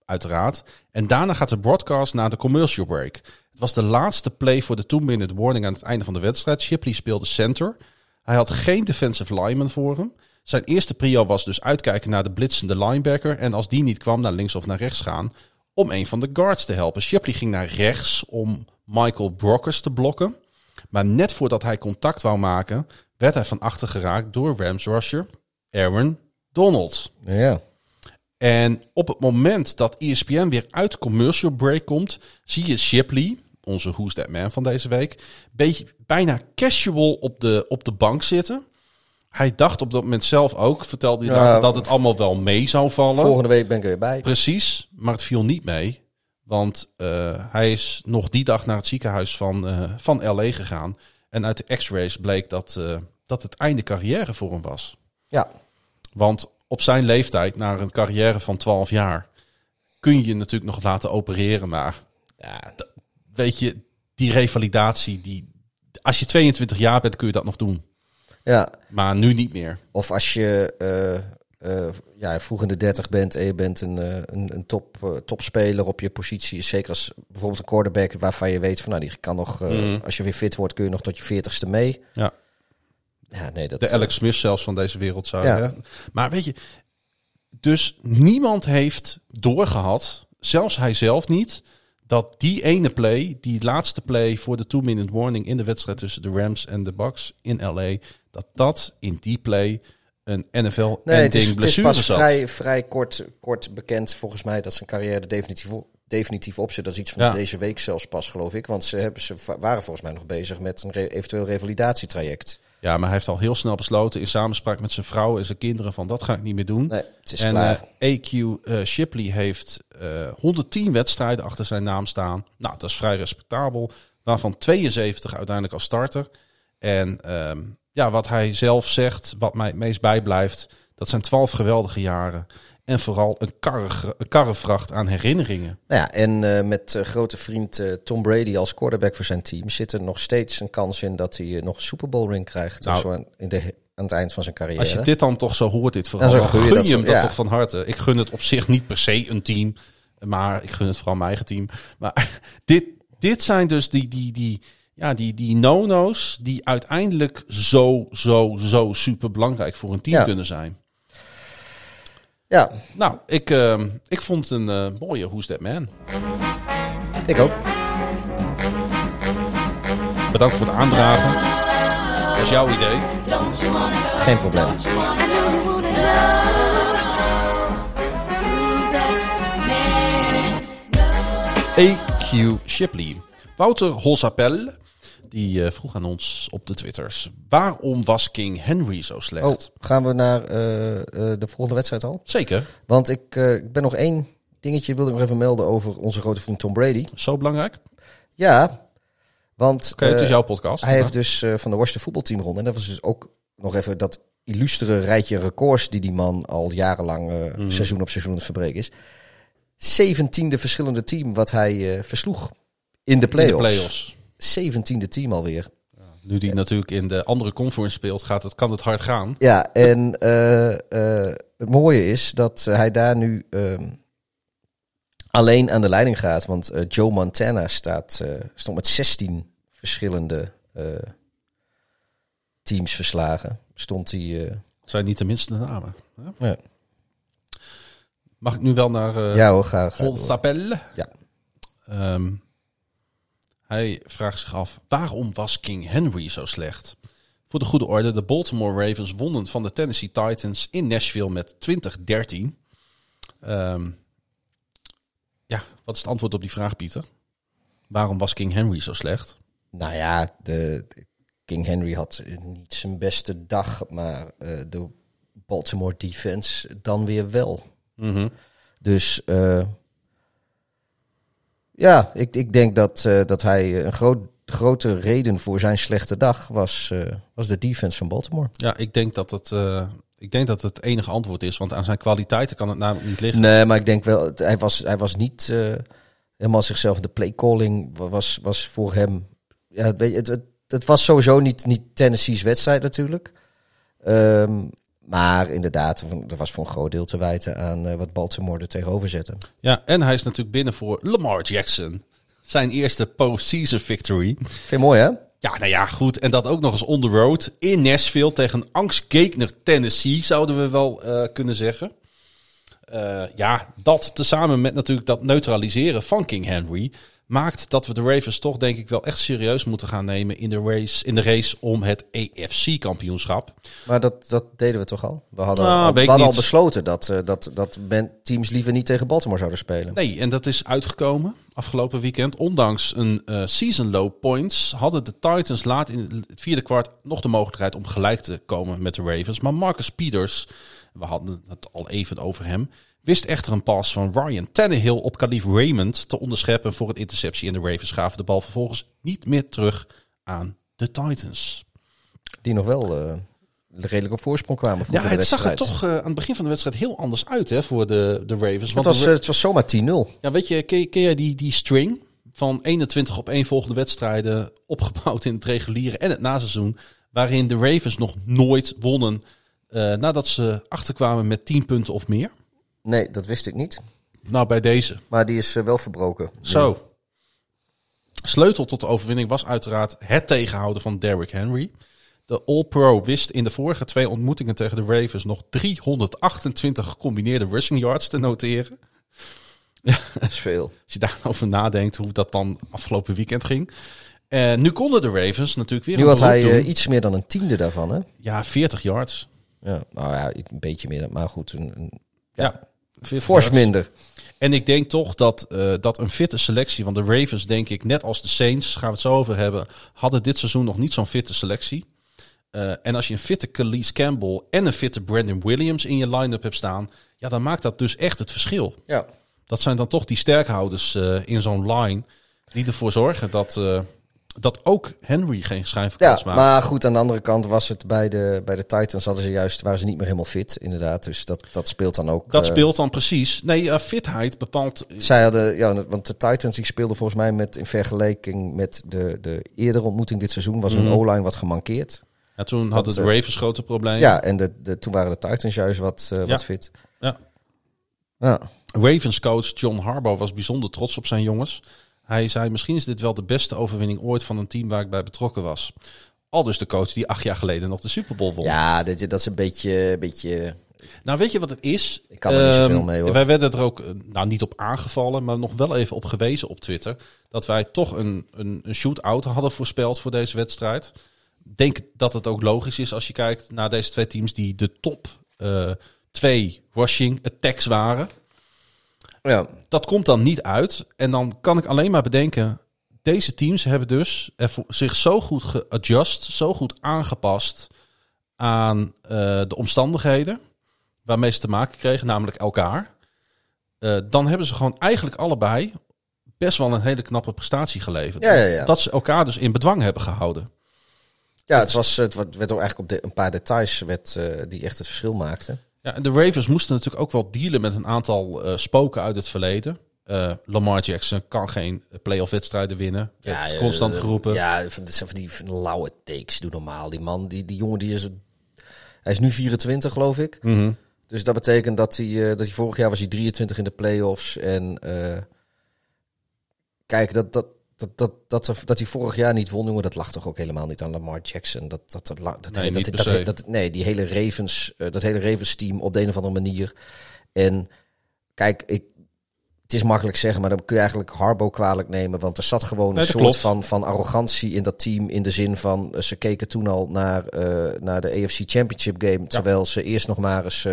uiteraard. En daarna gaat de broadcast naar de commercial break. Het was de laatste play voor de two-minute warning aan het einde van de wedstrijd. Shipley speelde center. Hij had geen defensive lineman voor hem. Zijn eerste prio was dus uitkijken naar de blitzende linebacker. En als die niet kwam, naar links of naar rechts gaan. Om een van de guards te helpen. Shipley ging naar rechts om Michael Brockers te blokken. Maar net voordat hij contact wou maken, werd hij van achter geraakt door Rams rusher Aaron Donald. Ja. En op het moment dat ESPN weer uit commercial break komt, zie je Shipley, onze Who's That Man van deze week, beetje, bijna casual op de, op de bank zitten. Hij dacht op dat moment zelf ook, vertelde hij Ja, later, dat het allemaal wel mee zou vallen. Volgende week ben ik er weer bij. Precies, maar het viel niet mee. Want eh, hij is nog die dag naar het ziekenhuis van, eh, van LA gegaan. En uit de x-rays bleek dat, eh, dat het einde carrière voor hem was. Ja. Want op zijn leeftijd, na een carrière van 12 jaar, kun je je natuurlijk nog laten opereren. Maar ja. weet je, die revalidatie, die, als je 22 jaar bent, kun je dat nog doen. Ja. Maar nu niet meer. Of als je eh, ja, vroeg in de 30 bent en je bent een, eh, een, een top, eh, topspeler op je positie. Zeker als bijvoorbeeld een quarterback waarvan je weet van nou die kan nog, Mhm. als je weer fit wordt, kun je nog tot je 40ste mee. Ja. Ja, nee, dat De Alex Smith zelfs van deze wereld zou Ja. hè? Maar weet je, dus niemand heeft doorgehad, zelfs hij zelf niet, dat die ene play, die laatste play voor de two-minute warning in de wedstrijd tussen de Rams en de Bucks in LA, dat dat in die play een NFL Nee, het is, het is blessure pas vrij, vrij kort, kort bekend volgens mij dat zijn carrière definitief, definitief op zit. Dat is iets van Ja. deze week zelfs pas, geloof ik. Want ze, hebben, ze waren volgens mij nog bezig met een re- eventueel revalidatietraject. Ja, maar hij heeft al heel snel besloten in samenspraak met zijn vrouw en zijn kinderen van dat ga ik niet meer doen. Nee, het is en klaar. eh, AQ eh, Shipley heeft eh 110 wedstrijden achter zijn naam staan. Nou, dat is vrij respectabel. Waarvan 72 uiteindelijk als starter. En ehm, ja, wat hij zelf zegt, wat mij het meest bijblijft, dat zijn 12 geweldige jaren. En vooral een, karre, een karrevracht aan herinneringen. Nou ja, en eh, met eh, grote vriend eh, Tom Brady als quarterback voor zijn team zit er nog steeds een kans in dat hij nog een Super Bowl ring krijgt. Nou, zo aan, in de, aan het eind van zijn carrière. Als je dit dan toch zo hoort, dit verhaal, Dan gun je dat je hem dat ja. toch van harte. Ik gun het op zich niet per se een team, maar ik gun het vooral mijn eigen team. Maar dit, dit zijn dus die, die, die, ja, die, die no-no's die uiteindelijk zo, zo, zo super belangrijk voor een team Ja. kunnen zijn. Ja, Nou, ik, ehm, ik vond een eh, mooie Who's That Man. ik ook. Bedankt voor het aandragen. Dat is jouw idee. Geen probleem. AQ Shipley. Wouter Holsapel, die eh, vroeg aan ons op de Twitters. Waarom was King Henry zo slecht? Oh, gaan we naar eh, eh, de volgende wedstrijd al? Zeker. Want ik, ben nog één dingetje wilde ik nog even melden over onze grote vriend Tom Brady. Zo belangrijk? Ja, want het is jouw podcast. hij heeft dus van de Washington voetbalteam gewonnen. En dat was dus ook nog even dat illustere rijtje records die die man al jarenlang Mhm. seizoen op seizoen het verbreken is. Zeventiende verschillende team wat hij versloeg in de In de playoffs. Zeventiende team alweer. Nu die natuurlijk in de andere conference speelt, gaat het, kan het hard gaan. Ja, en eh, eh, het mooie is dat hij daar nu ehm, alleen aan de leiding gaat. Want eh, Joe Montana staat, stond met 16 verschillende teams verslagen. Stond hij. Zijn niet de minste namen. hè? ja. Mag ik nu wel naar eh ja hoor, ga, ga? Ja. Ehm, hij vraagt zich af, waarom was King Henry zo slecht? Voor de goede orde, de Baltimore Ravens wonnen van de Tennessee Titans in Nashville met 2013. Ehm, ja, wat is het antwoord op die vraag, Pieter? Waarom was King Henry zo slecht? Nou ja, de, de King Henry had niet zijn beste dag, maar eh, de Baltimore defense dan weer wel. Dus eh, ja, ik, ik denk dat, eh, dat hij een groot, grote reden voor zijn slechte dag was, eh, was de defense van Baltimore. Ja, ik denk dat het, eh, ik denk dat het enige antwoord is, want aan zijn kwaliteiten kan het namelijk niet liggen. Nee, maar ik denk wel, hij was, hij was niet eh, helemaal zichzelf. De playcalling wa- was, was voor hem. Ja, het, weet je, het, het, het was sowieso niet, niet Tennessee's wedstrijd natuurlijk. Ehm, maar inderdaad, er was voor een groot deel te wijten aan eh, wat Baltimore er tegenover zette. Ja, en hij is natuurlijk binnen voor Lamar Jackson. Zijn eerste postseason victory. Vind je mooi, hè? Ja, nou ja, goed. En dat ook nog eens on the road in Nashville tegen angstgekner Tennessee, zouden we wel eh, kunnen zeggen. Eh, ja, dat tezamen met natuurlijk dat neutraliseren van King Henry maakt dat we de Ravens toch denk ik wel echt serieus moeten gaan nemen in de race, in de race om het AFC-kampioenschap. Maar dat, dat deden we toch al? We hadden, Nou, al, we hadden al besloten dat, eh, dat, dat teams liever niet tegen Baltimore zouden spelen. Nee, en dat is uitgekomen afgelopen weekend. Ondanks een eh, season low points hadden de Titans laat in het vierde kwart nog de mogelijkheid om gelijk te komen met de Ravens. Maar Marcus Peters, we hadden het al even over hem, wist echter een pass van Ryan Tannehill op Khalif Raymond te onderscheppen voor een interceptie. En de Ravens gaven de bal vervolgens niet meer terug aan de Titans. Die nog wel eh, redelijk op voorsprong kwamen. voor Ja, de het zag er toch eh, aan het begin van de wedstrijd heel anders uit hè, voor de, de Ravens. Het Want was, de eh, het was zomaar 10-0. Ja, weet je, ken, je- ken jij die, die string van 21 op één volgende wedstrijden opgebouwd in het reguliere en het naseizoen, waarin de Ravens nog nooit wonnen eh, nadat ze achterkwamen met 10 punten of meer? Nee, dat wist ik niet. Nou, bij deze. Maar die is eh, wel verbroken. Zo. Sleutel tot de overwinning was uiteraard het tegenhouden van Derrick Henry. De All-Pro wist in de vorige twee ontmoetingen tegen de Ravens nog 328 gecombineerde rushing yards te noteren. Dat is veel. Als je daarover nadenkt hoe dat dan afgelopen weekend ging. En nu konden de Ravens natuurlijk weer Nu had hij doen. eh, iets meer dan een tiende daarvan, hè? Ja, 40 yards. Ja, nou ja, een beetje meer, maar goed. Een, een Ja, 40 fors minder. En ik denk toch dat, eh, dat een fitte selectie van de Ravens, denk ik, net als de Saints, gaan we het zo over hebben, hadden dit seizoen nog niet zo'n fitte selectie. Eh, en als je een fitte Calise Campbell en een fitte Brandon Williams in je line-up hebt staan, ja, dan maakt dat dus echt het verschil. Ja. Dat zijn dan toch die sterkhouders eh, in zo'n line die ervoor zorgen dat, dat ook Henry geen schijn van Ja, maakt. maar goed, aan de andere kant was het bij de, bij de Titans hadden ze juist, waren ze niet meer helemaal fit, inderdaad. Dus dat, dat speelt dan ook. dat eh, speelt dan precies. Nee, eh, fitheid bepaalt. Zij hadden, ja, want de Titans die speelden volgens mij met in vergelijking met de, de eerdere ontmoeting dit seizoen was hun Mhm. O-line wat gemankeerd. Ja, toen hadden de eh, Ravens grote problemen. Ja, en de, de, toen waren de Titans juist wat, eh, Ja. wat fit. Ja. Ja. Ravens coach John Harbaugh was bijzonder trots op zijn jongens. Hij zei: Misschien is dit wel de beste overwinning ooit van een team waar ik bij betrokken was. Al dus de coach die acht jaar geleden nog de Super Bowl won. Ja, dat, dat is een beetje, beetje Nou, weet je wat het is? Ik kan er niet zoveel Ehm, mee, hoor. Wij werden er ook eh, nou, niet op aangevallen, maar nog wel even op gewezen op Twitter. Dat wij toch een, een, een shootout hadden voorspeld voor deze wedstrijd. Denk dat het ook logisch is als je kijkt naar deze twee teams die de top eh, twee rushing attacks waren. Ja. Dat komt dan niet uit. En dan kan ik alleen maar bedenken. Deze teams hebben dus zich zo goed geadjust, zo goed aangepast aan eh, de omstandigheden waarmee ze te maken kregen, namelijk elkaar. Eh, dan hebben ze gewoon eigenlijk allebei best wel een hele knappe prestatie geleverd. Ja, ja, ja. Dat ze elkaar dus in bedwang hebben gehouden. ja, het, was, het werd ook eigenlijk op de, een paar details werd, eh, die echt het verschil maakten. Ja, en de Ravens moesten natuurlijk ook wel dealen met een aantal eh, spoken uit het verleden. Eh, Lamar Jackson kan geen playoff wedstrijden winnen. Ja, is constant eh, geroepen. Ja, van, die lauwe takes, doe normaal. Die man, die, die jongen, die is... Hij is nu 24, geloof ik. Mhm. Dus dat betekent dat hij, dat hij vorig jaar was hij 23 in de playoffs. En kijk, dat, dat, dat, dat, dat, dat hij vorig jaar niet won, jongen, dat lag toch ook helemaal niet aan Lamar Jackson. Dat, dat, dat, dat, Nee, dat, nee, die hele Ravens, eh, dat hele Ravens team op de een of andere manier. En kijk, ik, het is makkelijk zeggen, maar dan kun je eigenlijk Harbo kwalijk nemen. Want er zat gewoon een Nee, soort klopt. van, van arrogantie in dat team. In de zin van, eh, ze keken toen al naar, eh, naar de AFC Championship game. Terwijl ze eerst nog maar eens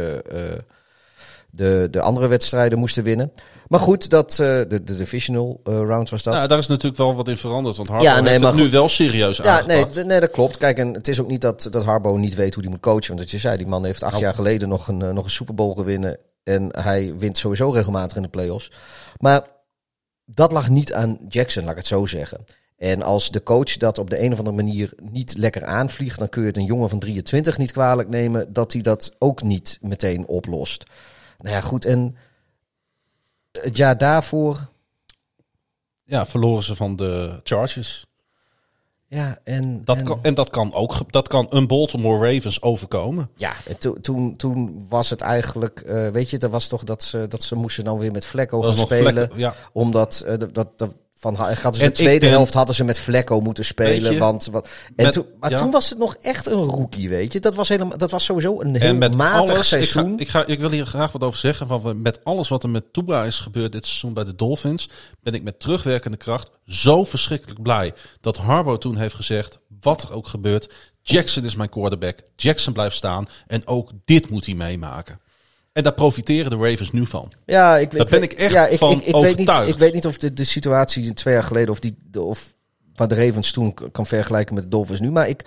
de, de andere wedstrijden moesten winnen. Maar goed, dat, eh, de, de divisional eh, round was dat. Nou, daar is natuurlijk wel wat in veranderd. Want Harbaugh Ja, nee, heeft maar het nu wel serieus Ja, nee, aangepakt. d- nee, dat klopt. Kijk, en het is ook niet dat, dat Harbo niet weet hoe hij moet coachen. Want dat je zei, die man heeft acht Nou. jaar geleden nog een, eh, nog een Super Bowl gewinnen. En hij wint sowieso regelmatig in de playoffs. Maar dat lag niet aan Jackson, laat ik het zo zeggen. En als de coach dat op de een of andere manier niet lekker aanvliegt, dan kun je het een jongen van 23 niet kwalijk nemen dat hij dat ook niet meteen oplost. Nou ja, goed. En het jaar daarvoor, Ja, verloren ze van de Chargers. ja, en, Dat en- kan, en dat kan ook dat kan een Baltimore Ravens overkomen. Ja, en to- toen, toen was het eigenlijk, eh, weet je, dat was toch dat ze, dat ze moesten dan weer met Dat gaan spelen. ja. Omdat dat, dat, dat- van ze En de tweede ben- helft hadden ze met Vlekko moeten spelen. Je, want, wat, en met- toen, maar ja. toen was het nog echt een rookie, weet je. Dat was, helemaal, dat was sowieso een heel matig alles, ik, seizoen. ga, ik, ga, ik wil hier graag wat over zeggen. Van, met alles wat er met Tua is gebeurd dit seizoen bij de Dolphins, ben ik met terugwerkende kracht zo verschrikkelijk blij dat Harbo toen heeft gezegd, wat er ook gebeurt, Jackson is mijn quarterback, Jackson blijft staan en ook dit moet hij meemaken. En daar profiteren de Ravens nu van. Ja, ik, Daar ben ik echt van weet niet, overtuigd. ik weet niet of de, de situatie twee jaar geleden, of die, de, of wat de Ravens toen kan vergelijken met de Dolphins nu. Maar ik,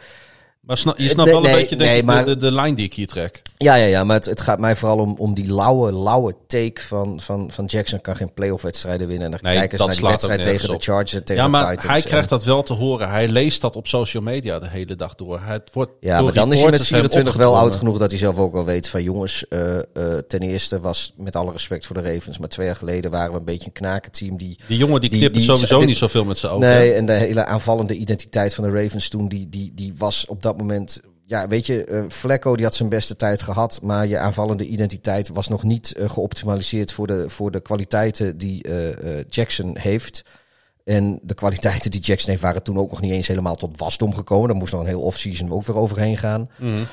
Maar sna- je Eh, snapt nee, wel een nee, beetje nee, de- maar- de, de, lijn die ik hier trek. Ja, ja, ja, maar het, het gaat mij vooral om, om die lauwe, lauwe take van, van, van Jackson kan geen playoff wedstrijden winnen. En dan Nee, kijken ze naar die wedstrijd tegen op. de Chargers en tegen Ja, de maar Titans. hij krijgt dat wel te horen. Hij leest dat op social media de hele dag door. Het wordt Ja, maar dan is hij met reporters hem 24 wel oud genoeg dat hij zelf ook wel weet van jongens, eh, eh, ten eerste was met alle respect voor de Ravens, maar twee jaar geleden waren we een beetje een knakenteam die... Die jongen die Die- knipt die- sowieso die- niet zoveel met zijn ogen. Nee, en de hele aanvallende identiteit van de Ravens toen, die, die, die was op dat moment... Ja, weet je, eh Flecko die had zijn beste tijd gehad, maar je aanvallende identiteit was nog niet eh, geoptimaliseerd voor de, voor de kwaliteiten die eh, Jackson heeft. En de kwaliteiten die Jackson heeft waren toen ook nog niet eens helemaal tot wasdom gekomen. Daar moest nog een heel offseason ook weer overheen gaan. Mhm.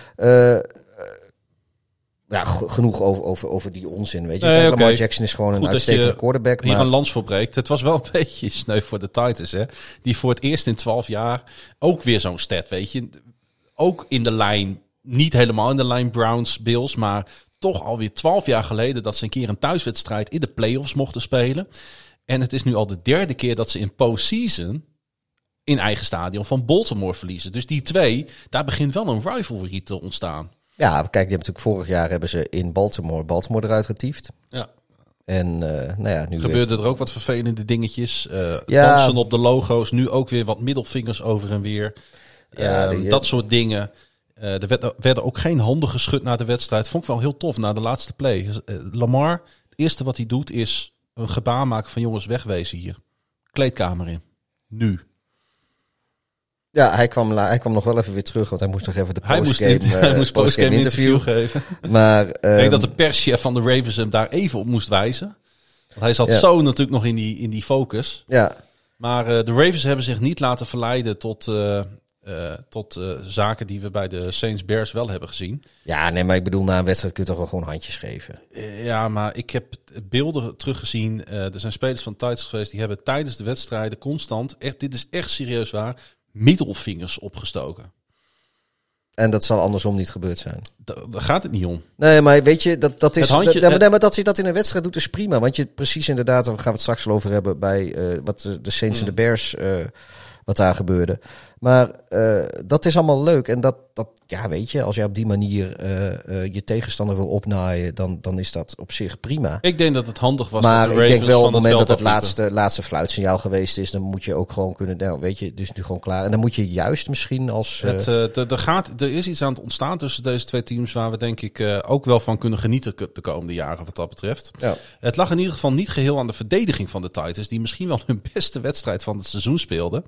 Ja, genoeg over, over, over die onzin, weet je. Nee, Lamar. Jackson is gewoon een Goed uitstekende quarterback. Hier Maar, een lans voor breekt. Het was wel een beetje sneu voor de Titans, hè. Die voor het eerst in 12 jaar ook weer zo'n stat, weet je. Ook in de lijn, niet helemaal in de lijn Browns, Bills, maar toch alweer 12 jaar geleden dat ze een keer een thuiswedstrijd in de playoffs mochten spelen. En het is nu al de derde keer dat ze in postseason in eigen stadion van Baltimore verliezen. Dus die twee, daar begint wel een rivalry te ontstaan. ja, kijk, die hebben natuurlijk vorig jaar hebben ze in Baltimore Baltimore eruit getiefd. Ja. En eh, nou ja, nu weer- Gebeurden er ook wat vervelende dingetjes. Ja. Dansen op de logo's. Nu ook weer wat middelvingers over en weer. Ja, Ehm, die- dat soort dingen. Eh, er werd, werden ook geen handen geschud na de wedstrijd. Vond ik wel heel tof na de laatste play. Dus, eh, Lamar, het eerste wat hij doet is een gebaar maken van jongens wegwezen hier. Kleedkamer in. Nu. Ja, hij kwam, hij kwam nog wel even weer terug, want hij moest nog even de Hij moest, postgame, in, eh, hij moest postgame interview geven. Maar Ik ehm, denk dat de perschef van de Ravens hem daar even op moest wijzen. Want hij zat Ja. zo natuurlijk nog in die, in die focus. ja, Maar eh, de Ravens hebben zich niet laten verleiden tot, eh, eh, tot eh, zaken die we bij de Saints Bears wel hebben gezien. ja, nee, maar ik bedoel, na een wedstrijd kun je toch wel gewoon handjes geven. Eh, ja, maar ik heb beelden teruggezien. Er zijn spelers van Titans geweest die hebben tijdens de wedstrijden constant, echt, dit is echt serieus waar, middelvingers opgestoken. En dat zal andersom niet gebeurd zijn. Da- Daar gaat het niet om. Nee, maar weet je, dat, dat is. Handje- nee, maar- dat je dat in een wedstrijd doet, is prima. Want je precies inderdaad, daar gaan we het straks wel over hebben bij wat de, Saints en de Bears, eh, wat daar gebeurde. Maar eh, dat is allemaal leuk. En dat, dat, ja, weet je, als je op die manier eh, eh, je tegenstander wil opnaaien, dan, dan is dat op zich prima. Ik denk dat het handig was. maar dat de ik denk wel op het moment dat het laatste, laatste fluitsignaal geweest is, dan moet je ook gewoon kunnen, nou, weet je, dus nu gewoon klaar. En dan moet je juist misschien als. Het, de- er, gaat, er is iets aan het ontstaan tussen deze twee teams waar we denk ik ook wel van kunnen genieten de komende jaren wat dat betreft. ja. Het lag in ieder geval niet geheel aan de verdediging van de Titans, die misschien wel hun beste wedstrijd van het seizoen speelden.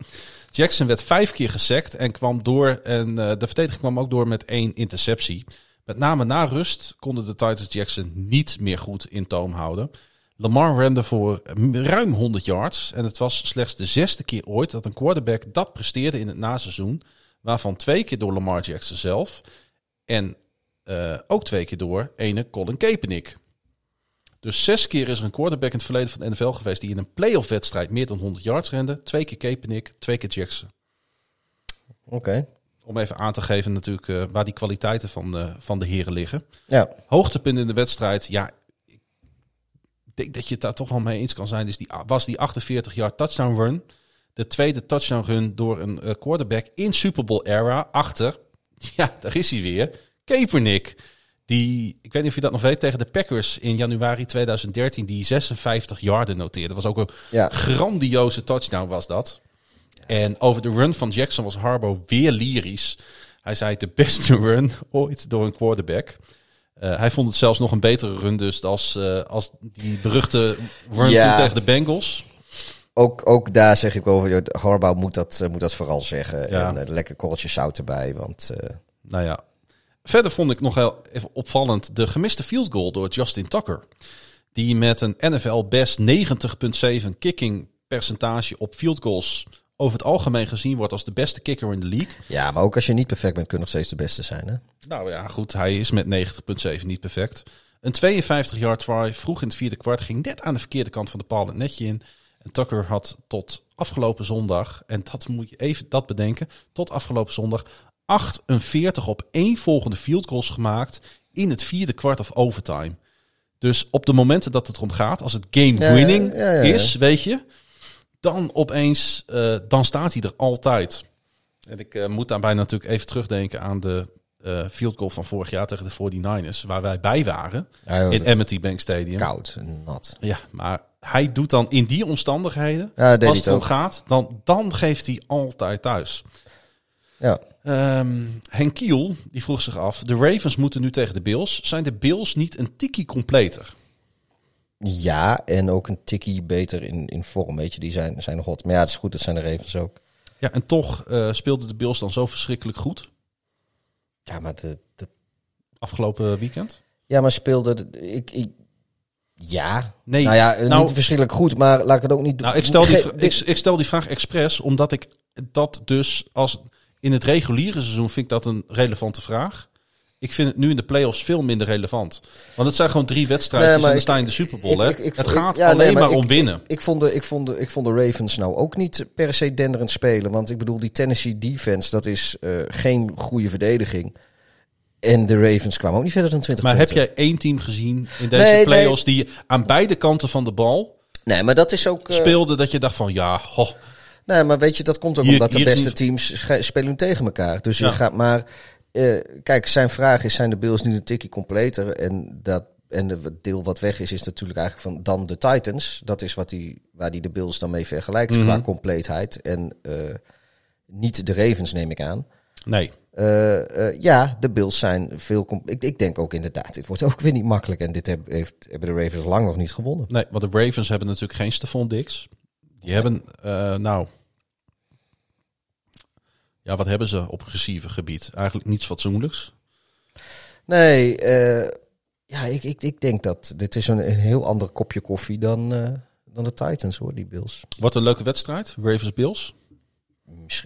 Jackson werd vijf keer gesackt en kwam door. En eh, de verdediging kwam ook door met één interceptie. Met name na rust konden de Titans Jackson niet meer goed in toom houden. Lamar rende voor ruim 100 yards. En het was slechts de zesde keer ooit dat een quarterback dat presteerde in het naseizoen. Waarvan twee keer door Lamar Jackson zelf. En eh, ook twee keer door ene Colin Kaepernick. Dus zes keer is er een quarterback in het verleden van de NFL geweest die in een playoff wedstrijd meer dan 100 yards rende. Twee keer Kaepernick, twee keer Jackson. Oké. Om even aan te geven natuurlijk eh, waar die kwaliteiten van, eh, van de heren liggen. Ja. Hoogtepunt in de wedstrijd, ja, ik denk dat je het daar toch wel mee eens kan zijn. Dus die, was die 48 yard touchdown run. De tweede touchdown run door een eh, quarterback in Super Bowl era achter, ja, daar is hij weer, Kaepernick. Die, ik weet niet of je dat nog weet, tegen de Packers in januari 2013, die 56 yarden noteerde. Dat was ook een Ja. grandioze touchdown was dat. En over de run van Jackson was Harbo weer lyrisch. Hij zei de beste run ooit door een quarterback. Eh, hij vond het zelfs nog een betere run dus als, eh, als die beruchte run Ja. tegen de Bengals. Ook, ook daar zeg ik over, Harbaugh moet dat, eh, moet dat vooral zeggen. Ja. En lekker korreltje zout erbij, want eh, Nou ja. Verder vond ik nog heel even opvallend de gemiste field goal door Justin Tucker. Die met een NFL best 90,7 kicking percentage op field goals over het algemeen gezien wordt als de beste kicker in de league. ja, maar ook als je niet perfect bent, kun je nog steeds de beste zijn. Hè? Nou ja, goed, hij is met 90,7 niet perfect. Een 52-yard try vroeg in het vierde kwart ging net aan de verkeerde kant van de paal het netje in. En Tucker had tot afgelopen zondag, en dat moet je even dat bedenken, tot afgelopen zondag 48 op één volgende field goals gemaakt in het vierde kwart of overtime. Dus op de momenten dat het erom gaat, als het game winning ja, ja, ja. is, weet je, dan opeens, eh, dan staat hij er altijd. En ik eh, moet daarbij natuurlijk even terugdenken aan de eh, field goal van vorig jaar tegen de 49ers, waar wij bij waren in Amity Bank Stadium. koud en nat. Ja, maar hij doet dan in die omstandigheden, als het om gaat, dan, dan geeft hij altijd thuis. Ja. Ehm Henk Kiel, die vroeg zich af, de Ravens moeten nu tegen de Bills. Zijn de Bills niet een tikkie completer? ja, en ook een tikkie beter in, in vorm, weet je. Die zijn, zijn nog hot. Maar ja, het is goed, dat zijn de Ravens ook. Ja, en toch eh speelden de Bills dan zo verschrikkelijk goed Ja, maar, de, de, afgelopen weekend? ja, maar speelde... de- Ik, ik, ja. Nee, Nou ja, eh, nou- niet verschrikkelijk goed, maar laat ik het ook niet... Nou, ik stel die, ik, ik stel die vraag expres, omdat ik dat dus als in het reguliere seizoen vind ik dat een relevante vraag. Ik vind het nu in de playoffs veel minder relevant. Want het zijn gewoon drie wedstrijden en dan ik- sta je in de Super Bowl. hè? het gaat ja, alleen nee, maar om winnen. Ik, ik, vond de, ik, vond de, ik vond de Ravens nou ook niet per se denderend spelen. Want ik bedoel, die Tennessee defense, dat is eh, geen goede verdediging. En de Ravens kwamen ook niet verder dan 20 maar heb jij één team gezien in deze Nee, playoffs die aan beide kanten van de bal Nee, maar dat is ook... eh, speelde dat je dacht van ja, ho, Nee, maar weet je, dat komt ook Hier- omdat de beste niet- teams spelen tegen elkaar. Dus Ja. je gaat maar... eh, kijk, zijn vraag is, zijn de Bills nu een tikje completer? En, dat, en de deel wat weg is, is natuurlijk eigenlijk van dan de Titans. Dat is wat die, waar die de Bills dan mee vergelijkt Mhm. qua compleetheid. En eh, niet de Ravens, neem ik aan. nee. Eh, ja, de Bills zijn veel... Ik, ik denk ook inderdaad, dit wordt ook weer niet makkelijk. En dit heb, heeft, hebben de Ravens lang nog niet gewonnen. Nee, want de Ravens hebben natuurlijk geen Stephon Diggs. Die hebben, nou... Ja, wat hebben ze op receiver gebied? Eigenlijk niets fatsoenlijks. Nee, eh, ja, ik, ik, ik denk dat dit is een, een heel ander kopje koffie dan, eh, dan de Titans hoor, die Bills. Wat een leuke wedstrijd. Ravens-Bills.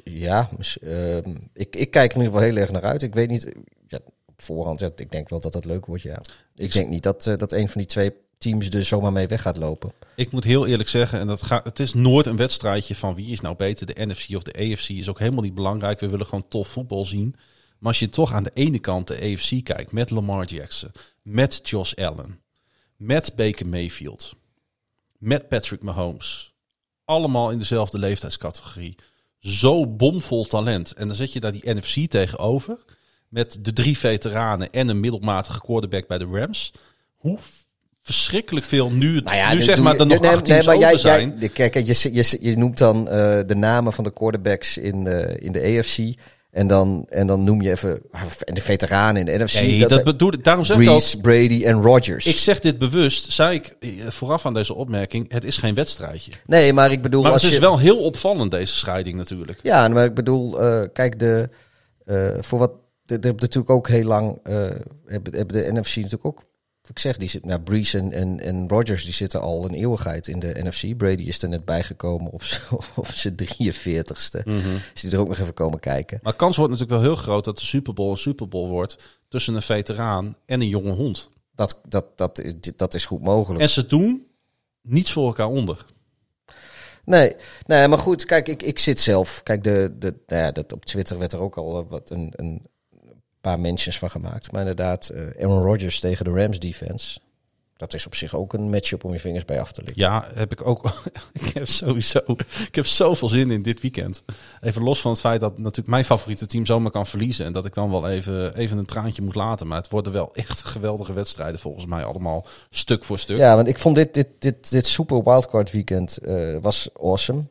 Ja, ehm, ik, ik kijk er in ieder geval heel erg naar uit. Ik weet niet, ja, op voorhand, ja, ik denk wel dat dat leuk wordt, ja. Ik denk niet dat, eh, dat een van die twee teams er zomaar mee weg gaat lopen. Ik moet heel eerlijk zeggen, en dat gaat, het is nooit een wedstrijdje van wie is nou beter, de NFC of de AFC is ook helemaal niet belangrijk. We willen gewoon tof voetbal zien. Maar als je toch aan de ene kant de AFC kijkt, met Lamar Jackson, met Josh Allen, met Baker Mayfield, met Patrick Mahomes, allemaal in dezelfde leeftijdscategorie. Zo bomvol talent. En dan zet je daar die NFC tegenover, met de drie veteranen en een middelmatige quarterback bij de Rams. Hoe verschrikkelijk veel nu, het, nu zeg maar er nog nee, acht nee, maar jij, zijn. Jij, kijk, je, je, je noemt dan eh, de namen van de quarterbacks in de, in de AFC. En dan, en dan noem je even en de veteranen in de NFC. Nee, dat dat bedoel. Daarom zeg ik ook. Brady en Rodgers. Ik zeg dit bewust, zei ik eh, vooraf aan deze opmerking, het is geen wedstrijdje. nee, maar ik bedoel... Maar als het is wel heel opvallend, deze scheiding natuurlijk. Ja, maar ik bedoel, eh, kijk, de, voor wat, de, natuurlijk ook heel lang, hebben, hebben de NFC natuurlijk ook, ik zeg, die zit, nou, Brees en, en, en Rodgers, die zitten al een eeuwigheid in de NFC. Brady is er net bijgekomen op, op zijn 43ste. Is hij er ook nog even komen kijken. Maar kans wordt natuurlijk wel heel groot dat de Super Bowl een Super Bowl wordt tussen een veteraan en een jonge hond. Dat, dat, dat, is- dat is goed mogelijk. En ze doen niets voor elkaar onder. Nee, nee, maar goed, kijk, ik, ik zit zelf. Kijk, de, de, nou ja, dat op Twitter werd er ook al eh, wat een, een paar mentions van gemaakt. Maar inderdaad, eh, Aaron Rodgers tegen de Rams defense. Dat is op zich ook een matchup om je vingers bij af te likken. Ja, heb ik ook. ik heb sowieso. Ik heb zoveel zin in dit weekend. Even los van het feit dat natuurlijk mijn favoriete team zomaar kan verliezen. En dat ik dan wel even, even een traantje moet laten. Maar het worden wel echt geweldige wedstrijden volgens mij allemaal stuk voor stuk. Ja, want ik vond dit, dit, dit, dit super wildcard weekend eh, was awesome.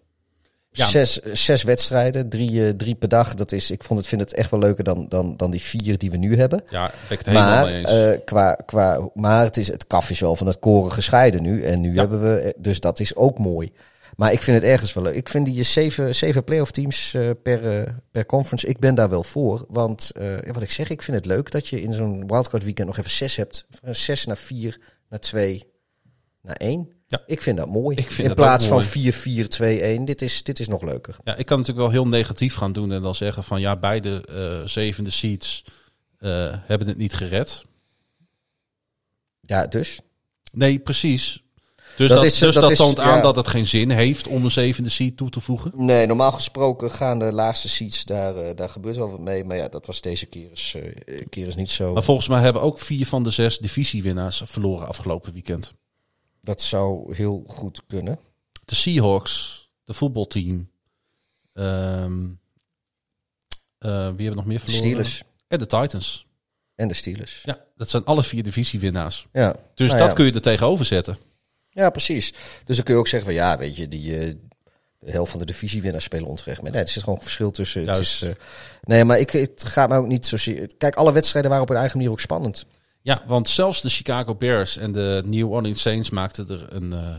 Ja. Zes, zes wedstrijden, drie, eh, drie per dag. Dat is, ik vond het, vind het echt wel leuker dan, dan, dan die vier die we nu hebben. Ja, ben ik het helemaal Maar, mee eens. eh, qua, qua, maar het, is, het kaf is wel van het koren gescheiden nu. En nu Ja. hebben we, eh, dus dat is ook mooi. Maar ik vind het ergens wel leuk. Ik vind die zeven, zeven playoff teams per, per conference, ik ben daar wel voor. Want wat ik zeg, ik vind het leuk dat je in zo'n wildcard weekend nog even zes hebt. Van zes naar vier, naar twee, naar één. Ja. Ik vind dat mooi. Vind in dat plaats van mooi. 4, 4, 2, 1. Dit is, dit is nog leuker. Ja, ik kan natuurlijk wel heel negatief gaan doen en dan zeggen van ja, beide eh, zevende seeds eh, hebben het niet gered. Ja, dus. Nee, precies. Dus Dat dat, is- dus dat dat, is- toont aan ja. dat het geen zin heeft om een zevende seed toe te voegen. Nee, normaal gesproken gaan de laagste seats, daar, eh, daar gebeurt wel wat mee. Maar ja, dat was deze keer eens, keer eens niet zo. Maar volgens mij hebben ook vier van de zes divisiewinnaars verloren afgelopen weekend. Dat zou heel goed kunnen. De Seahawks, de voetbalteam. ehm eh, wie hebben we nog meer De verloren? Steelers En de Titans. en de Steelers. Ja, dat zijn alle vier divisiewinnaars. Ja, Dus Nou dat ja. kun je er tegenover zetten. ja, precies. Dus dan kun je ook zeggen van ja, weet je, die, eh, de helft van de divisiewinnaars spelen onterecht. Maar nee, er zit gewoon een verschil tussen. Het is, eh, nee, maar ik, het gaat me ook niet zozeer... Kijk, alle wedstrijden waren op hun eigen manier ook spannend. Ja, want zelfs de Chicago Bears en de New Orleans Saints maakten er een eh,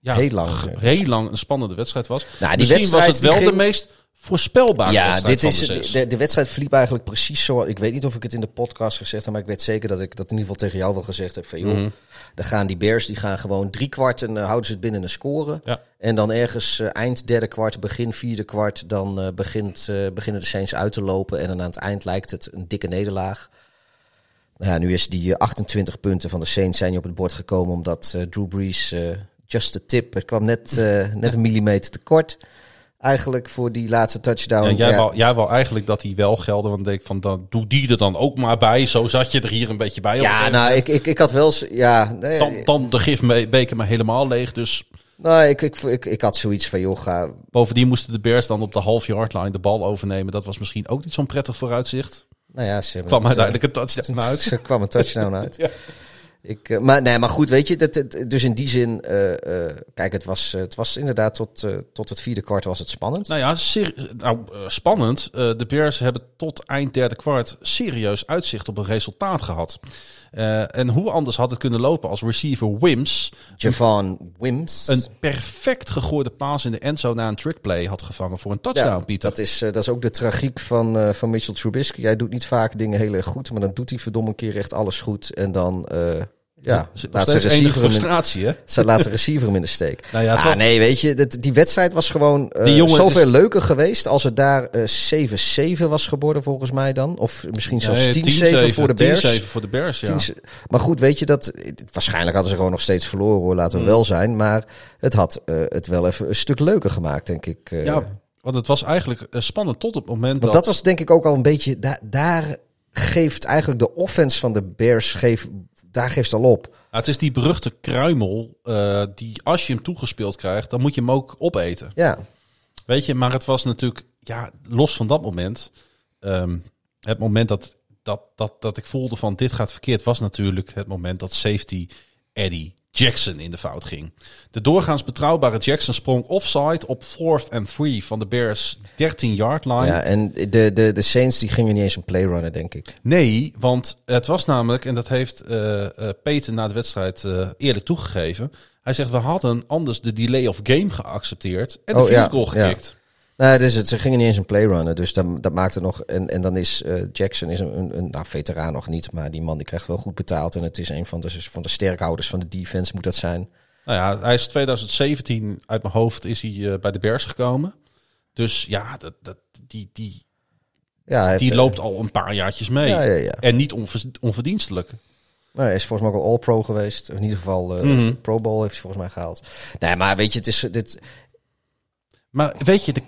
ja, Heel lang. g- heel lang een spannende wedstrijd was. Nou, die Misschien was het wel de meest voorspelbare Ja, wedstrijd dit is, de de, wedstrijd verliep eigenlijk precies zo. Ik weet niet of ik het in de podcast gezegd heb, maar ik weet zeker dat ik dat in ieder geval tegen jou wel gezegd heb. Van, joh, Mhm. dan gaan die Bears die gaan gewoon drie kwarten eh, houden ze het binnen een score. Ja. En dan ergens eh, eind derde kwart, begin vierde kwart, dan eh, begint, eh, beginnen de Saints uit te lopen. En dan aan het eind lijkt het een dikke nederlaag. Nou ja, nu is die eh, 28 punten van de Saints zijn op het bord gekomen omdat eh, Drew Brees eh, just a tip. Het kwam net, eh, net een millimeter tekort eigenlijk voor die laatste touchdown. En jij, Ja. wou, jij wou eigenlijk dat die wel gelden. Want ik denk van, dan, doe die er dan ook maar bij. Zo zat je er hier een beetje bij. Ja, nou, ik, ik, ik had wel... Ja, nee, Dan, dan de gifbeker maar helemaal leeg. Dus nou, ik, ik, ik, ik had zoiets van, joh, ga... bovendien moesten de Bears dan op de half yard line de bal overnemen. Dat was misschien ook niet zo'n prettig vooruitzicht. Nou ja, ze Kwam uiteindelijk een touchdown uit. Er kwam een touchdown uit. Ja. Ik, eh, maar, nee, maar goed, weet je, dat, dus in die zin, eh, eh, kijk, het was, het was inderdaad tot, tot het vierde kwart was het spannend. Nou ja, nou, spannend. De Bears hebben tot eind derde kwart serieus uitzicht op een resultaat gehad. Eh, en hoe anders had het kunnen lopen als receiver Wims Javon Wims. een perfect gegooide paas in de endzone na een trickplay had gevangen voor een touchdown, ja, Pieter. dat is, eh, dat is ook de tragiek van, eh, van Mitchell Trubisky. Hij doet niet vaak dingen heel erg goed, maar dan doet hij verdomme een keer echt alles goed. En dan, eh, ja, nog laat zijn enige receiver, frustratie, hè? ze laat zijn receiver hem in de steek. Nou ja, ah, nee, weet je, dat, die wedstrijd was gewoon eh jongen zoveel is- leuker geweest als het daar eh 7-7 was geworden volgens mij dan. Of misschien zelfs Nee, 10-7 voor de Bears. 10-7 voor de Bears, ja. 10 Maar goed, weet je dat. Waarschijnlijk hadden ze gewoon nog steeds verloren, hoor, laten we wel zijn. Maar het had eh, het wel even een stuk leuker gemaakt, denk ik. eh. Ja, want het was eigenlijk eh, spannend tot het moment Want dat was denk ik ook al een beetje. da- daar geeft eigenlijk de offense van de Bears. Geeft, daar geeft het al op. Ja, het is die beruchte kruimel eh, die als je hem toegespeeld krijgt, dan moet je hem ook opeten. Ja, Weet je, maar het was natuurlijk, ja, los van dat moment. ehm, het moment dat, dat, dat, dat ik voelde van dit gaat verkeerd, was natuurlijk het moment dat safety Eddie Jackson in de fout ging. De doorgaans betrouwbare Jackson sprong offside op fourth and three van de Bears 13 yard line. ja en de, de, de Saints die gingen niet eens een play runnen, denk ik. Nee, want het was namelijk, en dat heeft eh eh, Peter na de wedstrijd eh, eerlijk toegegeven. Hij zegt, we hadden anders de delay of game geaccepteerd en de Oh, field ja, goal ja. Nou, dus het, ze gingen niet eens een play runnen. Dus dat, dat maakte nog. En, en dan is eh, Jackson is een, een, een nou, veteraan nog niet. Maar die man die krijgt wel goed betaald. En het is een van de, van de sterkhouders van de defense, moet dat zijn. Nou ja, hij is 2017 uit mijn hoofd is hij eh, bij de Bears gekomen. Dus ja, dat, dat, die, die, Ja, heeft, die eh, loopt al een paar jaartjes mee. Ja, ja, ja. En niet onver- onverdienstelijk. Nou, hij is volgens mij ook al All-Pro geweest. In ieder geval Mhm. Pro Bowl heeft hij volgens mij gehaald. Nee, maar weet je, het is dit. Maar weet je, de,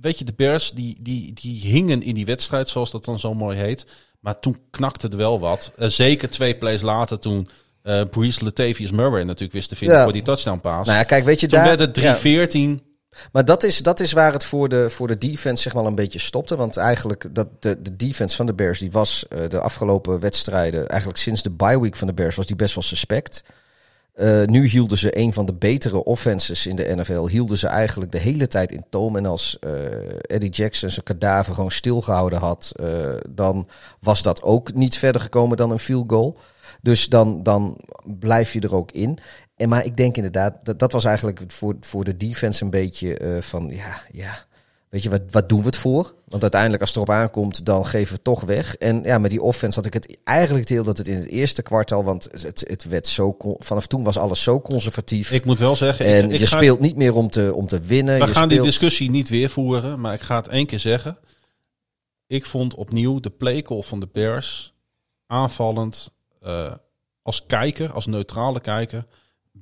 weet je, de Bears die, die, die hingen in die wedstrijd, zoals dat dan zo mooi heet. Maar toen knakte er wel wat. Eh, zeker twee plays later toen eh Brees Latavius Murray natuurlijk wist te vinden Ja. voor die touchdown pass. Nou ja, kijk, weet je toen daar. werd het ja. 3-14. Maar dat is, dat is waar het voor de, voor de defense zeg maar een beetje stopte. Want eigenlijk dat de, de defense van de Bears, die was eh, de afgelopen wedstrijden, eigenlijk sinds de bye week van de Bears, was die best wel suspect. Eh, nu hielden ze een van de betere offenses in de NFL, hielden ze eigenlijk de hele tijd in toom. En als eh, Eddie Jackson zijn kadaver gewoon stilgehouden had, eh, dan was dat ook niet verder gekomen dan een field goal. Dus dan, dan blijf je er ook in. En maar ik denk inderdaad, dat, dat was eigenlijk voor, voor de defense een beetje van, ja, ja, weet je, wat, wat doen we het voor? Want uiteindelijk als het erop aankomt, dan geven we het toch weg. En ja, met die offense had ik het eigenlijk heel dat het in het eerste kwartaal, want het, het werd zo, vanaf toen was alles zo conservatief. Ik moet wel zeggen, en ik je ga- speelt niet meer om te, om te winnen. We je gaan die discussie niet weer voeren, maar ik ga het één keer zeggen. Ik vond opnieuw de playcall van de Bears aanvallend eh, als kijker, als neutrale kijker,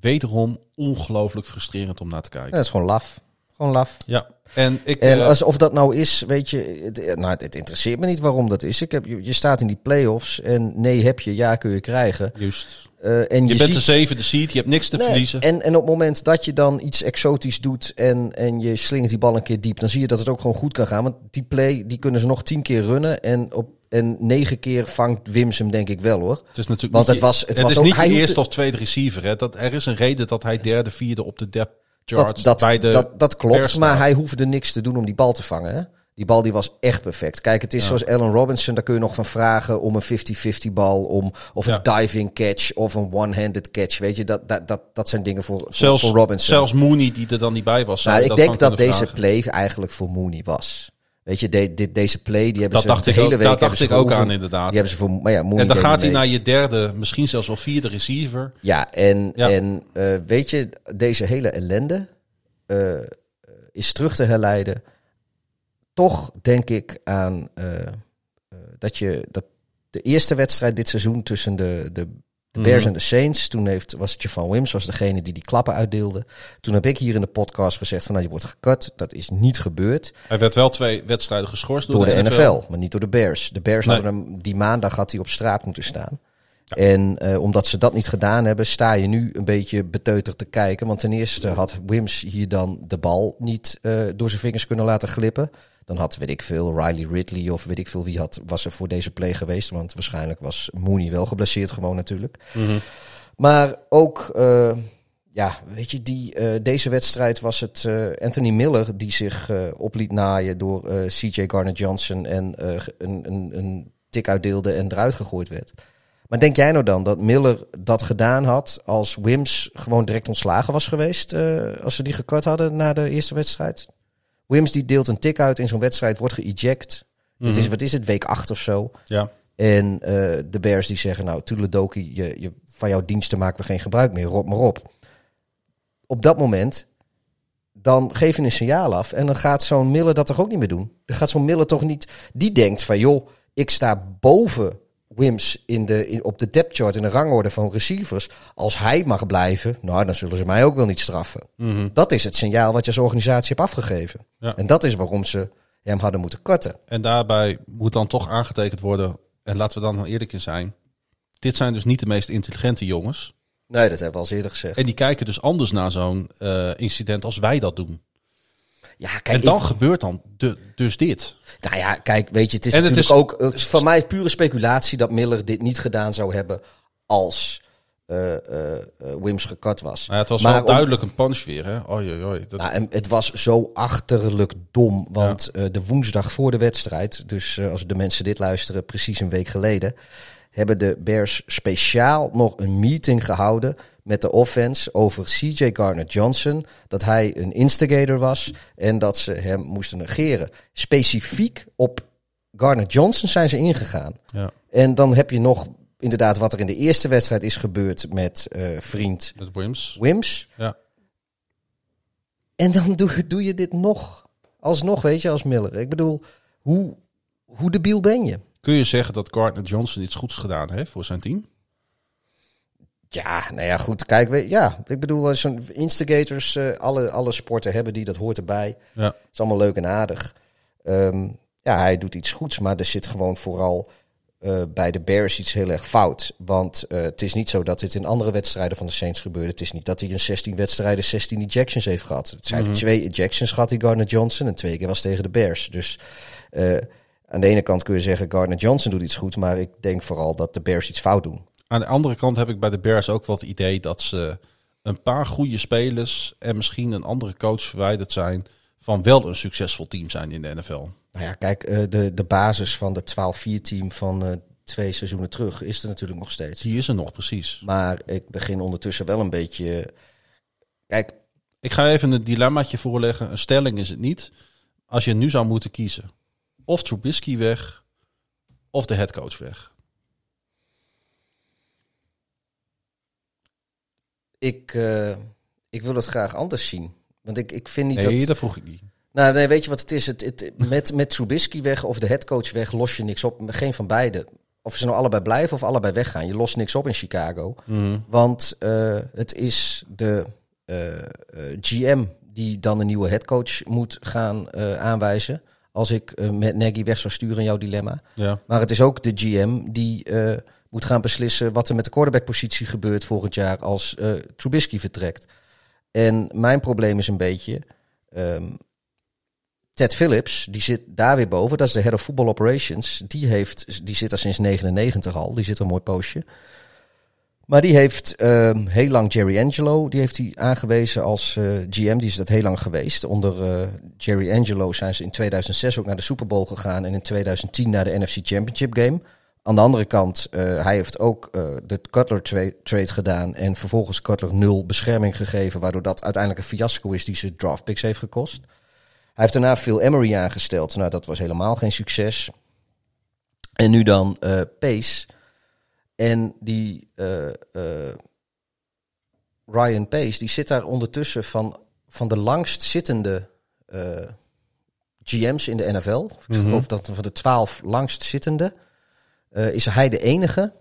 wederom ongelooflijk frustrerend om naar te Ja, kijken. dat is gewoon laf. Gewoon laf. Ja, en ik. En eh, als, of dat nou is, weet je, het, nou, het interesseert me niet waarom dat is. Ik heb, je, je staat in die play-offs en nee heb je, ja kun je krijgen. juist. Eh, en Je, je, bent de zevende seed, je hebt niks te Nee, verliezen. En, en op het moment dat je dan iets exotisch doet en, en je slingert die bal een keer diep, dan zie je dat het ook gewoon goed kan gaan. Want die play, die kunnen ze nog tien keer runnen en, op, en negen keer vangt Wims hem denk ik wel hoor. Het is natuurlijk Want niet het was- het was is ook- niet hoefde- eerste of tweede receiver. Hè. Dat, er is een reden dat hij derde, vierde op de depth Dat, dat, bij de dat, dat klopt, maar hij hoefde niks te doen om die bal te vangen. Hè? Die bal die was echt perfect. Kijk, het is zoals Allen Robinson, daar kun je nog van vragen om een 50-50 bal, om, of Ja. een diving catch of een one-handed catch. Weet je, dat, dat, dat, dat zijn dingen voor, voor, zelfs, voor Robinson. zelfs Mooney, die er dan niet bij was. nou, ik denk dat deze vragen. play eigenlijk voor Mooney was. Weet je, de, dit- deze play, die hebben Dat ze dacht de hele ook, week hebben dacht ik ook aan inderdaad. Die hebben ze voor, maar ja, En dan gaat hij mee. naar je derde, misschien zelfs wel vierde receiver. Ja, en, Ja. en eh, weet je, deze hele ellende eh, is terug te herleiden. Toch denk ik aan eh, dat je dat de eerste wedstrijd dit seizoen tussen de, de, de Bears en de Saints. Toen heeft, was Javon Wims was degene die die klappen uitdeelde. Toen heb ik hier in de podcast gezegd van nou, je wordt gekut. Dat is niet gebeurd Hij werd wel twee wedstrijden geschorst door, door de NFL, maar niet door de Bears. De Bears Nee. hadden hem die maandag had hij op straat moeten staan. En eh, omdat ze dat niet gedaan hebben, sta je nu een beetje beteuterd te kijken. Want ten eerste had Wims hier dan de bal niet eh, door zijn vingers kunnen laten glippen. Dan had, weet ik veel, Riley Ridley of weet ik veel wie had, was er voor deze play geweest. Want waarschijnlijk was Mooney wel geblesseerd gewoon natuurlijk. Maar ook, eh, ja, weet je, die, eh, deze wedstrijd was het eh, Anthony Miller die zich eh, op liet naaien door CJ Garner-Johnson en een, een, een tik uitdeelde en eruit gegooid werd. Maar denk jij nou dan dat Miller dat gedaan had als Wims gewoon direct ontslagen was geweest als ze die gekort hadden na de eerste wedstrijd? Wims die deelt een tik uit in zo'n wedstrijd, wordt geëject. Het is, wat is het, week 8 of zo. Ja. En eh, de Bears die zeggen, nou, Toedeledoki, je, je, van jouw diensten maken we geen gebruik meer, rot maar op. Op dat moment, dan geef je een signaal af en dan gaat zo'n Miller dat toch ook niet meer doen. Dan gaat zo'n Miller toch niet, die denkt van, joh, ik sta boven Wims in de, in, op de depth chart in de rangorde van receivers. Als hij mag blijven, nou, dan zullen ze mij ook wel niet straffen. Dat is het signaal wat je als organisatie hebt afgegeven. Ja. En dat is waarom ze hem hadden moeten korten. En daarbij moet dan toch aangetekend worden, en laten we dan eerlijk in zijn, dit zijn dus niet de meest intelligente jongens. Nee, dat hebben we al eerder gezegd. En die kijken dus anders naar zo'n eh, incident als wij dat doen. Ja, kijk, en dan ik- gebeurt dan de, dus dit. Nou ja, kijk, weet je, het is En het natuurlijk is- ook eh, van mij pure speculatie dat Miller dit niet gedaan zou hebben als eh, Wims gekort was. Maar ja, het was Maar wel om- duidelijk een punch weer. Hè? Oei, oei. Dat, Nou, en het was zo achterlijk dom, want de woensdag voor de wedstrijd, dus als de mensen dit luisteren, precies een week geleden, hebben de Bears speciaal nog een meeting gehouden met de offense over CJ Garner-Johnson, dat hij een instigator was en dat ze hem moesten negeren. Specifiek op Garner-Johnson zijn ze ingegaan. ja, En dan heb je nog inderdaad wat er in de eerste wedstrijd is gebeurd met eh, vriend met Wims. Wims. Ja. En dan doe, doe je dit nog, alsnog, weet je, als Miller. Ik bedoel, hoe, hoe debiel ben je? Kun je zeggen dat Gardner Johnson iets goeds gedaan heeft voor zijn team? Ja, nou ja, goed. Kijk, we, ja, ik bedoel, als zo'n instigators, eh, alle, alle sporten hebben die, dat hoort erbij. Ja. is allemaal leuk en aardig. Ehm, ja, hij doet iets goeds, maar er zit gewoon vooral eh, bij de Bears iets heel erg fout. Want eh, het is niet zo dat dit in andere wedstrijden van de Saints gebeurde. Het is niet dat hij in 16 wedstrijden 16 ejections heeft gehad. Het zijn twee ejections gehad, die Gardner Johnson, en twee keer was tegen de Bears. Dus eh, aan de ene kant kun je zeggen, Gardner Johnson doet iets goed, maar ik denk vooral dat de Bears iets fout doen. Aan de andere kant heb ik bij de Bears ook wel het idee dat ze een paar goede spelers en misschien een andere coach verwijderd zijn van wel een succesvol team zijn in de NFL. Nou ja, kijk, eh, de, de basis van de 12-4 team van eh, twee seizoenen terug is er natuurlijk nog steeds. Die is er nog precies. Maar ik begin ondertussen wel een beetje. Kijk, Ik ga even een dilemmaatje voorleggen. Een stelling is het niet. Als je nu zou moeten kiezen. Of Trubisky weg. Of de headcoach weg. Ik, eh, ik wil het graag anders zien. Want ik, ik vind niet Nee, dat. dat vroeg ik niet. Nou, nee, weet je wat het is? Het, het, met, met Trubisky weg of de headcoach weg los je niks op. Geen van beide. Of ze nou allebei blijven of allebei weggaan. Je lost niks op in Chicago. Want eh, het is de eh, GM die dan een nieuwe headcoach moet gaan aanwijzen. Als ik met Nagy weg zou sturen in jouw dilemma. Ja. Maar het is ook de GM die moet gaan beslissen wat er met de quarterbackpositie gebeurt volgend jaar als eh, Trubisky vertrekt. En mijn probleem is een beetje. ehm, Ted Phillips, die zit daar weer boven. Dat is de head of football operations. Die, heeft, die zit er sinds 99 al. Die zit er een mooi poosje. Maar die heeft ehm, heel lang Jerry Angelo, die heeft hij aangewezen als eh, GM. Die is dat heel lang geweest. Onder eh, Jerry Angelo zijn ze in 2006 ook naar de Super Bowl gegaan. En in 2010 naar de NFC Championship Game. Aan de andere kant, eh, hij heeft ook eh, de Cutler tra- trade gedaan. En vervolgens Cutler nul bescherming gegeven. Waardoor dat uiteindelijk een fiasco is die ze draft picks heeft gekost. Hij heeft daarna Phil Emery aangesteld. Nou, dat was helemaal geen succes. En nu dan eh, Pace. En die Ryan Pace, die zit daar ondertussen van, van de langst zittende GM's in de NFL. Ik geloof dat van de twaalf langst zittende. Eh, is hij de enige,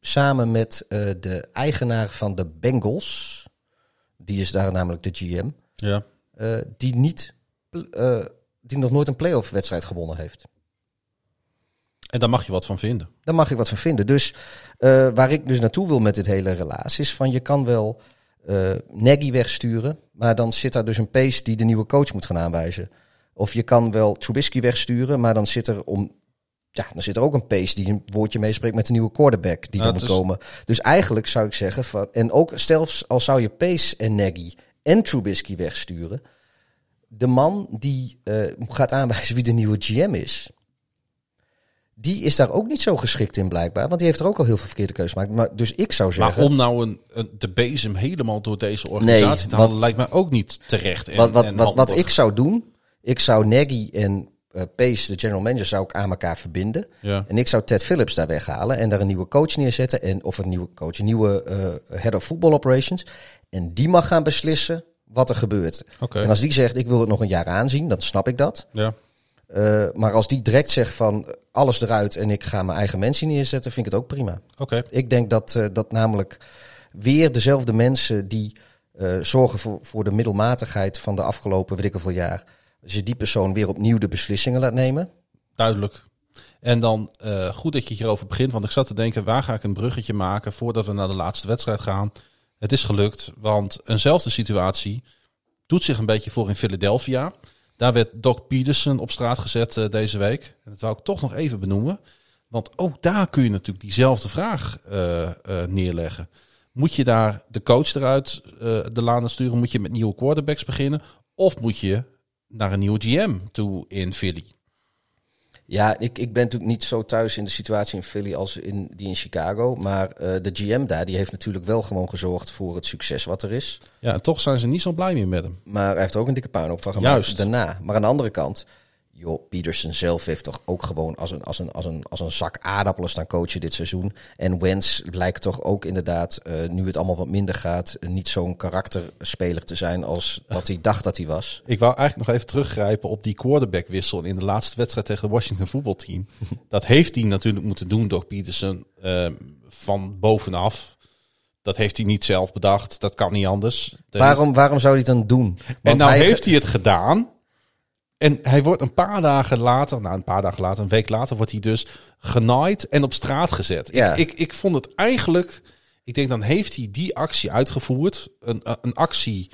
samen met eh, de eigenaar van de Bengals, die is daar namelijk de GM, Ja. eh, die, niet, die nog nooit een playoff wedstrijd gewonnen heeft. En daar mag je wat van vinden. Daar mag ik wat van vinden. Dus waar ik dus naartoe wil met dit hele relaas is van je kan wel Nagy wegsturen, maar dan zit daar dus een pace die de nieuwe coach moet gaan aanwijzen. Of je kan wel Trubisky wegsturen, maar dan zit er om ja, dan zit er ook een pace die een woordje meespreekt met de nieuwe quarterback die Ja, er het moet is- komen. Dus eigenlijk zou ik zeggen van en ook zelfs al zou je Pace en Nagy en Trubisky wegsturen, de man die eh, gaat aanwijzen wie de nieuwe GM is, die is daar ook niet zo geschikt in blijkbaar. Want die heeft er ook al heel veel verkeerde keuzes gemaakt. Maar, dus ik zou Maar zeggen... om nou een, een, de bezem helemaal door deze organisatie Nee, te wat- halen, lijkt mij ook niet terecht. En, wat, wat, en wat, wat ik zou doen... Ik zou Nagy en eh, Pace, de general manager, zou ik aan elkaar verbinden. Ja. En ik zou Ted Phillips daar weghalen en daar een nieuwe coach neerzetten. En, of een nieuwe coach, een nieuwe eh, head of football operations. En die mag gaan beslissen wat er gebeurt. En als die zegt, ik wil het nog een jaar aanzien, dan snap ik dat. Ja. Eh, maar als die direct zegt van alles eruit en ik ga mijn eigen mensen neerzetten, vind ik het ook prima. Oké. Ik denk dat, dat namelijk weer dezelfde mensen die zorgen voor, voor de middelmatigheid van de afgelopen weet ik hoeveel jaar, als je die persoon weer opnieuw de beslissingen laat nemen. Duidelijk. En dan eh, goed dat je hierover begint, want ik zat te denken, waar ga ik een bruggetje maken voordat we naar de laatste wedstrijd gaan? Het is gelukt, want eenzelfde situatie doet zich een beetje voor in Philadelphia. Daar werd Doc Peterson op straat gezet eh, deze week. En dat wou ik toch nog even benoemen. Want ook daar kun je natuurlijk diezelfde vraag eh, neerleggen. Moet je daar de coach eruit de laan sturen? Moet je met nieuwe quarterbacks beginnen? Of moet je naar een nieuwe GM toe in Philly? Ja, ik, ik ben natuurlijk niet zo thuis in de situatie in Philly als in die in Chicago. Maar eh, de GM daar, die heeft natuurlijk wel gewoon gezorgd voor het succes wat er is. Ja, en toch zijn ze niet zo blij meer met hem. Maar hij heeft er ook een dikke puinhoop van gemaakt Juist. daarna. Maar aan de andere kant, joh, Peterson zelf heeft toch ook gewoon als een, als een, als een, als een zak aardappelen staan coachen dit seizoen. En Wentz lijkt toch ook inderdaad, eh, nu het allemaal wat minder gaat, niet zo'n karakterspeler te zijn als dat hij dacht dat hij was. Ik wou eigenlijk nog even teruggrijpen op die quarterbackwissel in de laatste wedstrijd tegen het Washington voetbalteam. dat heeft hij natuurlijk moeten doen, Doc Peterson, eh, van bovenaf. Dat heeft hij niet zelf bedacht. Dat kan niet anders. De- Waarom, waarom zou hij het dan doen? en nou hij- heeft hij het gedaan. En hij wordt een paar dagen later, nou een paar dagen later, een week later, wordt hij dus genaaid en op straat gezet. Ja. Ik, ik, ik vond het eigenlijk, ik denk dan heeft hij die actie uitgevoerd. Een, een actie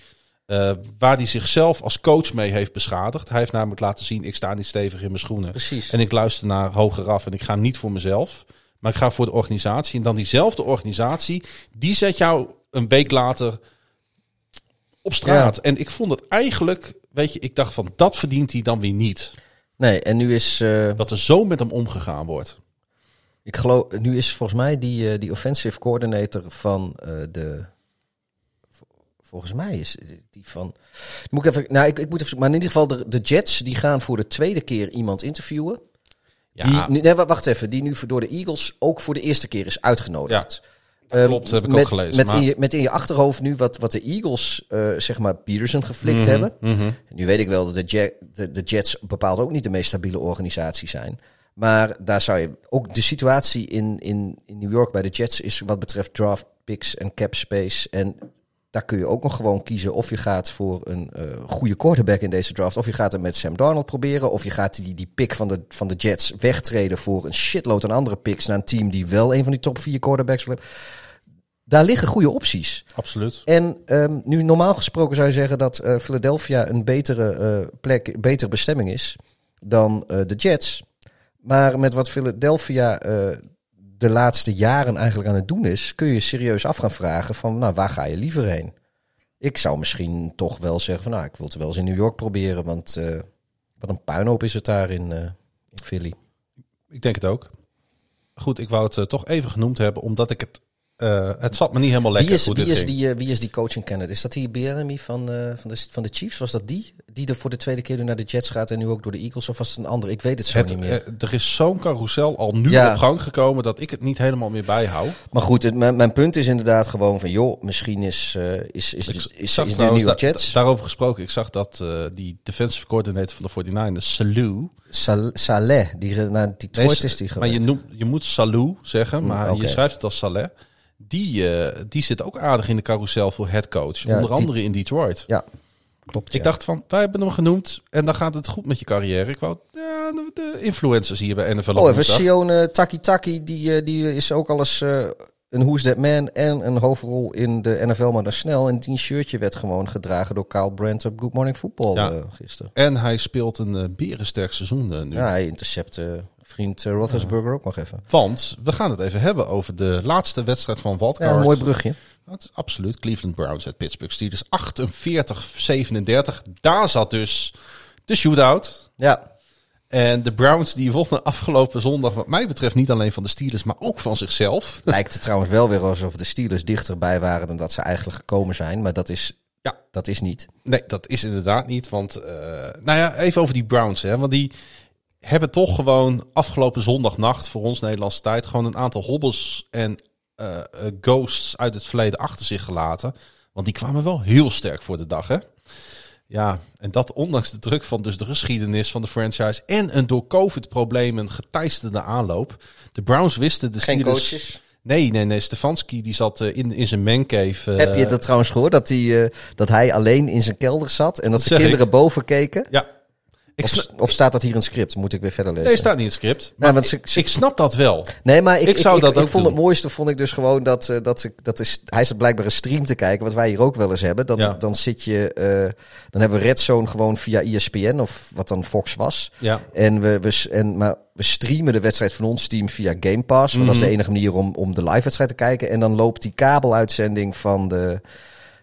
eh, waar hij zichzelf als coach mee heeft beschadigd. Hij heeft namelijk laten zien, ik sta niet stevig in mijn schoenen. Precies. En ik luister naar hoger af en ik ga niet voor mezelf. Maar ik ga voor de organisatie. En dan diezelfde organisatie, die zet jou een week later op straat. Ja. En ik vond het eigenlijk, weet je, ik dacht van dat verdient hij dan weer niet. Nee, en nu is, eh, Dat er zo met hem omgegaan wordt. ik geloof, nu is volgens mij die, eh, die offensive coordinator van eh, de. Volgens mij is die van. Moet ik even. Nou, ik, ik moet even. Maar in ieder geval, de, de Jets die gaan voor de tweede keer iemand interviewen. Ja, Die, nee, wa- wacht even. Die nu voor- door de Eagles ook voor de eerste keer is uitgenodigd. Ehm, klopt, heb ik met, ook gelezen, Met, maar- in je, met in je achterhoofd nu wat, wat de Eagles, eh, zeg maar, Peterson geflikt Mhm, hebben. mhm. Nu weet ik wel dat de, Jet, de, de Jets bepaald ook niet de meest stabiele organisatie zijn. Maar daar zou je ook de situatie in, in, in New York bij de Jets is wat betreft draft picks en cap space. En daar kun je ook nog gewoon kiezen of je gaat voor een eh, goede quarterback in deze draft. Of je gaat het met Sam Darnold proberen. Of je gaat die, die pick van de, van de Jets wegtreden voor een shitload aan andere picks naar een team die wel een van die top vier quarterbacks wil hebben. Daar liggen goede opties. Absoluut. En ehm, nu normaal gesproken zou je zeggen dat eh, Philadelphia een betere eh, plek, betere bestemming is dan de Jets. Maar met wat Philadelphia de laatste jaren eigenlijk aan het doen is, kun je serieus af gaan vragen van, nou, waar ga je liever heen? Ik zou misschien toch wel zeggen van, nou, ik wil het wel eens in New York proberen, want eh, wat een puinhoop is het daar in, eh, in Philly. Ik denk het ook. Goed, ik wou het eh, toch even genoemd hebben, omdat ik het... eh, het zat me niet helemaal lekker Wie is, hoe wie, dit is ging. die, eh, wie is die coaching candidate? Is dat die Bienemy van, eh, van, de, van de Chiefs? Was dat die? Die er voor de tweede keer nu naar de Jets gaat en nu ook door de Eagles? Of was het een ander? Ik weet het zo Het, niet meer. eh, er is zo'n carousel al nu Ja. op gang gekomen dat ik het niet helemaal meer bijhoud. Maar goed, het, mijn, mijn punt is inderdaad gewoon van... joh, misschien is, eh, is, is, is, is, de nieuwe da- Jets... da- daarover gesproken, ik zag dat eh, die defensive coordinator van de 49ers, Salou. Sal- Saleh, die naar Detroit Nee, is die maar je, noemt, je moet Salou zeggen, maar oké. je schrijft het als Saleh. Die, eh, die zit ook aardig in de carousel voor headcoach. Ja, onder andere in Detroit. Ja, klopt. Ik ja. dacht van, wij hebben hem genoemd en dan gaat het goed met je carrière. Ik wou ja, de, de influencers hier bij NFL. Oh, even woensdag. Sione Taki Taki, die, eh, die is ook al eens eh, een Who's That Man en een hoofdrol in de NFL, maar dan snel. En die shirtje werd gewoon gedragen door Kyle Brandt op Good Morning Football Ja. gisteren. En hij speelt een eh, berensterk seizoen nu. Ja, hij intercepte vriend uh, Roethlisberger ook nog even. Want we gaan het even hebben over de laatste wedstrijd van Wildcard. Ja, een mooi brugje. Dat is absoluut. Cleveland Browns uit Pittsburgh Steelers 48-37. Daar zat dus de shootout. Ja, En de Browns die wonnen afgelopen zondag, wat mij betreft, niet alleen van de Steelers, maar ook van zichzelf. lijkt het trouwens wel weer alsof de Steelers dichterbij waren dan dat ze eigenlijk gekomen zijn. Maar dat is, Ja. dat is niet. Nee, dat is inderdaad niet. Want, eh, nou ja, even over die Browns. Hè, want die hebben toch gewoon afgelopen zondagnacht, voor ons Nederlandse tijd, gewoon een aantal hobbels en eh, eh, ghosts uit het verleden achter zich gelaten. Want die kwamen wel heel sterk voor de dag, hè? Ja, en dat ondanks de druk van dus de geschiedenis van de franchise en een door COVID-problemen geteisterde aanloop. De Browns wisten de Geen Steelers... coaches. Nee, nee, nee. Stefanski die zat eh, in, in zijn mancave. Heb je dat trouwens gehoord? Dat, die, eh, dat hij alleen in zijn kelder zat en dat zijn zeg ik. kinderen boven keken? Ja. Of, staat dat hier in het script? Moet ik weer verder lezen? nee, staat niet in het script. Nee, Maar want ik, ik snap dat wel. Nee, maar ik, Ik zou ik, dat ik ook vond doen. het mooiste vond ik dus gewoon dat, eh, dat, dat is, hij zat blijkbaar een stream te kijken, wat wij hier ook wel eens hebben. Dan, Ja. dan zit je, eh, dan hebben we Red Zone gewoon via ESPN of wat dan Fox was. Ja. En we, we, en, maar we streamen de wedstrijd van ons team via Game Pass, want dat is de enige manier om, om de live wedstrijd te kijken. En dan loopt die kabeluitzending van de,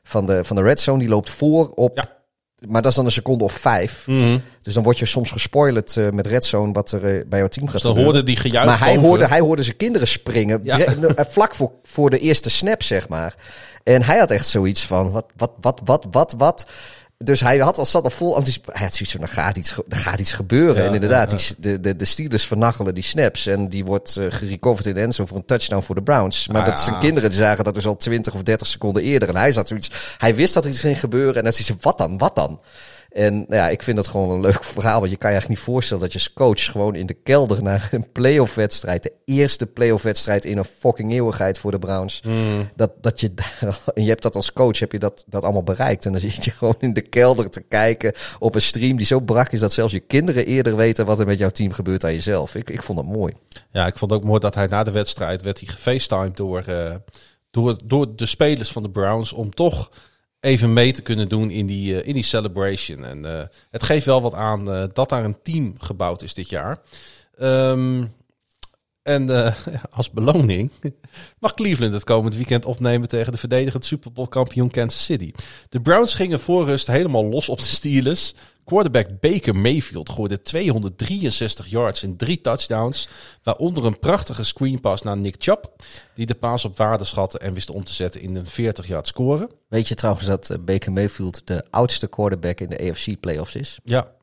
van de, van de Red Zone, die loopt voor op, Ja. Maar dat is dan een seconde of vijf. Mhm. Dus dan word je soms gespoilerd eh, met Red Zone wat er eh, bij jouw team gaat Dus dan gebeuren. hoorde die gejuich Maar hij hoorde, hij hoorde zijn kinderen springen. Ja. eh, Vlak voor, voor de eerste snap, zeg maar. En hij had echt zoiets van: wat, wat, wat, wat, wat, wat. Dus hij had al, zat al vol anticipatie. Hij had zoiets van: er gaat iets, er gaat iets gebeuren. Ja, en inderdaad, ja, Die, de, de, de Steelers vernachelen die snaps. En die wordt eh gerecoverd in endzone voor een touchdown voor de Browns. Maar Ah, dat zijn kinderen die zagen dat dus al 20 of 30 seconden eerder. En hij zat zoiets. Hij wist dat er iets ging gebeuren. En dan zei hij: wat dan? Wat dan? En nou ja, ik vind dat gewoon een leuk verhaal. Want je kan je eigenlijk niet voorstellen dat je als coach gewoon in de kelder naar een playoff wedstrijd, de eerste playoff wedstrijd in een fucking eeuwigheid voor de Browns, dat, dat je daar, en je hebt dat als coach, heb je dat, dat allemaal bereikt. En dan zit je gewoon in de kelder te kijken op een stream die zo brak is dat zelfs je kinderen eerder weten wat er met jouw team gebeurt dan jezelf. Ik, ik vond dat mooi. Ja, ik vond het ook mooi dat hij na de wedstrijd werd hij gefacetimed door, eh, door, door de spelers van de Browns om toch even mee te kunnen doen in die, eh, in die celebration. En eh, het geeft wel wat aan eh, dat daar een team gebouwd is dit jaar. Ehm, en als beloning mag Cleveland het komend weekend opnemen tegen de verdedigend Super Bowl kampioen Kansas City. De Browns gingen voor rust helemaal los op de Steelers. Quarterback Baker Mayfield gooide 263 yards in drie touchdowns. Waaronder een prachtige screenpass naar Nick Chubb. Die de paas op waarde schatte en wist om te zetten in een 40 yard score. Weet je trouwens dat eh, Baker Mayfield de oudste quarterback in de AFC playoffs is? Ja.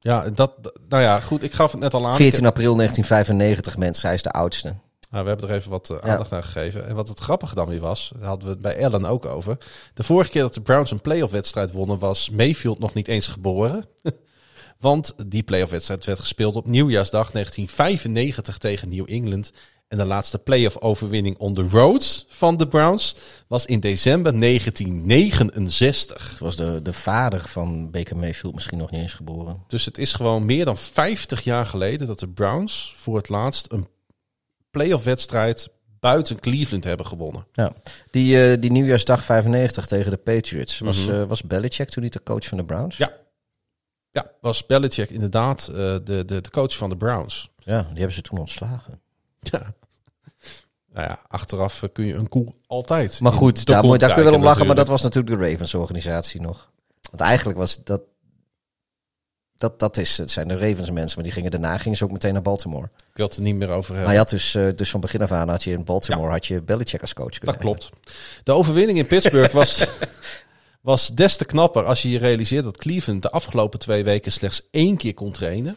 Ja, dat, nou ja, goed. Ik gaf het net al aan. 14 april 1995 mensen, hij is de oudste. Nou, we hebben er even wat eh, aandacht aan gegeven. En wat het grappige dan weer was, daar hadden we het bij Ellen ook over. De vorige keer dat de Browns een playoff wedstrijd wonnen, was Mayfield nog niet eens geboren. Want die playoff wedstrijd werd gespeeld op nieuwjaarsdag 1995 tegen New England. En de laatste playoff overwinning on the road van de Browns was in december 1969. Het was de, de vader van Baker Mayfield misschien nog niet eens geboren. Dus het is gewoon meer dan 50 jaar geleden dat de Browns voor het laatst een playoff wedstrijd buiten Cleveland hebben gewonnen. Ja. Die, eh, die nieuwjaarsdag 95 tegen de Patriots. Was, eh, was Belichick toen niet de coach van de Browns? Ja. Ja, was Belichick inderdaad eh, de, de, de coach van de Browns. Ja, die hebben ze toen ontslagen. Ja. Nou ja, achteraf kun je een koe altijd. Maar goed, daar, daar kun je wel om lachen, maar dat was natuurlijk de Ravens-organisatie nog. Want eigenlijk was dat... Dat, dat is, het zijn de Ravens mensen, maar die gingen daarna gingen ze ook meteen naar Baltimore. Ik wil het er niet meer over Maar hebben. je had dus, eh, dus van begin af aan had je in Baltimore had je Belichick als coach kunnen dat klopt. De overwinning in Pittsburgh was, was des te knapper als je je realiseert dat Cleveland de afgelopen twee weken slechts één keer kon trainen.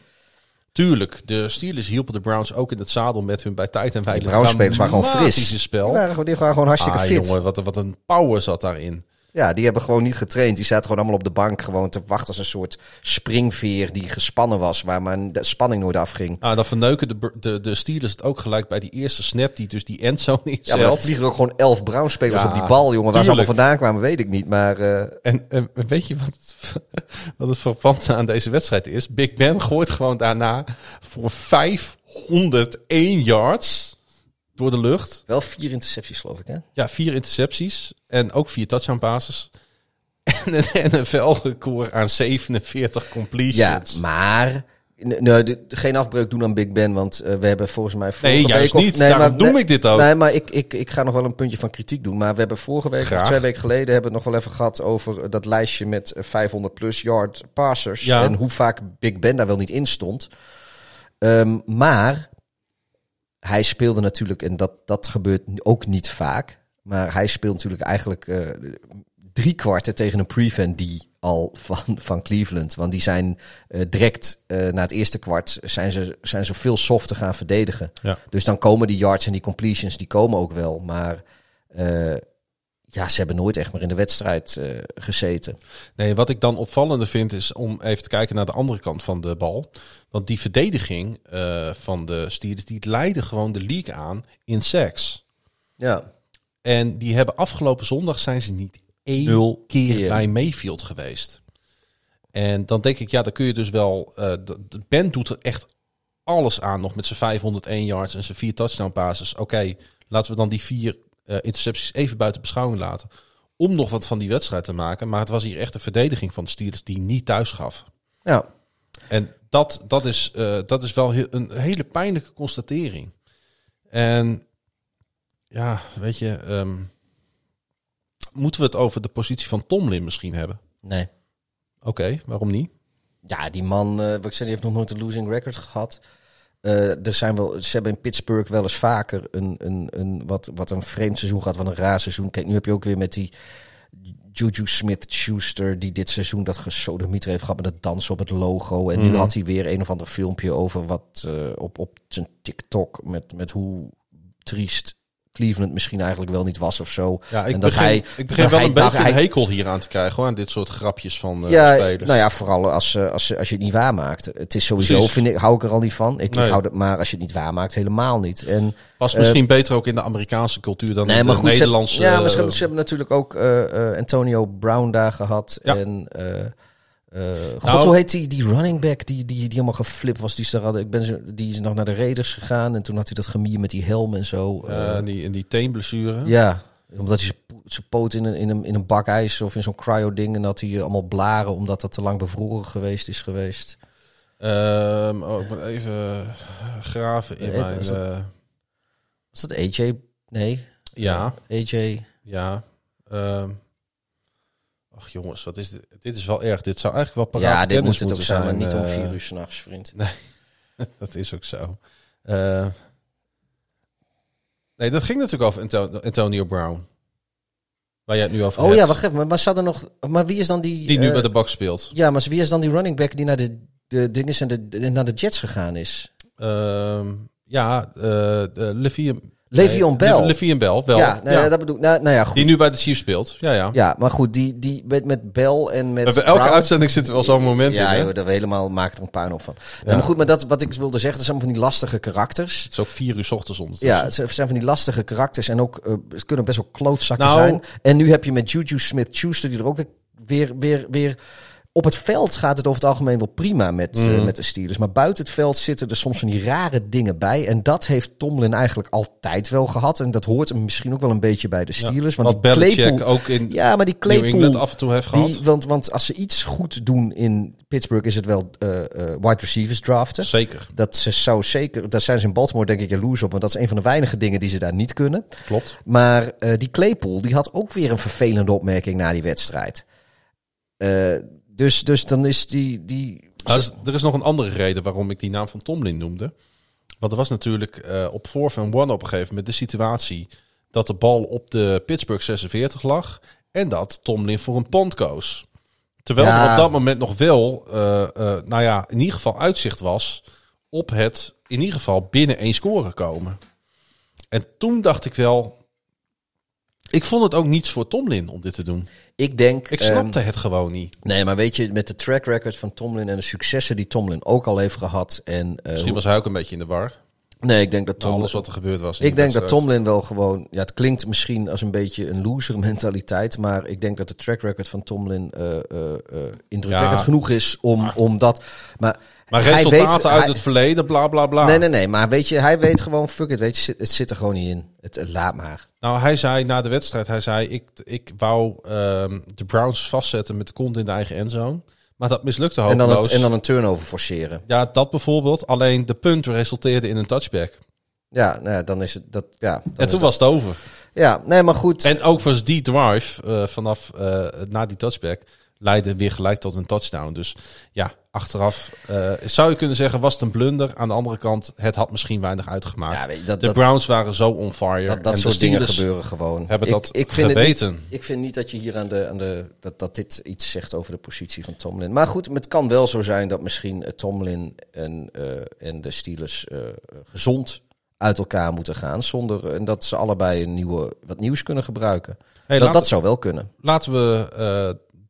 Tuurlijk, de Steelers hielpen de Browns ook in het zadel met hun bij tijd en De wijle Browns-spelers waren gewoon fris. spel. Die waren, gewoon- die waren gewoon hartstikke ah, fit. jongen, wat, wat een power zat daarin. Ja, die hebben gewoon niet getraind. Die zaten gewoon allemaal op de bank gewoon te wachten als een soort springveer die gespannen was, waar maar de spanning nooit afging. Ah, dan verneuken de, de, de Steelers het ook gelijk bij die eerste snap die dus die endzone Ja, maar dan vliegen er ook gewoon elf Browns-spelers Ja, op die bal, jongen. Waar ze allemaal vandaan kwamen, weet ik niet. Maar eh, En, en weet je wat het, wat het frappante aan deze wedstrijd is? Big Ben gooit gewoon daarna voor 501 yards door de lucht. wel vier intercepties, geloof ik, hè? Ja, vier intercepties en ook vier touchdown passes. En een NFL-record aan 47 Ja, completions. maar... n- Nee, de- geen afbreuk doen aan Big Ben, want eh, we hebben volgens mij vorige Nee, juist week... niet. Daarom noem ik dit ook. Nee, maar ik, ik, ik ga nog wel een puntje van kritiek doen. Maar we hebben vorige week, Graag. of twee weken geleden, hebben we het nog wel even gehad over dat lijstje met eh, 500 plus yard passers. Ja. En hoe vaak Big Ben daar wel niet in stond. Ehm, maar hij speelde natuurlijk, en dat, dat gebeurt ook niet vaak. Maar hij speelt natuurlijk eigenlijk eh, drie kwarten tegen een prevent die al van, van Cleveland. Want die zijn eh, direct eh, na het eerste kwart zijn ze, zijn ze veel softer gaan verdedigen. Ja. Dus dan komen die yards en die completions, die komen ook wel. Maar eh, ja, ze hebben nooit echt meer in de wedstrijd eh, gezeten. Nee, wat ik dan opvallender vind is om even te kijken naar de andere kant van de bal. Want die verdediging eh, van de Steelers, die leidde gewoon de league aan in sacks. Ja, En die hebben afgelopen zondag zijn ze niet één Nul keer keer. bij Mayfield geweest. En dan denk ik, ja, dan kun je dus wel... de Ben doet er echt alles aan nog met zijn 501 yards en zijn vier touchdown passes. Oké, laten we dan die vier intercepties even buiten beschouwing laten. Om nog wat van die wedstrijd te maken. Maar het was hier echt een verdediging van de Steelers die niet thuis gaf. ja. En dat, dat, is, eh, dat is wel een hele pijnlijke constatering. En ja, weet je, ehm, moeten we het over de positie van Tomlin misschien hebben? nee. Oké, waarom niet? Ja, die man, eh, wat ik zei, die heeft nog nooit een losing record gehad. Eh, er zijn wel, ze hebben in Pittsburgh wel eens vaker een, een, een, wat, wat een vreemd seizoen gehad, wat een raar seizoen. Kijk, nu heb je ook weer met die Juju Smith-Schuster, die dit seizoen dat gesodemieter heeft gehad met het dansen op het logo. En nu Mhm. had hij weer een of ander filmpje over wat eh, op, op zijn TikTok, met, met hoe triest Cleveland misschien eigenlijk wel niet was of zo. Ja, ik en dat begin, hij, ik begin dat wel hij een beetje een hekel hier aan te krijgen, hoor, aan dit soort grapjes van eh, ja, spelers. nou ja, vooral als, eh, als, als je het niet waarmaakt. Het is sowieso, Precies. vind ik, hou ik er al niet van. Ik, Nee. ik hou het, maar als je het niet waarmaakt, helemaal niet. En, Past misschien beter ook in de Amerikaanse cultuur dan in de ze hebben- Nederlandse... ja, maar ze, eh, hebben- ze hebben natuurlijk ook eh, eh, Antonio Brown daar gehad. Ja. En, eh, eh, God, Nou- hoe heet die, die running back die, die, die helemaal geflipt was? Die hadden- ik ben, zo- die is nog naar de Raiders gegaan. En toen had hij dat gemier met die helm en zo. eh, eh, die, en die teenblessure. ja, omdat hij zijn po- zijn poot in een, in, een, in een bak ijs of in zo'n cryo-ding. En dat hij eh, allemaal blaren omdat dat te lang bevroren geweest is geweest. Ehm, oh, ik moet even graven in mijn... is dat- eh, Was dat AJ? Nee. ja. AJ. Ja. ehm ach jongens, wat is dit? Dit is wel erg. Dit zou eigenlijk wel paraat Ja, dit moet het ook zijn, maar niet om eh, vier uur s'nachts, vriend. Dat is ook zo. Eh, nee, dat ging natuurlijk over Anto- Antonio Brown. Waar jij het nu over Oh hebt. ja, wacht even. Maar, er nog, maar wie is dan die... Die nu eh, bij de bak speelt. Ja, maar wie is dan die running back die naar de, de dingen en de, de- naar de Jets gegaan is? Ehm, ja, eh de. Le'Veon Bell. Le'Veon Bell, wel. ja, nou, ja. dat bedoel ik. Nou, nou ja, goed. Die nu bij de Chiefs speelt. Ja, ja. Ja, maar goed, die, die met, met Bell en met hebben elke Brown- uitzending zit er wel zo'n moment Ja, in. dat we helemaal maken er een puin op van. Ja. maar goed, maar dat wat ik wilde zeggen, dat zijn van die lastige karakters. Het is ook vier uur 's ochtends ondertussen. Ja, het zijn van die lastige karakters en ook eh, ze kunnen best wel klootzakken Nou- zijn. En nu heb je met Juju Smith-Schuster die er ook weer, weer, weer op het veld gaat het over het algemeen wel prima met, eh, Mhm. met de Steelers. Maar buiten het veld zitten er soms van die rare dingen bij. En dat heeft Tomlin eigenlijk altijd wel gehad. En dat hoort hem misschien ook wel een beetje bij de Steelers. Want die Claypool, ook in ja, maar die New England Claypool, af en toe heeft gehad. die, want, want als ze iets goed doen in Pittsburgh is het wel eh, eh, wide receivers draften. Zeker, Dat ze zou zeker, daar zijn ze in Baltimore denk ik jaloers op, want dat is een van de weinige dingen die ze daar niet kunnen. klopt. Maar die Claypool, die had ook weer een vervelende opmerking na die wedstrijd. Dus, dus dan is die... die er is- er is nog een andere reden waarom ik die naam van Tomlin noemde. Want er was natuurlijk eh, op 4 van 1 op een gegeven moment de situatie dat de bal op de Pittsburgh 46 lag. En dat Tomlin voor een pond koos. Terwijl Ja. er op dat moment nog wel, eh, eh, nou ja, in ieder geval uitzicht was op het in ieder geval binnen één score komen. En toen dacht ik wel, ik vond het ook niets voor Tomlin om dit te doen. Ik denk... Ik ehm, snapte het gewoon niet. Nee, maar weet je, met de track record van Tomlin en de successen die Tomlin ook al heeft gehad. En, eh, Misschien was hij ook een beetje in de war. Nee, ik denk dat alles wat er gebeurd was. Ik de denk dat. Tomlin wel gewoon. Ja, het klinkt misschien als een beetje een loser mentaliteit. Maar ik denk dat de track record van Tomlin eh, eh, indrukwekkend Ja. genoeg is om, om dat. Maar, Maar hij resultaten weet- uit hij- het verleden, bla bla bla. Nee, nee, nee. Maar weet je, hij weet gewoon, fuck it, weet je, het zit er gewoon niet in. Het, het laat maar. Nou, hij zei na de wedstrijd, hij zei, ik, ik wou ehm, de Browns vastzetten met de kont in de eigen endzone. Maar dat mislukte En dan, hopeloos. en dan een turnover forceren. Ja, dat bijvoorbeeld. Alleen de punt resulteerde in een touchback. Ja, nou ja, dan is het dat. Ja, en toen dat- was het over. Ja, nee, maar goed. En ook was die drive eh, vanaf eh, na die touchback leidde weer gelijk tot een touchdown. Dus ja, achteraf eh, zou je kunnen zeggen, was het een blunder. Aan de andere kant, het had misschien weinig uitgemaakt. Ja, weet je, dat- de dat- Browns waren zo on fire. dat, dat en soort dingen gebeuren gewoon. hebben ik, dat ik vind geweten. niet, ik vind niet dat je hier aan de, aan de dat, dat dit iets zegt over de positie van Tomlin. Maar goed, het kan wel zo zijn dat misschien eh, Tomlin en, eh, en de Steelers gezond uit elkaar moeten gaan. Zonder en dat ze allebei een nieuwe, wat nieuws kunnen gebruiken. Hey, dat, laten- dat zou wel kunnen. Laten we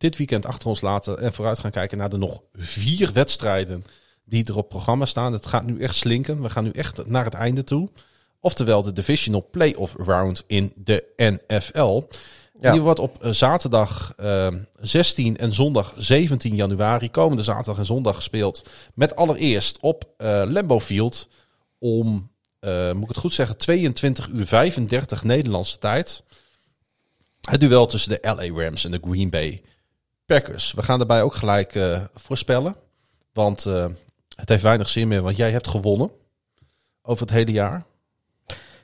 dit weekend achter ons laten en vooruit gaan kijken naar de nog vier wedstrijden die er op programma staan. Het gaat nu echt slinken. We gaan nu echt naar het einde toe. Oftewel de Divisional Playoff Round in de NFL. Ja. Die wordt op eh, zaterdag eh, 16 en zondag 17 januari, komende zaterdag en zondag gespeeld. Met allereerst op eh Lambeau Field om, eh, moet ik het goed zeggen, 22 uur 35 Nederlandse tijd. Het duel tussen de LA Rams en de Green Bay Packers. We gaan daarbij ook gelijk eh, voorspellen. Want eh, het heeft weinig zin meer, want jij hebt gewonnen over het hele jaar.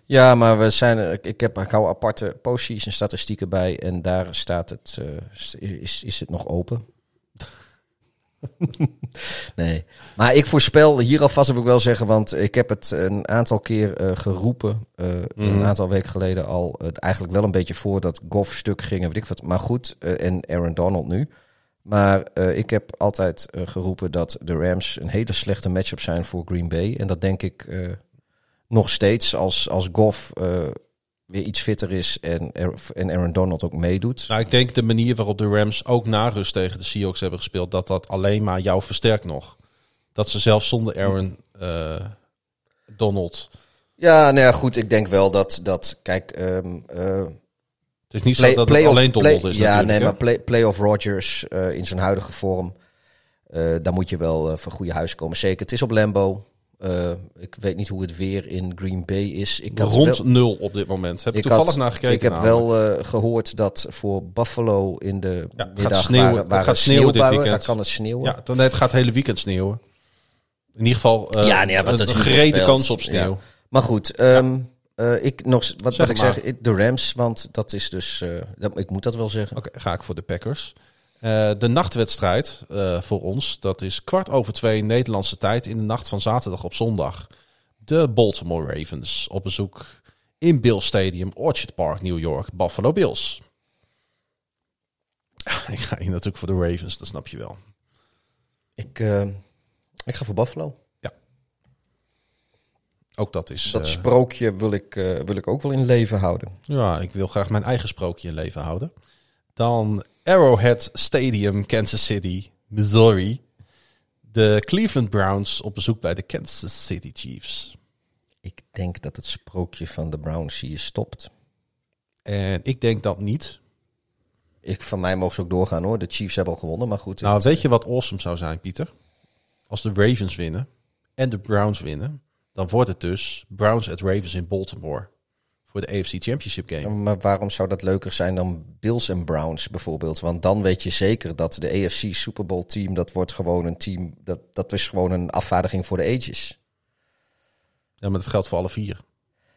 Ja, maar we zijn, er- ik, heb, ik hou aparte postseason statistieken bij en daar staat het, eh, is, is het nog open. nee, maar ik voorspel, hier alvast heb ik wel zeggen, want ik heb het een aantal keer eh, geroepen, eh, een aantal weken geleden al, het eigenlijk wel een beetje voor dat Goff stuk ging en weet ik wat. Maar goed, eh, en Aaron Donald nu. Maar eh, ik heb altijd eh, geroepen dat de Rams een hele slechte matchup zijn voor Green Bay. En dat denk ik eh, nog steeds als, als Goff eh, weer iets fitter is en, en Aaron Donald ook meedoet. Nou, ik denk de manier waarop de Rams ook na rust tegen de Seahawks hebben gespeeld, dat dat alleen maar jou versterkt nog. Dat ze zelfs zonder Aaron eh, Donald. Ja, nou ja, goed. Ik denk wel dat, dat kijk, ehm eh, Het is niet play, zo dat het alleen Donald play- is Ja, nee, hè? maar play, playoff Rodgers eh, in zijn huidige vorm, eh daar moet je wel van goede huis komen. Zeker, het is op Lambo. Eh, ik weet niet hoe het weer in Green Bay is. Ik had Rond wel- nul op dit moment. Heb ik toevallig naar gekeken. Ik heb namelijk. wel eh, gehoord dat voor Buffalo in de Ja, middag gaat sneeuwen. waren, Het waren gaat sneeuwen dit weekend. Daar kan het sneeuwen. Ja, dan, het gaat het hele weekend sneeuwen. In ieder geval eh, Ja, nee, wat een gerede kans op sneeuw. Ja. Maar goed, eh, ik nog, wat, Zeg wat ik zeg, de Rams, want dat is dus, dat, ik moet dat wel zeggen. Oké, ga ik voor de Packers. Eh, de nachtwedstrijd eh, voor ons, dat is kwart over twee Nederlandse tijd in de nacht van zaterdag op zondag. De Baltimore Ravens op bezoek in Bill Stadium, Orchard Park, New York, Buffalo Bills. Ik ga hier natuurlijk voor de Ravens, dat snap je wel. Ik, eh, ik ga voor Buffalo. Ook dat is. Dat sprookje wil ik, wil ik ook wel in leven houden. Ja, ik wil graag mijn eigen sprookje in leven houden. Dan Arrowhead Stadium, Kansas City, Missouri. De Cleveland Browns op bezoek bij de Kansas City Chiefs. Ik denk dat het sprookje van de Browns hier stopt. En ik denk dat niet. Ik, van mij mogen ze ook doorgaan hoor. De Chiefs hebben al gewonnen, maar goed. Nou, weet je wat awesome zou zijn, Pieter? Als de Ravens winnen en de Browns winnen, dan wordt het dus Browns at Ravens in Baltimore voor de AFC Championship game. Maar waarom zou dat leuker zijn dan Bills en Browns bijvoorbeeld? Want dan weet je zeker dat de AFC Super Bowl team, dat wordt gewoon een team, dat, dat is gewoon een afvaardiging voor de ages. Ja, maar dat geldt voor alle vier.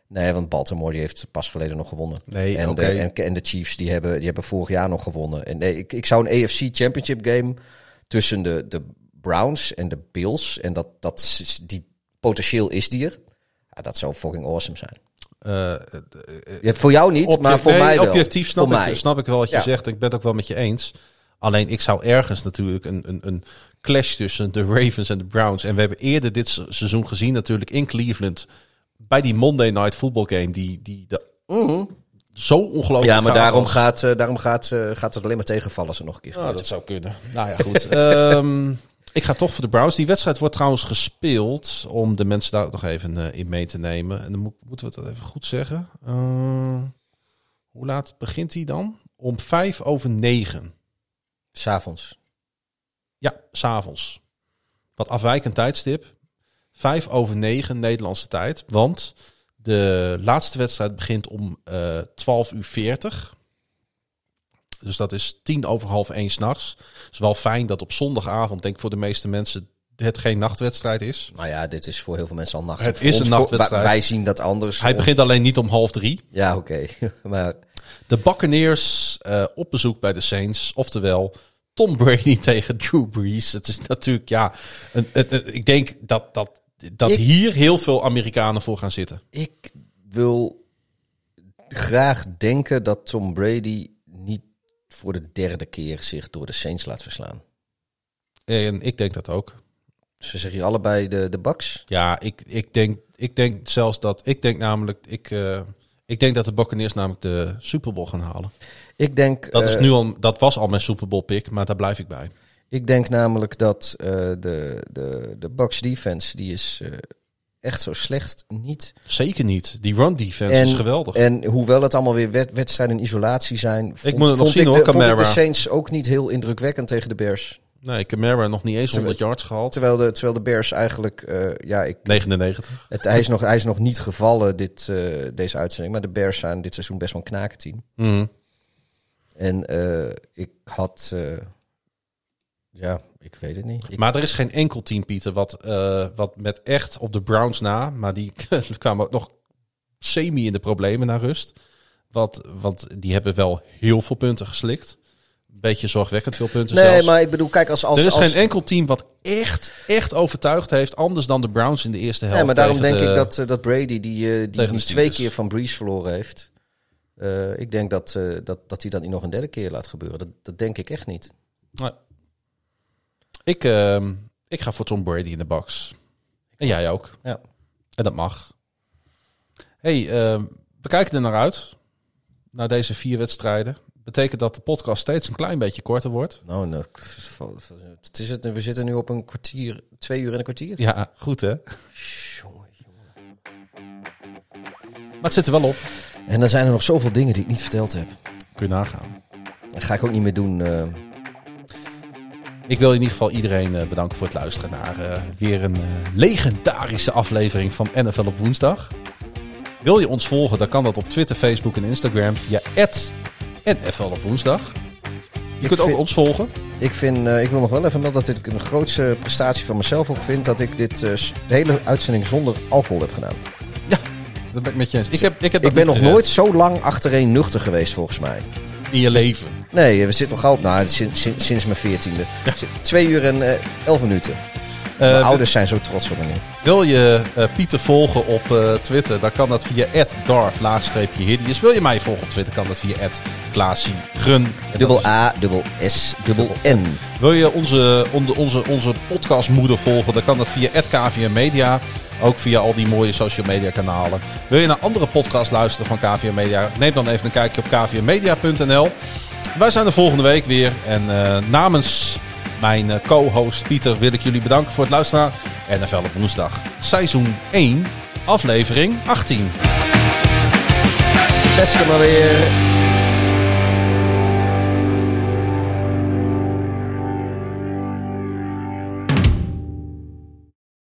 Nee, want Baltimore die heeft pas geleden nog gewonnen. Nee, en, de, en, en de Chiefs die hebben, die hebben vorig jaar nog gewonnen. En nee, ik, ik zou een AFC Championship game tussen de, de Browns en de Bills. En dat, dat die potentieel is die er. Ja, dat zou fucking awesome zijn. Eh, eh, Ja, voor jou niet, maar voor nee, mij wel. Objectief snap, voor ik, mij. snap ik wel wat je Ja. zegt. Ik ben het ook wel met je eens. Alleen ik zou ergens natuurlijk een, een, een clash tussen de Ravens en de Browns. En we hebben eerder dit se- seizoen gezien natuurlijk in Cleveland. Bij die Monday Night Football game. Die, die de, zo ongelooflijk Ja, maar gaaf daarom, was. gaat, eh, daarom gaat, eh, gaat het alleen maar tegenvallen als er nog een keer Ah, dat zou kunnen. Nou ja, goed. Ehm, ik ga toch voor de Browns. Die wedstrijd wordt trouwens gespeeld. Om de mensen daar ook nog even eh, in mee te nemen. En dan moet, moeten we het even goed zeggen. Eh, hoe laat begint hij dan? Om vijf over negen. S'avonds. Ja, s'avonds. Wat afwijkend tijdstip. Vijf over negen Nederlandse tijd. Want de laatste wedstrijd begint om 12 uur 40. Dus dat is tien over half één s'nachts. Het is wel fijn dat op zondagavond, denk ik voor de meeste mensen, het geen nachtwedstrijd is. Nou ja, dit is voor heel veel mensen al nacht. Het Voor is een ons- nachtwedstrijd. Wij, zien dat anders. Hij begint alleen niet om half drie. Ja, oké. maar De Buccaneers eh, op bezoek bij de Saints. Oftewel Tom Brady tegen Drew Brees. Het is natuurlijk, ja, een, een- een- ik denk dat, dat, dat Ik- hier heel veel Amerikanen voor gaan zitten. ik wil graag denken dat Tom Brady voor de derde keer zich door de Saints laat verslaan. En ik denk dat ook. Ze zeggen hier allebei de, de Bucks. Ja, ik, ik, denk, ik denk zelfs dat, ik denk namelijk, ik, eh, ik denk dat de Buccaneers namelijk de Super Bowl gaan halen. Ik denk, Dat, is eh, nu al, dat was al mijn Super Bowl pick, maar daar blijf ik bij. ik denk namelijk dat eh, de, de, de Bucks defense, die is echt zo slecht niet. Zeker niet. Die run defense is geweldig. En hoewel het allemaal weer wed- wedstrijden in isolatie zijn, vond, moet het nog vond zien, ik hoor, de, vond ik de Camara. Saints ook niet heel indrukwekkend tegen de Bears. nee, Camara nog niet eens 100 yards gehaald. Terwijl de, terwijl de Bears eigenlijk, eh, ja, ik, 99. het, hij, is nog, hij is nog niet gevallen dit, eh, deze uitzending, maar de Bears zijn dit seizoen best wel een knakenteam. Mhm. En eh, ik had, ja, ik weet het niet. Ik, Maar er is geen enkel team, Pieter, wat, eh, wat met echt op de Browns na, maar die kwamen ook nog semi in de problemen naar rust. Wat, want die hebben wel heel veel punten geslikt. Beetje zorgwekkend veel punten nee, zelfs. maar ik bedoel, kijk, als... als er is als, geen enkel team wat echt, echt overtuigd heeft, anders dan de Browns in de eerste helft. Nee, maar daarom denk ik dat, eh, dat Brady, die, eh, die, twee keer van Breeze verloren heeft... ik denk dat, dat, dat hij dat niet nog een derde keer laat gebeuren. Dat, dat denk ik echt niet. Nee. Ik, ehm, ik ga voor Tom Brady in de box. En jij ook. Ja. En dat mag. hey, ehm, we kijken er naar uit. Naar deze vier wedstrijden. Betekent dat de podcast steeds een klein beetje korter wordt. Nou, nou, het is het, we zitten nu op een kwartier, twee uur en een kwartier. Ja, goed hè? Jongen, jongen. Maar het zit er wel op. En dan zijn er nog zoveel dingen die ik niet verteld heb. Kun je nagaan. Dat ga ik ook niet meer doen. eh. Ik wil in ieder geval iedereen eh, bedanken voor het luisteren naar eh, weer een eh, legendarische aflevering van NFL op woensdag. Wil je ons volgen, dan kan dat op Twitter, Facebook en Instagram via NFL op woensdag. Je Ik kunt ook ons volgen. Ik, vind, ik wil nog wel even melden dat dit een grootste prestatie van mezelf ook vind. Dat ik dit de hele uitzending zonder alcohol heb gedaan. Dat ben ik met je eens. Ik, heb, ik, heb Ik ben nog nooit zo lang achtereen nuchter geweest volgens mij. In je leven. Nee, we zitten al gauw op. Nou, sinds, sinds, sinds mijn veertiende. Twee uur en eh, elf minuten. Mijn Eh, ouders zijn zo trots op me nu. Wil je eh, Pieter volgen op Twitter, dan kan dat via @darf_hideous. Wil je mij volgen op Twitter, kan dat via dat Dubbel A, dubbel S, dubbel N. Wil je onze, onze, onze, onze podcastmoeder volgen, dan kan dat via KVM Media. Ook via al die mooie social media kanalen. Wil je naar andere podcasts luisteren van KVM Media? Neem dan even een kijkje op kvmmedia.nl. Wij zijn er volgende week weer. En eh, namens mijn eh, co-host Pieter wil ik jullie bedanken voor het luisteren naar NFL op woensdag. Seizoen 1, aflevering 18. Beste maar weer.